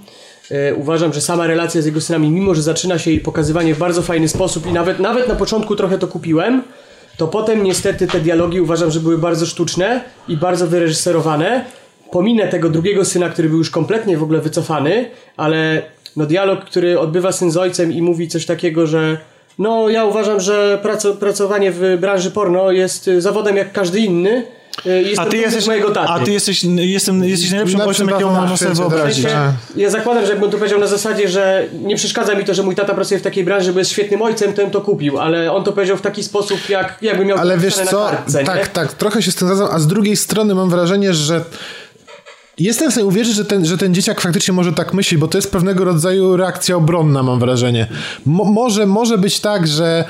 E, uważam, że sama relacja z jego synami, mimo że zaczyna się jej pokazywanie w bardzo fajny sposób i nawet, nawet na początku trochę to kupiłem, to potem niestety te dialogi uważam, że były bardzo sztuczne i bardzo wyreżyserowane. Pominę tego drugiego syna, który był już kompletnie w ogóle wycofany, ale no dialog, który odbywa syn z ojcem i mówi coś takiego, że no ja uważam, że praco, pracowanie w branży porno jest y, zawodem jak każdy inny. Y, A ty jesteś, mojego taty. a ty jesteś, jestem, jesteś najlepszym Lepszy ojcem, jakiego można sobie wyobrazić. tak. ja zakładam, że jakbym to powiedział na zasadzie, że nie przeszkadza mi to, że mój tata pracuje w takiej branży, bo jest świetnym ojcem, to bym to kupił, ale on to powiedział w taki sposób, jak, jakby miał Ale wiesz co, kartce, nie? tak, tak, trochę się z tym zgadzam, a z drugiej strony mam wrażenie, że Jestem w stanie uwierzyć, że ten, że ten dzieciak faktycznie może tak myśleć, bo to jest pewnego rodzaju reakcja obronna, mam wrażenie. Mo, może, może być tak, że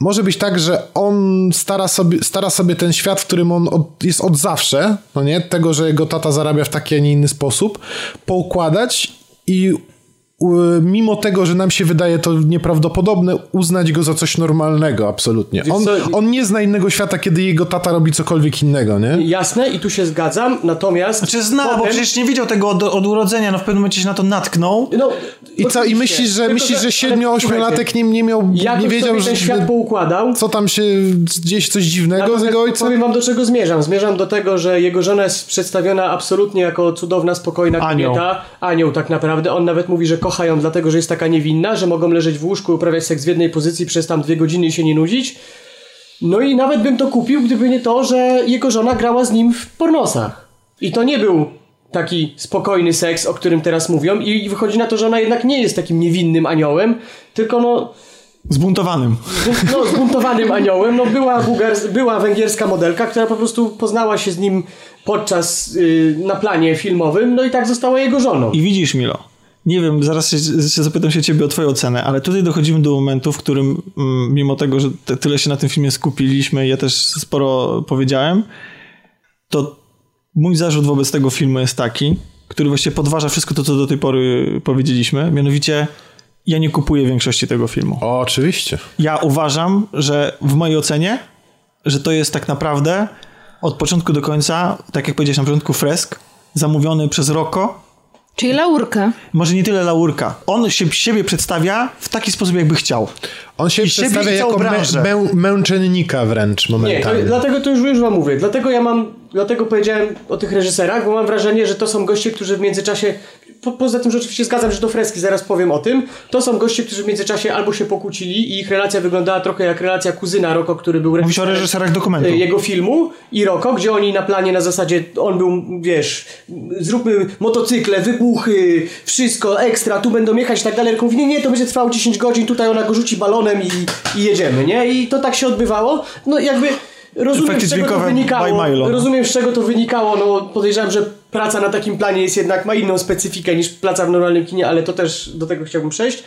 może być tak, że on stara sobie, stara sobie ten świat, w którym on od, jest od zawsze, no nie, tego, że jego tata zarabia w taki, a nie inny sposób, poukładać i mimo tego, że nam się wydaje to nieprawdopodobne, uznać go za coś normalnego, absolutnie. On, on nie zna innego świata, kiedy jego tata robi cokolwiek innego, nie? Jasne i tu się zgadzam, natomiast... Znaczy zna, bo potem- przecież nie widział tego od, od urodzenia, no w pewnym momencie się na to natknął. No, I co, i myślisz, że myślisz, że ale 7-8 słuchajcie, latek nie, nie miał, Jak nie wiedział, że ten świat poukładał, co tam się gdzieś coś dziwnego z jego ojcem? Powiem wam do czego zmierzam. Zmierzam do tego, że jego żona jest przedstawiona absolutnie jako cudowna, spokojna Anioł. kobieta. Anioł tak naprawdę. On nawet mówi, że kocha ją dlatego, że jest taka niewinna, że mogą leżeć w łóżku uprawiać seks w jednej pozycji przez tam dwie godziny i się nie nudzić. No i nawet bym to kupił, gdyby nie to, że jego żona grała z nim w pornosach. I to nie był taki spokojny seks, o którym teraz mówią i wychodzi na to, że ona jednak nie jest takim niewinnym aniołem, tylko no Zbuntowanym. zbun- no, zbuntowanym aniołem. No, była, bułgar, była węgierska modelka, która po prostu poznała się z nim podczas y, na planie filmowym, no i tak została jego żoną. I widzisz, Milo, nie wiem, zaraz się, się zapytam się ciebie o twoją ocenę, ale tutaj dochodzimy do momentu, w którym mm, mimo tego, że te, tyle się na tym filmie skupiliśmy, ja też sporo powiedziałem, to mój zarzut wobec tego filmu jest taki, który właściwie podważa wszystko to, co do tej pory powiedzieliśmy, mianowicie ja nie kupuję większości tego filmu. O, oczywiście. Ja uważam, że w mojej ocenie, że to jest tak naprawdę od początku do końca, tak jak powiedziałeś na początku, fresk, zamówiony przez Rocco, Czyli laurka. może nie tyle laurka. On się siebie przedstawia w taki sposób, jakby chciał. On się I przedstawia jako mę, mę, męczennika wręcz Nie, to, momentami. dlatego to już, już wam mówię. Dlatego ja mam, dlatego powiedziałem o tych reżyserach, bo mam wrażenie, że to są goście, którzy w międzyczasie, po, poza tym, że oczywiście zgadzam, że to freski, zaraz powiem o tym, to są goście, którzy w międzyczasie albo się pokłócili i ich relacja wyglądała trochę jak relacja kuzyna Roko, który był Mówisz o reżyserach dokumentu. jego filmu i Roko, gdzie oni na planie na zasadzie, on był, wiesz, zróbmy motocykle, wybuchy, wszystko, ekstra, tu będą jechać i tak dalej. Roko mówi, nie, nie, to będzie trwało 10 godzin, tutaj ona go rzuci balonem i, i jedziemy, nie? I to tak się odbywało. No jakby rozumiem, z czego to wynikało. Milo. Rozumiem, z czego to wynikało, no podejrzewam, że praca na takim planie jest jednak, ma inną specyfikę niż praca w normalnym kinie, ale to też do tego chciałbym przejść.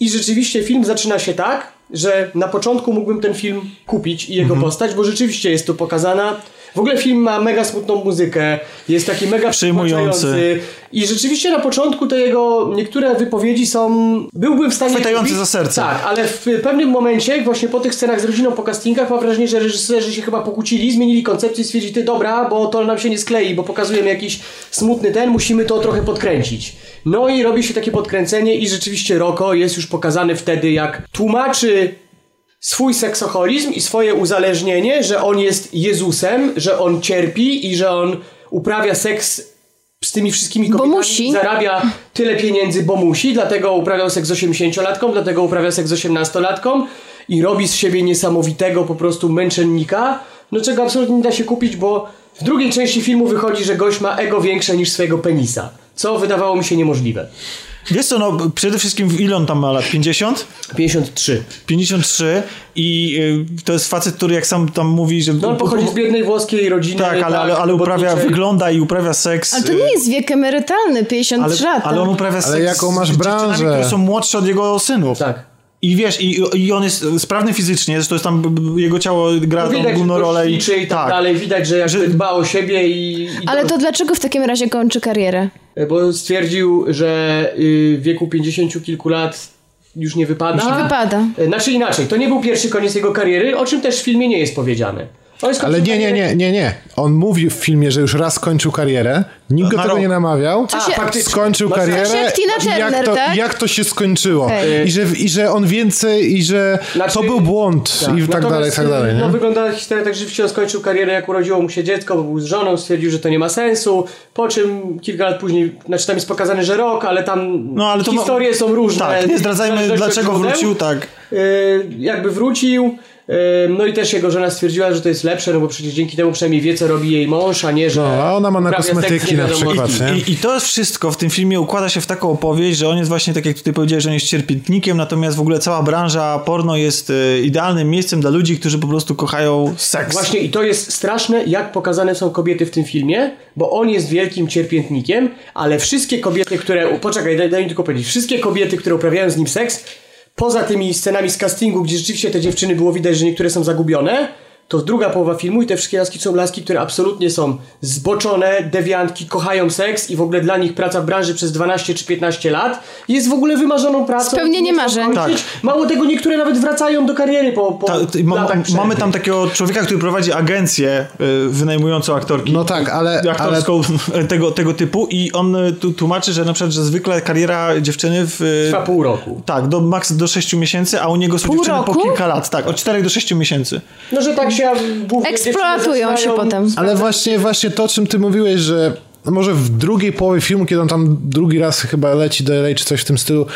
I rzeczywiście film zaczyna się tak, że na początku mógłbym ten film kupić i jego postać, bo rzeczywiście jest tu pokazana. W ogóle film ma mega smutną muzykę, jest taki mega przytłaczający. I rzeczywiście na początku te jego niektóre wypowiedzi są. Byłbym w stanie. Chwytające kupić. za serce. Tak, ale w pewnym momencie, właśnie po tych scenach z rodziną po castingach, mam wrażenie, że reżyserzy się chyba pokłócili, zmienili koncepcję i stwierdzili, ty dobra, bo to nam się nie sklei, bo pokazujemy jakiś smutny ten, musimy to trochę podkręcić. No i robi się takie podkręcenie i rzeczywiście Roko jest już pokazany wtedy, jak tłumaczy swój seksoholizm i swoje uzależnienie, że on jest Jezusem, że on cierpi i że on uprawia seks z tymi wszystkimi Bo kobietami. musi. Zarabia tyle pieniędzy, bo musi, dlatego uprawiał seks z 80-latką, dlatego uprawia seks z 18-latką i robi z siebie niesamowitego po prostu męczennika, no czego absolutnie nie da się kupić, bo w drugiej części filmu wychodzi, że gość ma ego większe niż swojego penisa, co wydawało mi się niemożliwe. Wiesz co, no przede wszystkim ile on tam ma lat? 50? 53. 53 i y, to jest facet, który jak sam tam mówi, że... No on pochodzi z biednej włoskiej rodziny. Tak, ale, ale, ale uprawia, wygląda i uprawia seks. Ale to nie jest wiek emerytalny, 53 ale, lata. ale on uprawia seks jaką masz branżę? które są młodsze od jego synów. Tak. I wiesz, i, i on jest sprawny fizycznie, zresztą jest tam, jego ciało gra No widać, główną że rolę. rolę i tak, dalej, widać, że jakby Że- dba o siebie i... i Ale to dlaczego w takim razie kończy karierę? Bo stwierdził, że y, w wieku 50 kilku lat już nie wypada. Nie wypada. E, Znaczy inaczej, to nie był pierwszy koniec jego kariery, o czym też w filmie nie jest powiedziane. Ale nie, nie, nie, nie, nie. On mówi w filmie, że już raz skończył karierę, nikt go Na tego rok. nie namawiał. A, się- faktycznie. Skończył Masz karierę. Jak Tina i jak Turner, to, tak? jak to się skończyło. Okej. I, że, I że on więcej, i że Znaczy- to był błąd i tak Natomiast, dalej, i tak dalej. No Nie? wygląda historia tak, że rzeczywiście on skończył karierę, jak urodziło mu się dziecko, bo był z żoną, stwierdził, że to nie ma sensu, po czym kilka lat później, znaczy tam jest pokazany, że rok, ale tam No, ale to ma- historie są różne. Tak, nie w zdradzajmy zależności od dlaczego źródeł. wrócił, tak. Yy, jakby wrócił, No i też jego żona stwierdziła, że to jest lepsze, no bo przecież dzięki temu przynajmniej wie, co robi jej mąż, a nie, że... No, a ona ma na kosmetyki na przykład, nie? I, I to jest wszystko w tym filmie układa się w taką opowieść, że on jest właśnie, tak jak tutaj powiedziałeś, że on jest cierpiętnikiem, natomiast w ogóle cała branża porno jest e, idealnym miejscem dla ludzi, którzy po prostu kochają seks. Właśnie i to jest straszne, jak pokazane są kobiety w tym filmie, bo on jest wielkim cierpiętnikiem, ale wszystkie kobiety, które... Poczekaj, daj, daj mi tylko powiedzieć. Wszystkie kobiety, które uprawiają z nim seks, poza tymi scenami z castingu, gdzie rzeczywiście te dziewczyny było widać, że niektóre są zagubione, to druga połowa filmu i te wszystkie laski są laski, które absolutnie są zboczone, dewiantki, kochają seks i w ogóle dla nich praca w branży przez 12 czy 15 lat jest w ogóle wymarzoną pracą. Spełnienie marzeń. kończyć. Mało tego, niektóre nawet wracają do kariery po, po Ta, ma, mamy tam takiego człowieka, który prowadzi agencję y, wynajmującą aktorki. No tak, ale- Aktorską <laughs> tego, tego typu i on y, tu tłumaczy, że na przykład, że zwykle kariera dziewczyny w... y, Trwa pół roku. Tak, do maks do 6 miesięcy, a u niego są Pół dziewczyny po roku? kilka lat. Tak, od 4 do 6 miesięcy. No, że tak się Eksploatują się zaczynają- potem. Ale właśnie, właśnie to, o czym ty mówiłeś, że może w drugiej połowie filmu, kiedy on tam drugi raz chyba leci do LA czy coś w tym stylu,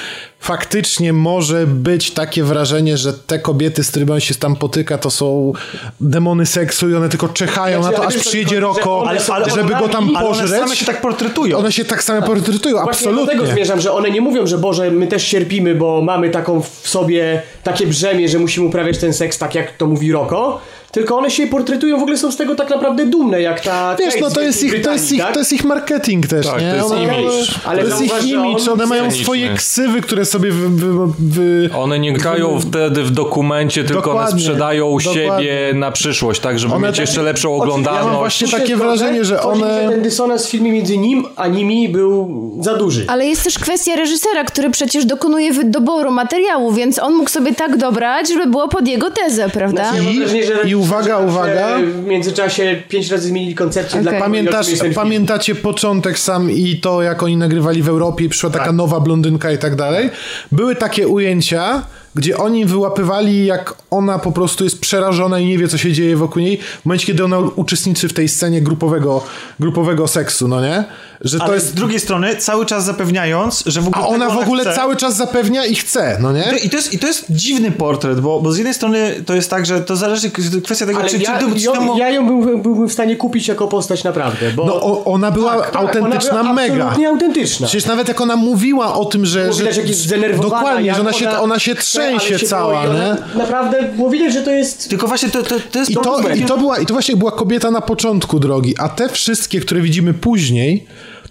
faktycznie może być takie wrażenie, że te kobiety, z którymi on się tam potyka, to są demony seksu i one tylko czekają Znaczy, na to, aż przyjedzie że Roko, one są żeby go tam Ale one pożreć. same się tak portretują. One się tak same portretują, Właśnie do absolutnie. tego zmierzam, że one nie mówią, że Boże, my też cierpimy, bo mamy taką w sobie takie brzemię, że musimy uprawiać ten seks tak, jak to mówi Roko. Tylko one się portretują, w ogóle są z tego tak naprawdę dumne, jak ta. Wiesz, no to jest, ich, to, jest Brytanii, ich, tak? to jest ich marketing też, Tak, nie? to jest One- image. Ale to jest ich image, on one mają swoje ksywy, które sobie wy, wy, wy, One nie grają wtedy w dokumencie, tylko one Dokładnie, sprzedają dokładnie. siebie na przyszłość, tak, żeby One mieć tak- jeszcze lepszą Ja mam oglądalność. właśnie takie wrażenie, że one... ten dysonans w filmie między nim a nimi był za duży. Ale jest też kwestia reżysera, który przecież dokonuje doboru materiału, więc on mógł sobie tak dobrać, żeby było pod jego tezę, prawda? Mam I- i uwaga, uwaga. W międzyczasie pięć razy zmienili koncepcję dla Okej. kogo i o czym Pamiętasz, pamiętacie początek sam i to, jak oni nagrywali w Europie przyszła taka Tak. nowa blondynka i tak dalej? Były takie ujęcia, gdzie oni wyłapywali, jak ona po prostu jest przerażona i nie wie, co się dzieje wokół niej, w momencie, kiedy ona uczestniczy w tej scenie grupowego, grupowego seksu, no nie? Że to Ale jest... z drugiej strony cały czas zapewniając, że w ogóle A ona tego w ogóle chce. cały czas zapewnia i chce, no nie? I to, jest, I to jest dziwny portret, bo, bo z jednej strony to jest tak, że to zależy kwestia tego, Ale czy, ja, czy, czy, czy ja, temu... ja ją byłbym, byłbym w stanie kupić jako postać naprawdę, bo... No o, ona była Tak, tak, autentyczna ona była mega. absolutnie autentyczna. Przecież nawet jak ona mówiła o tym, że... Że widać, jak jest zdenerwowana, Dokładnie, jak że ona się, ona się trzęsie ale się cała, boi, nie? Naprawdę było widać, że to jest... Tylko właśnie to, to, to jest I to, i, to była, I to właśnie była kobieta na początku drogi, a te wszystkie, które widzimy później,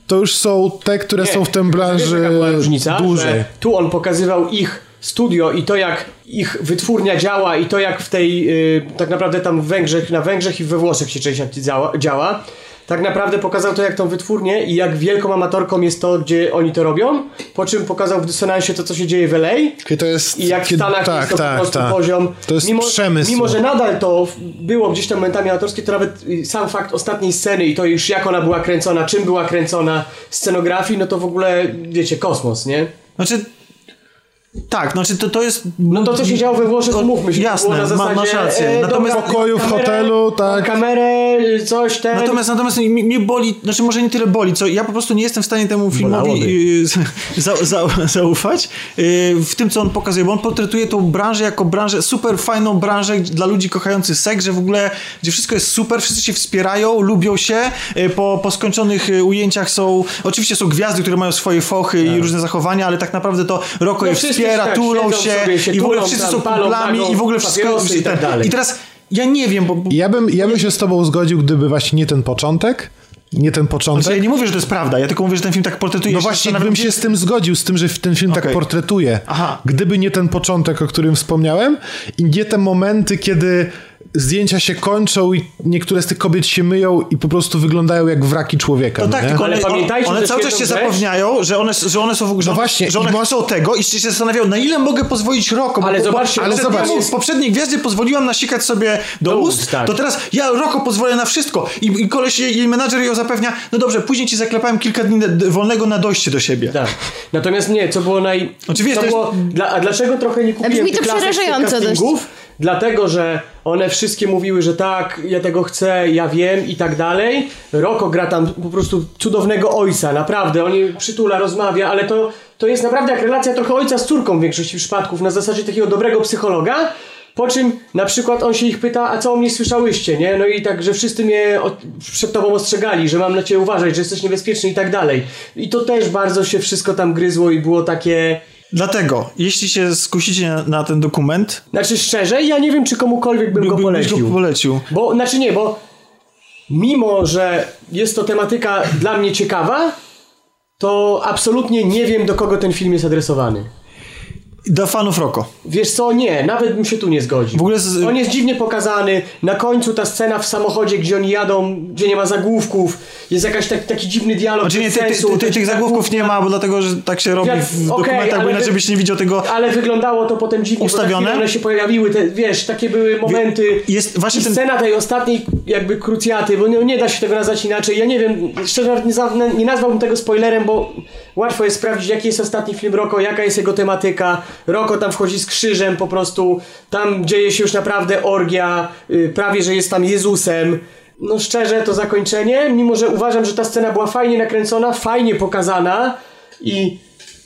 to już są te, które są w tym branży różnica? dłużej. Że tu on pokazywał ich studio i to jak ich wytwórnia działa i to jak w tej y, tak naprawdę tam w Węgrzech, na Węgrzech i we Włoszech się część działa, działa. Tak naprawdę pokazał to jak tą wytwórnię i jak wielką amatorką jest to, gdzie oni to robią, po czym pokazał w dysonansie to, co się dzieje w LA Kiedy to jest, i jak w Stanach tak, jest to tak, po prostu tak. poziom. To jest mimo, przemysł. Mimo, że nadal to było gdzieś tam momentami amatorskie, to nawet y, sam fakt ostatniej sceny i to już jak ona była kręcona, czym była kręcona, scenografii, no to w ogóle, wiecie, kosmos, nie? Znaczy... Tak, znaczy to, to jest... No to, co się działo we Włoszech, umówmy się. Jasne, na zasadzie, masz rację. e, Natomiast- dobra, W pokoju, w kamerę, hotelu, tak. Kamerę, coś, ten... Natomiast, natomiast mnie, boli, znaczy może nie tyle boli, co ja po prostu nie jestem w stanie temu filmowi y, za, za, zaufać y, w tym, co on pokazuje, bo on portretuje tą branżę jako branżę, super fajną branżę dla ludzi kochających seks, że w ogóle, gdzie wszystko jest super, wszyscy się wspierają, lubią się, y, po, po skończonych ujęciach są, oczywiście są gwiazdy, które mają swoje fochy i różne zachowania, ale tak naprawdę to Roko Tak. No je wspiera, tak tulą się, się i w ogóle wszyscy są kumplami i w ogóle wszystko... i tak dalej. I teraz ja nie wiem, bo... bo Ja bym, ja bym się z tobą zgodził, gdyby właśnie nie ten początek, nie ten początek. znaczy, ja nie mówię, że to jest prawda, ja tylko mówię, że ten film tak portretuje. No właśnie, bym się z tym zgodził, z tym, że ten film tak Okej. portretuje. Aha. Gdyby nie ten początek, o którym wspomniałem i nie te momenty, kiedy zdjęcia się kończą i niektóre z tych kobiet się myją i po prostu wyglądają jak wraki człowieka. To no tak, nie? tylko Ale one, pamiętajcie one też cały czas się zapewniają, że one, że one są w ogóle, No właśnie, że one masz- chcą tego i się zastanawiają, na ile mogę pozwolić Roko. bo- Ale bo- zobaczcie, bo, ale zobacz, w poprzedniej gwiazdzie pozwoliłam nasikać sobie do, Do ust, ust, tak. to teraz ja Roko pozwolę na wszystko. I, i koleś, jej, jej menadżer ją zapewnia, no dobrze, później ci zaklepałem kilka dni wolnego na dojście do siebie. Tak. Natomiast nie, co było naj... Oczywiście, co to jest- było... Dla... A dlaczego trochę nie kupiłem Brzmi to przerażająco dość. Dlatego, że one wszystkie mówiły, że tak, ja tego chcę, ja wiem i tak dalej. Roko gra tam po prostu cudownego ojca, naprawdę. On przytula, rozmawia, ale to, to jest naprawdę jak relacja trochę ojca z córką w większości przypadków, na zasadzie takiego dobrego psychologa. Po czym na przykład on się ich pyta, a co o mnie słyszałyście, nie? No i tak, że wszyscy mnie od, przed tobą ostrzegali, że mam na ciebie uważać, że jesteś niebezpieczny i tak dalej. I to też bardzo się wszystko tam gryzło i było takie... Dlatego, jeśli się skusicie na, ten dokument, Znaczy szczerze, ja nie wiem, czy komukolwiek bym go byś polecił. go polecił. Bo, znaczy nie, bo mimo, że jest to tematyka dla mnie ciekawa, to absolutnie nie wiem, do kogo ten film jest adresowany. Do fanów Roko. Wiesz co, nie, nawet bym się tu nie zgodził. W ogóle z- On jest dziwnie pokazany. Na końcu ta scena w samochodzie, gdzie oni jadą, gdzie nie ma zagłówków. Jest jakaś tak, taki dziwny dialog Znaczy nie, bez ty, ty, sensu. ty, ty, taki tych zagłówków nie ma, bo dlatego, że tak się robi w okej, dokumentach, bo inaczej wy- byś nie widział tego Ale wyglądało to potem dziwnie, Ustawione? bo one się pojawiły, te, wiesz, takie były momenty. jest właśnie I ten- scena tej ostatniej jakby krucjaty, bo nie, nie da się tego nazwać inaczej. Ja nie wiem, szczerze nie, nie nazwałbym tego spoilerem, bo łatwo jest sprawdzić, jaki jest ostatni film Roko, jaka jest jego tematyka. Roko tam wchodzi z krzyżem po prostu, tam dzieje się już naprawdę orgia, y, prawie, że jest tam Jezusem. No szczerze, to zakończenie, mimo że uważam, że ta scena była fajnie nakręcona, fajnie pokazana i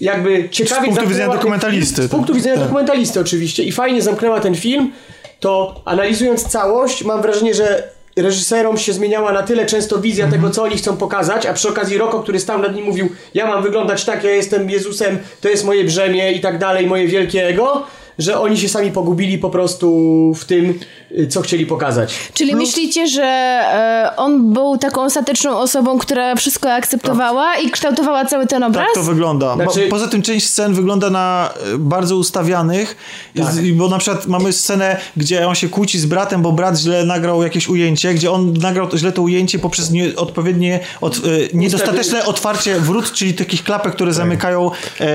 jakby ciekawie punktu widzenia dokumentalisty, film- Z punktu widzenia tak. dokumentalisty oczywiście i fajnie zamknęła ten film, to analizując całość mam wrażenie, że reżyserom się zmieniała na tyle często wizja Mhm. tego, co oni chcą pokazać, a przy okazji Roko, który stał nad nim mówił, ja mam wyglądać tak, ja jestem Jezusem, to jest moje brzemię i tak dalej, moje wielkie ego, że oni się sami pogubili po prostu w tym, co chcieli pokazać. Czyli myślicie, że e, on był taką ostateczną osobą, która wszystko akceptowała i kształtowała cały ten obraz? Tak to wygląda. Znaczy- Bo, poza tym część scen wygląda na e, bardzo ustawianych, Tak. bo na przykład mamy scenę, gdzie on się kłóci z bratem, bo brat źle nagrał jakieś ujęcie, gdzie on nagrał to, źle to ujęcie poprzez nieodpowiednie, od, e, niedostateczne otwarcie wrót, czyli takich klapek, które zamykają e,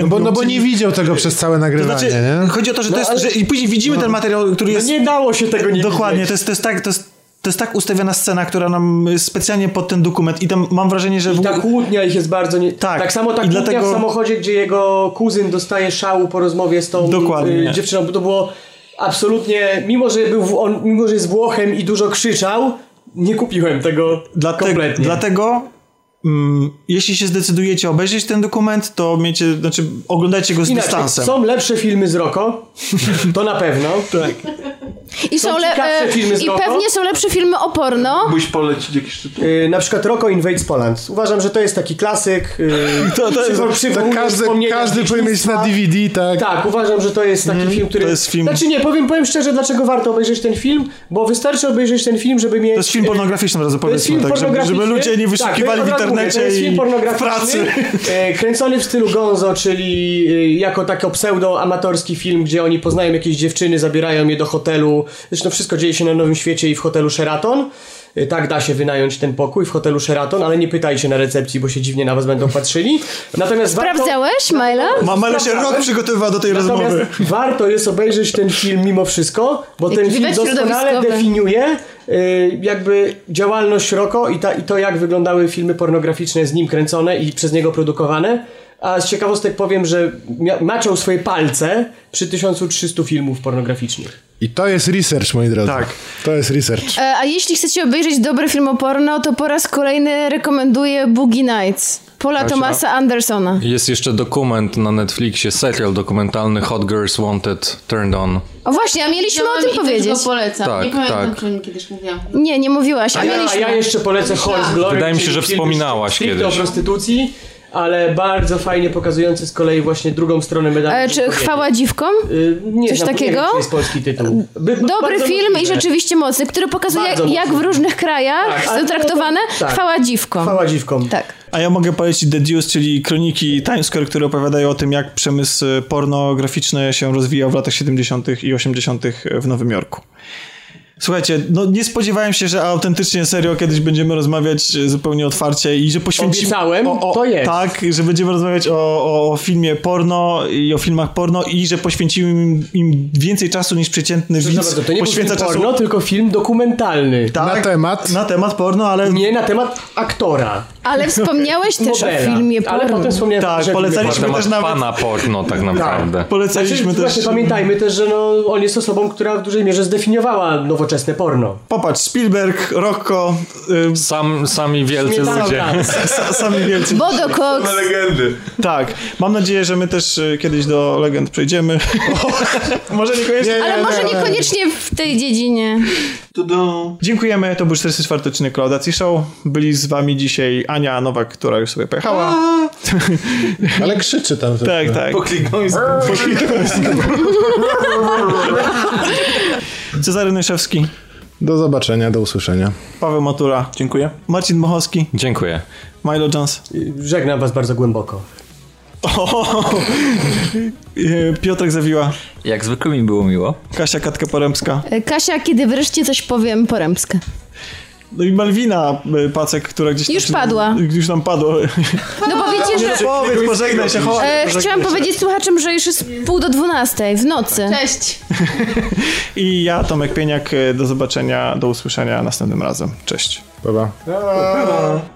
No bo, no bo nie widział tego przez całe to nagrywanie, znaczy, nie? chodzi o to, że to No, jest, ale- że i później widzimy ten materiał, który No jest... nie dało się tego nie Dokładnie, to jest, to jest tak, to jest, to jest tak ustawiona scena, która nam specjalnie pod ten dokument i tam mam wrażenie, że I ta kłótnia ich jest bardzo nie... Tak. Tak samo ta kłótnia dlatego- w samochodzie, gdzie jego kuzyn dostaje szału po rozmowie z tą Dokładnie. y, dziewczyną, bo to było absolutnie, mimo że był w- on, mimo że jest Włochem i dużo krzyczał, nie kupiłem tego Dlate, kompletnie. Dlatego, jeśli się zdecydujecie obejrzeć ten dokument, to miecie, znaczy oglądajcie go z Inaczej, dystansem. są lepsze filmy z Roko, to na pewno. Tak. I, są są le- ciekawsze e, filmy z I pewnie są lepsze filmy o porno. Mógłbyś polecić jakiś tytuł? Y, na przykład Roko Invades Poland. Uważam, że to jest taki klasyk. Y, <laughs> To- to jest- To każdy, każdy powinien mieć na. DVD, tak? Tak, uważam, że to jest taki film, który... to jest film- Znaczy nie, powiem, powiem szczerze, dlaczego warto obejrzeć ten film, bo wystarczy obejrzeć ten film, żeby mieć... To jest film pornograficzny, razu powiedzmy, tak, żeby, żeby ludzie nie wyszukiwali Tak, w mówię, internecie to jest film pornograficzny, pracy. e, kręcony w stylu Gonzo, czyli e, jako taki pseudo-amatorski film, gdzie oni poznają jakieś dziewczyny, zabierają je do hotelu. Zresztą wszystko dzieje się na Nowym Świecie i w hotelu Sheraton. E, Tak da się wynająć ten pokój w hotelu Sheraton, ale nie pytajcie na recepcji, bo się dziwnie na was będą patrzyli. Natomiast Sprawdzałeś, Majla? Mamela się rok przygotowywała do tej Natomiast rozmowy. warto jest obejrzeć ten film mimo wszystko, bo ten film doskonale definiuje y, jakby działalność Roko i, ta, i to jak wyglądały filmy pornograficzne z nim kręcone i przez niego produkowane. A z ciekawostek powiem, że maczał swoje palce przy 1300 filmów pornograficznych. I to jest research, moi drodzy. Tak. To jest research. E, A jeśli chcecie obejrzeć dobry film o porno, to po raz kolejny rekomenduję Boogie Nights. Paula Thomasa Andersona. Jest jeszcze dokument na Netflixie, serial dokumentalny Hot Girls Wanted Turned On. O właśnie, a mieliśmy o Widziałam tym powiedzieć. go polecam. Tak, nie pamiętam, tak. czy o kiedyś mówiłam. Nie, nie mówiłaś, a, A ja, a ja jeszcze polecę Horse Glory. Wydaje mi się, że wspominałaś kiedyś. o prostytucji, ale bardzo fajnie pokazujący z kolei właśnie drugą stronę medalu. E, czy kobiety. Chwała dziwkom? Y, nie Coś znam, takiego? Nie wiem, czy jest polski tytuł. By, Dobry film i możliwe. rzeczywiście mocny, który pokazuje, Bardzo jak, w różnych krajach Tak, są traktowane tak. chwała dziwkom. Chwała dziwkom. Tak. A ja mogę polecić The Deuce, czyli kroniki Times Square, które opowiadają o tym, jak przemysł pornograficzny się rozwijał w latach 70. i 80. w Nowym Jorku. Słuchajcie, no nie spodziewałem się, że autentycznie, serio, kiedyś będziemy rozmawiać e, zupełnie otwarcie i że poświęcimy... Obiecałem, to jest. Tak, że będziemy rozmawiać o, o, o filmie porno i o filmach porno i że poświęcimy im, im więcej czasu niż przeciętny widz bardzo, to nie był film poświęca czasu... porno, tylko film dokumentalny. Tak, Na temat. Na temat porno, ale... Nie na temat aktora. Ale wspomniałeś też o Nowela. filmie Ale porno. potem wspomniałem Tak, polecaliśmy też nawet- pana porno tak naprawdę. porno. Polecaliśmy Znaczy, też... Właśnie pamiętajmy też, że no, on jest osobą, która w dużej mierze zdefiniowała nowoczesne nowoczesne porno. Popatrz, Spielberg, Rocco, y, Sam, sami wielcy Śmietana. ludzie. s- <laughs> sami wielcy. Bodo Cox. legendy. Tak, mam nadzieję, że my też y, kiedyś do legend przejdziemy. <laughs> Może niekoniecznie. Ale może niekoniecznie w tej dziedzinie. Tudu. Dziękujemy, to był 44 odcinek Laudacji Show. Byli z wami dzisiaj Ania Nowak, która już sobie pojechała. <laughs> Ale krzyczy tam. Tak, tak. Pokliknął i Cezary Nyszewski, Do zobaczenia, do usłyszenia. Paweł Matura, Dziękuję. Marcin Mochowski, Dziękuję. Milo Jones, Żegnam was bardzo głęboko. y, Piotrek Zawiła, Jak zwykle mi było miło. Kasia Katka-Porębska, Kasia, kiedy wreszcie coś powiem, porębskę. No i Malwina y, Pacek, która gdzieś Już tam, padła. Już nam padło. No bo wiecie, że... Powiedz, pożegnaj się, chodź. E, chciałam powiedzieć słuchaczom, że już jest pół do dwunastej w nocy. Cześć! <laughs> I ja, Tomek Pieniak, y, do zobaczenia, do usłyszenia następnym razem. Cześć. Pa, pa.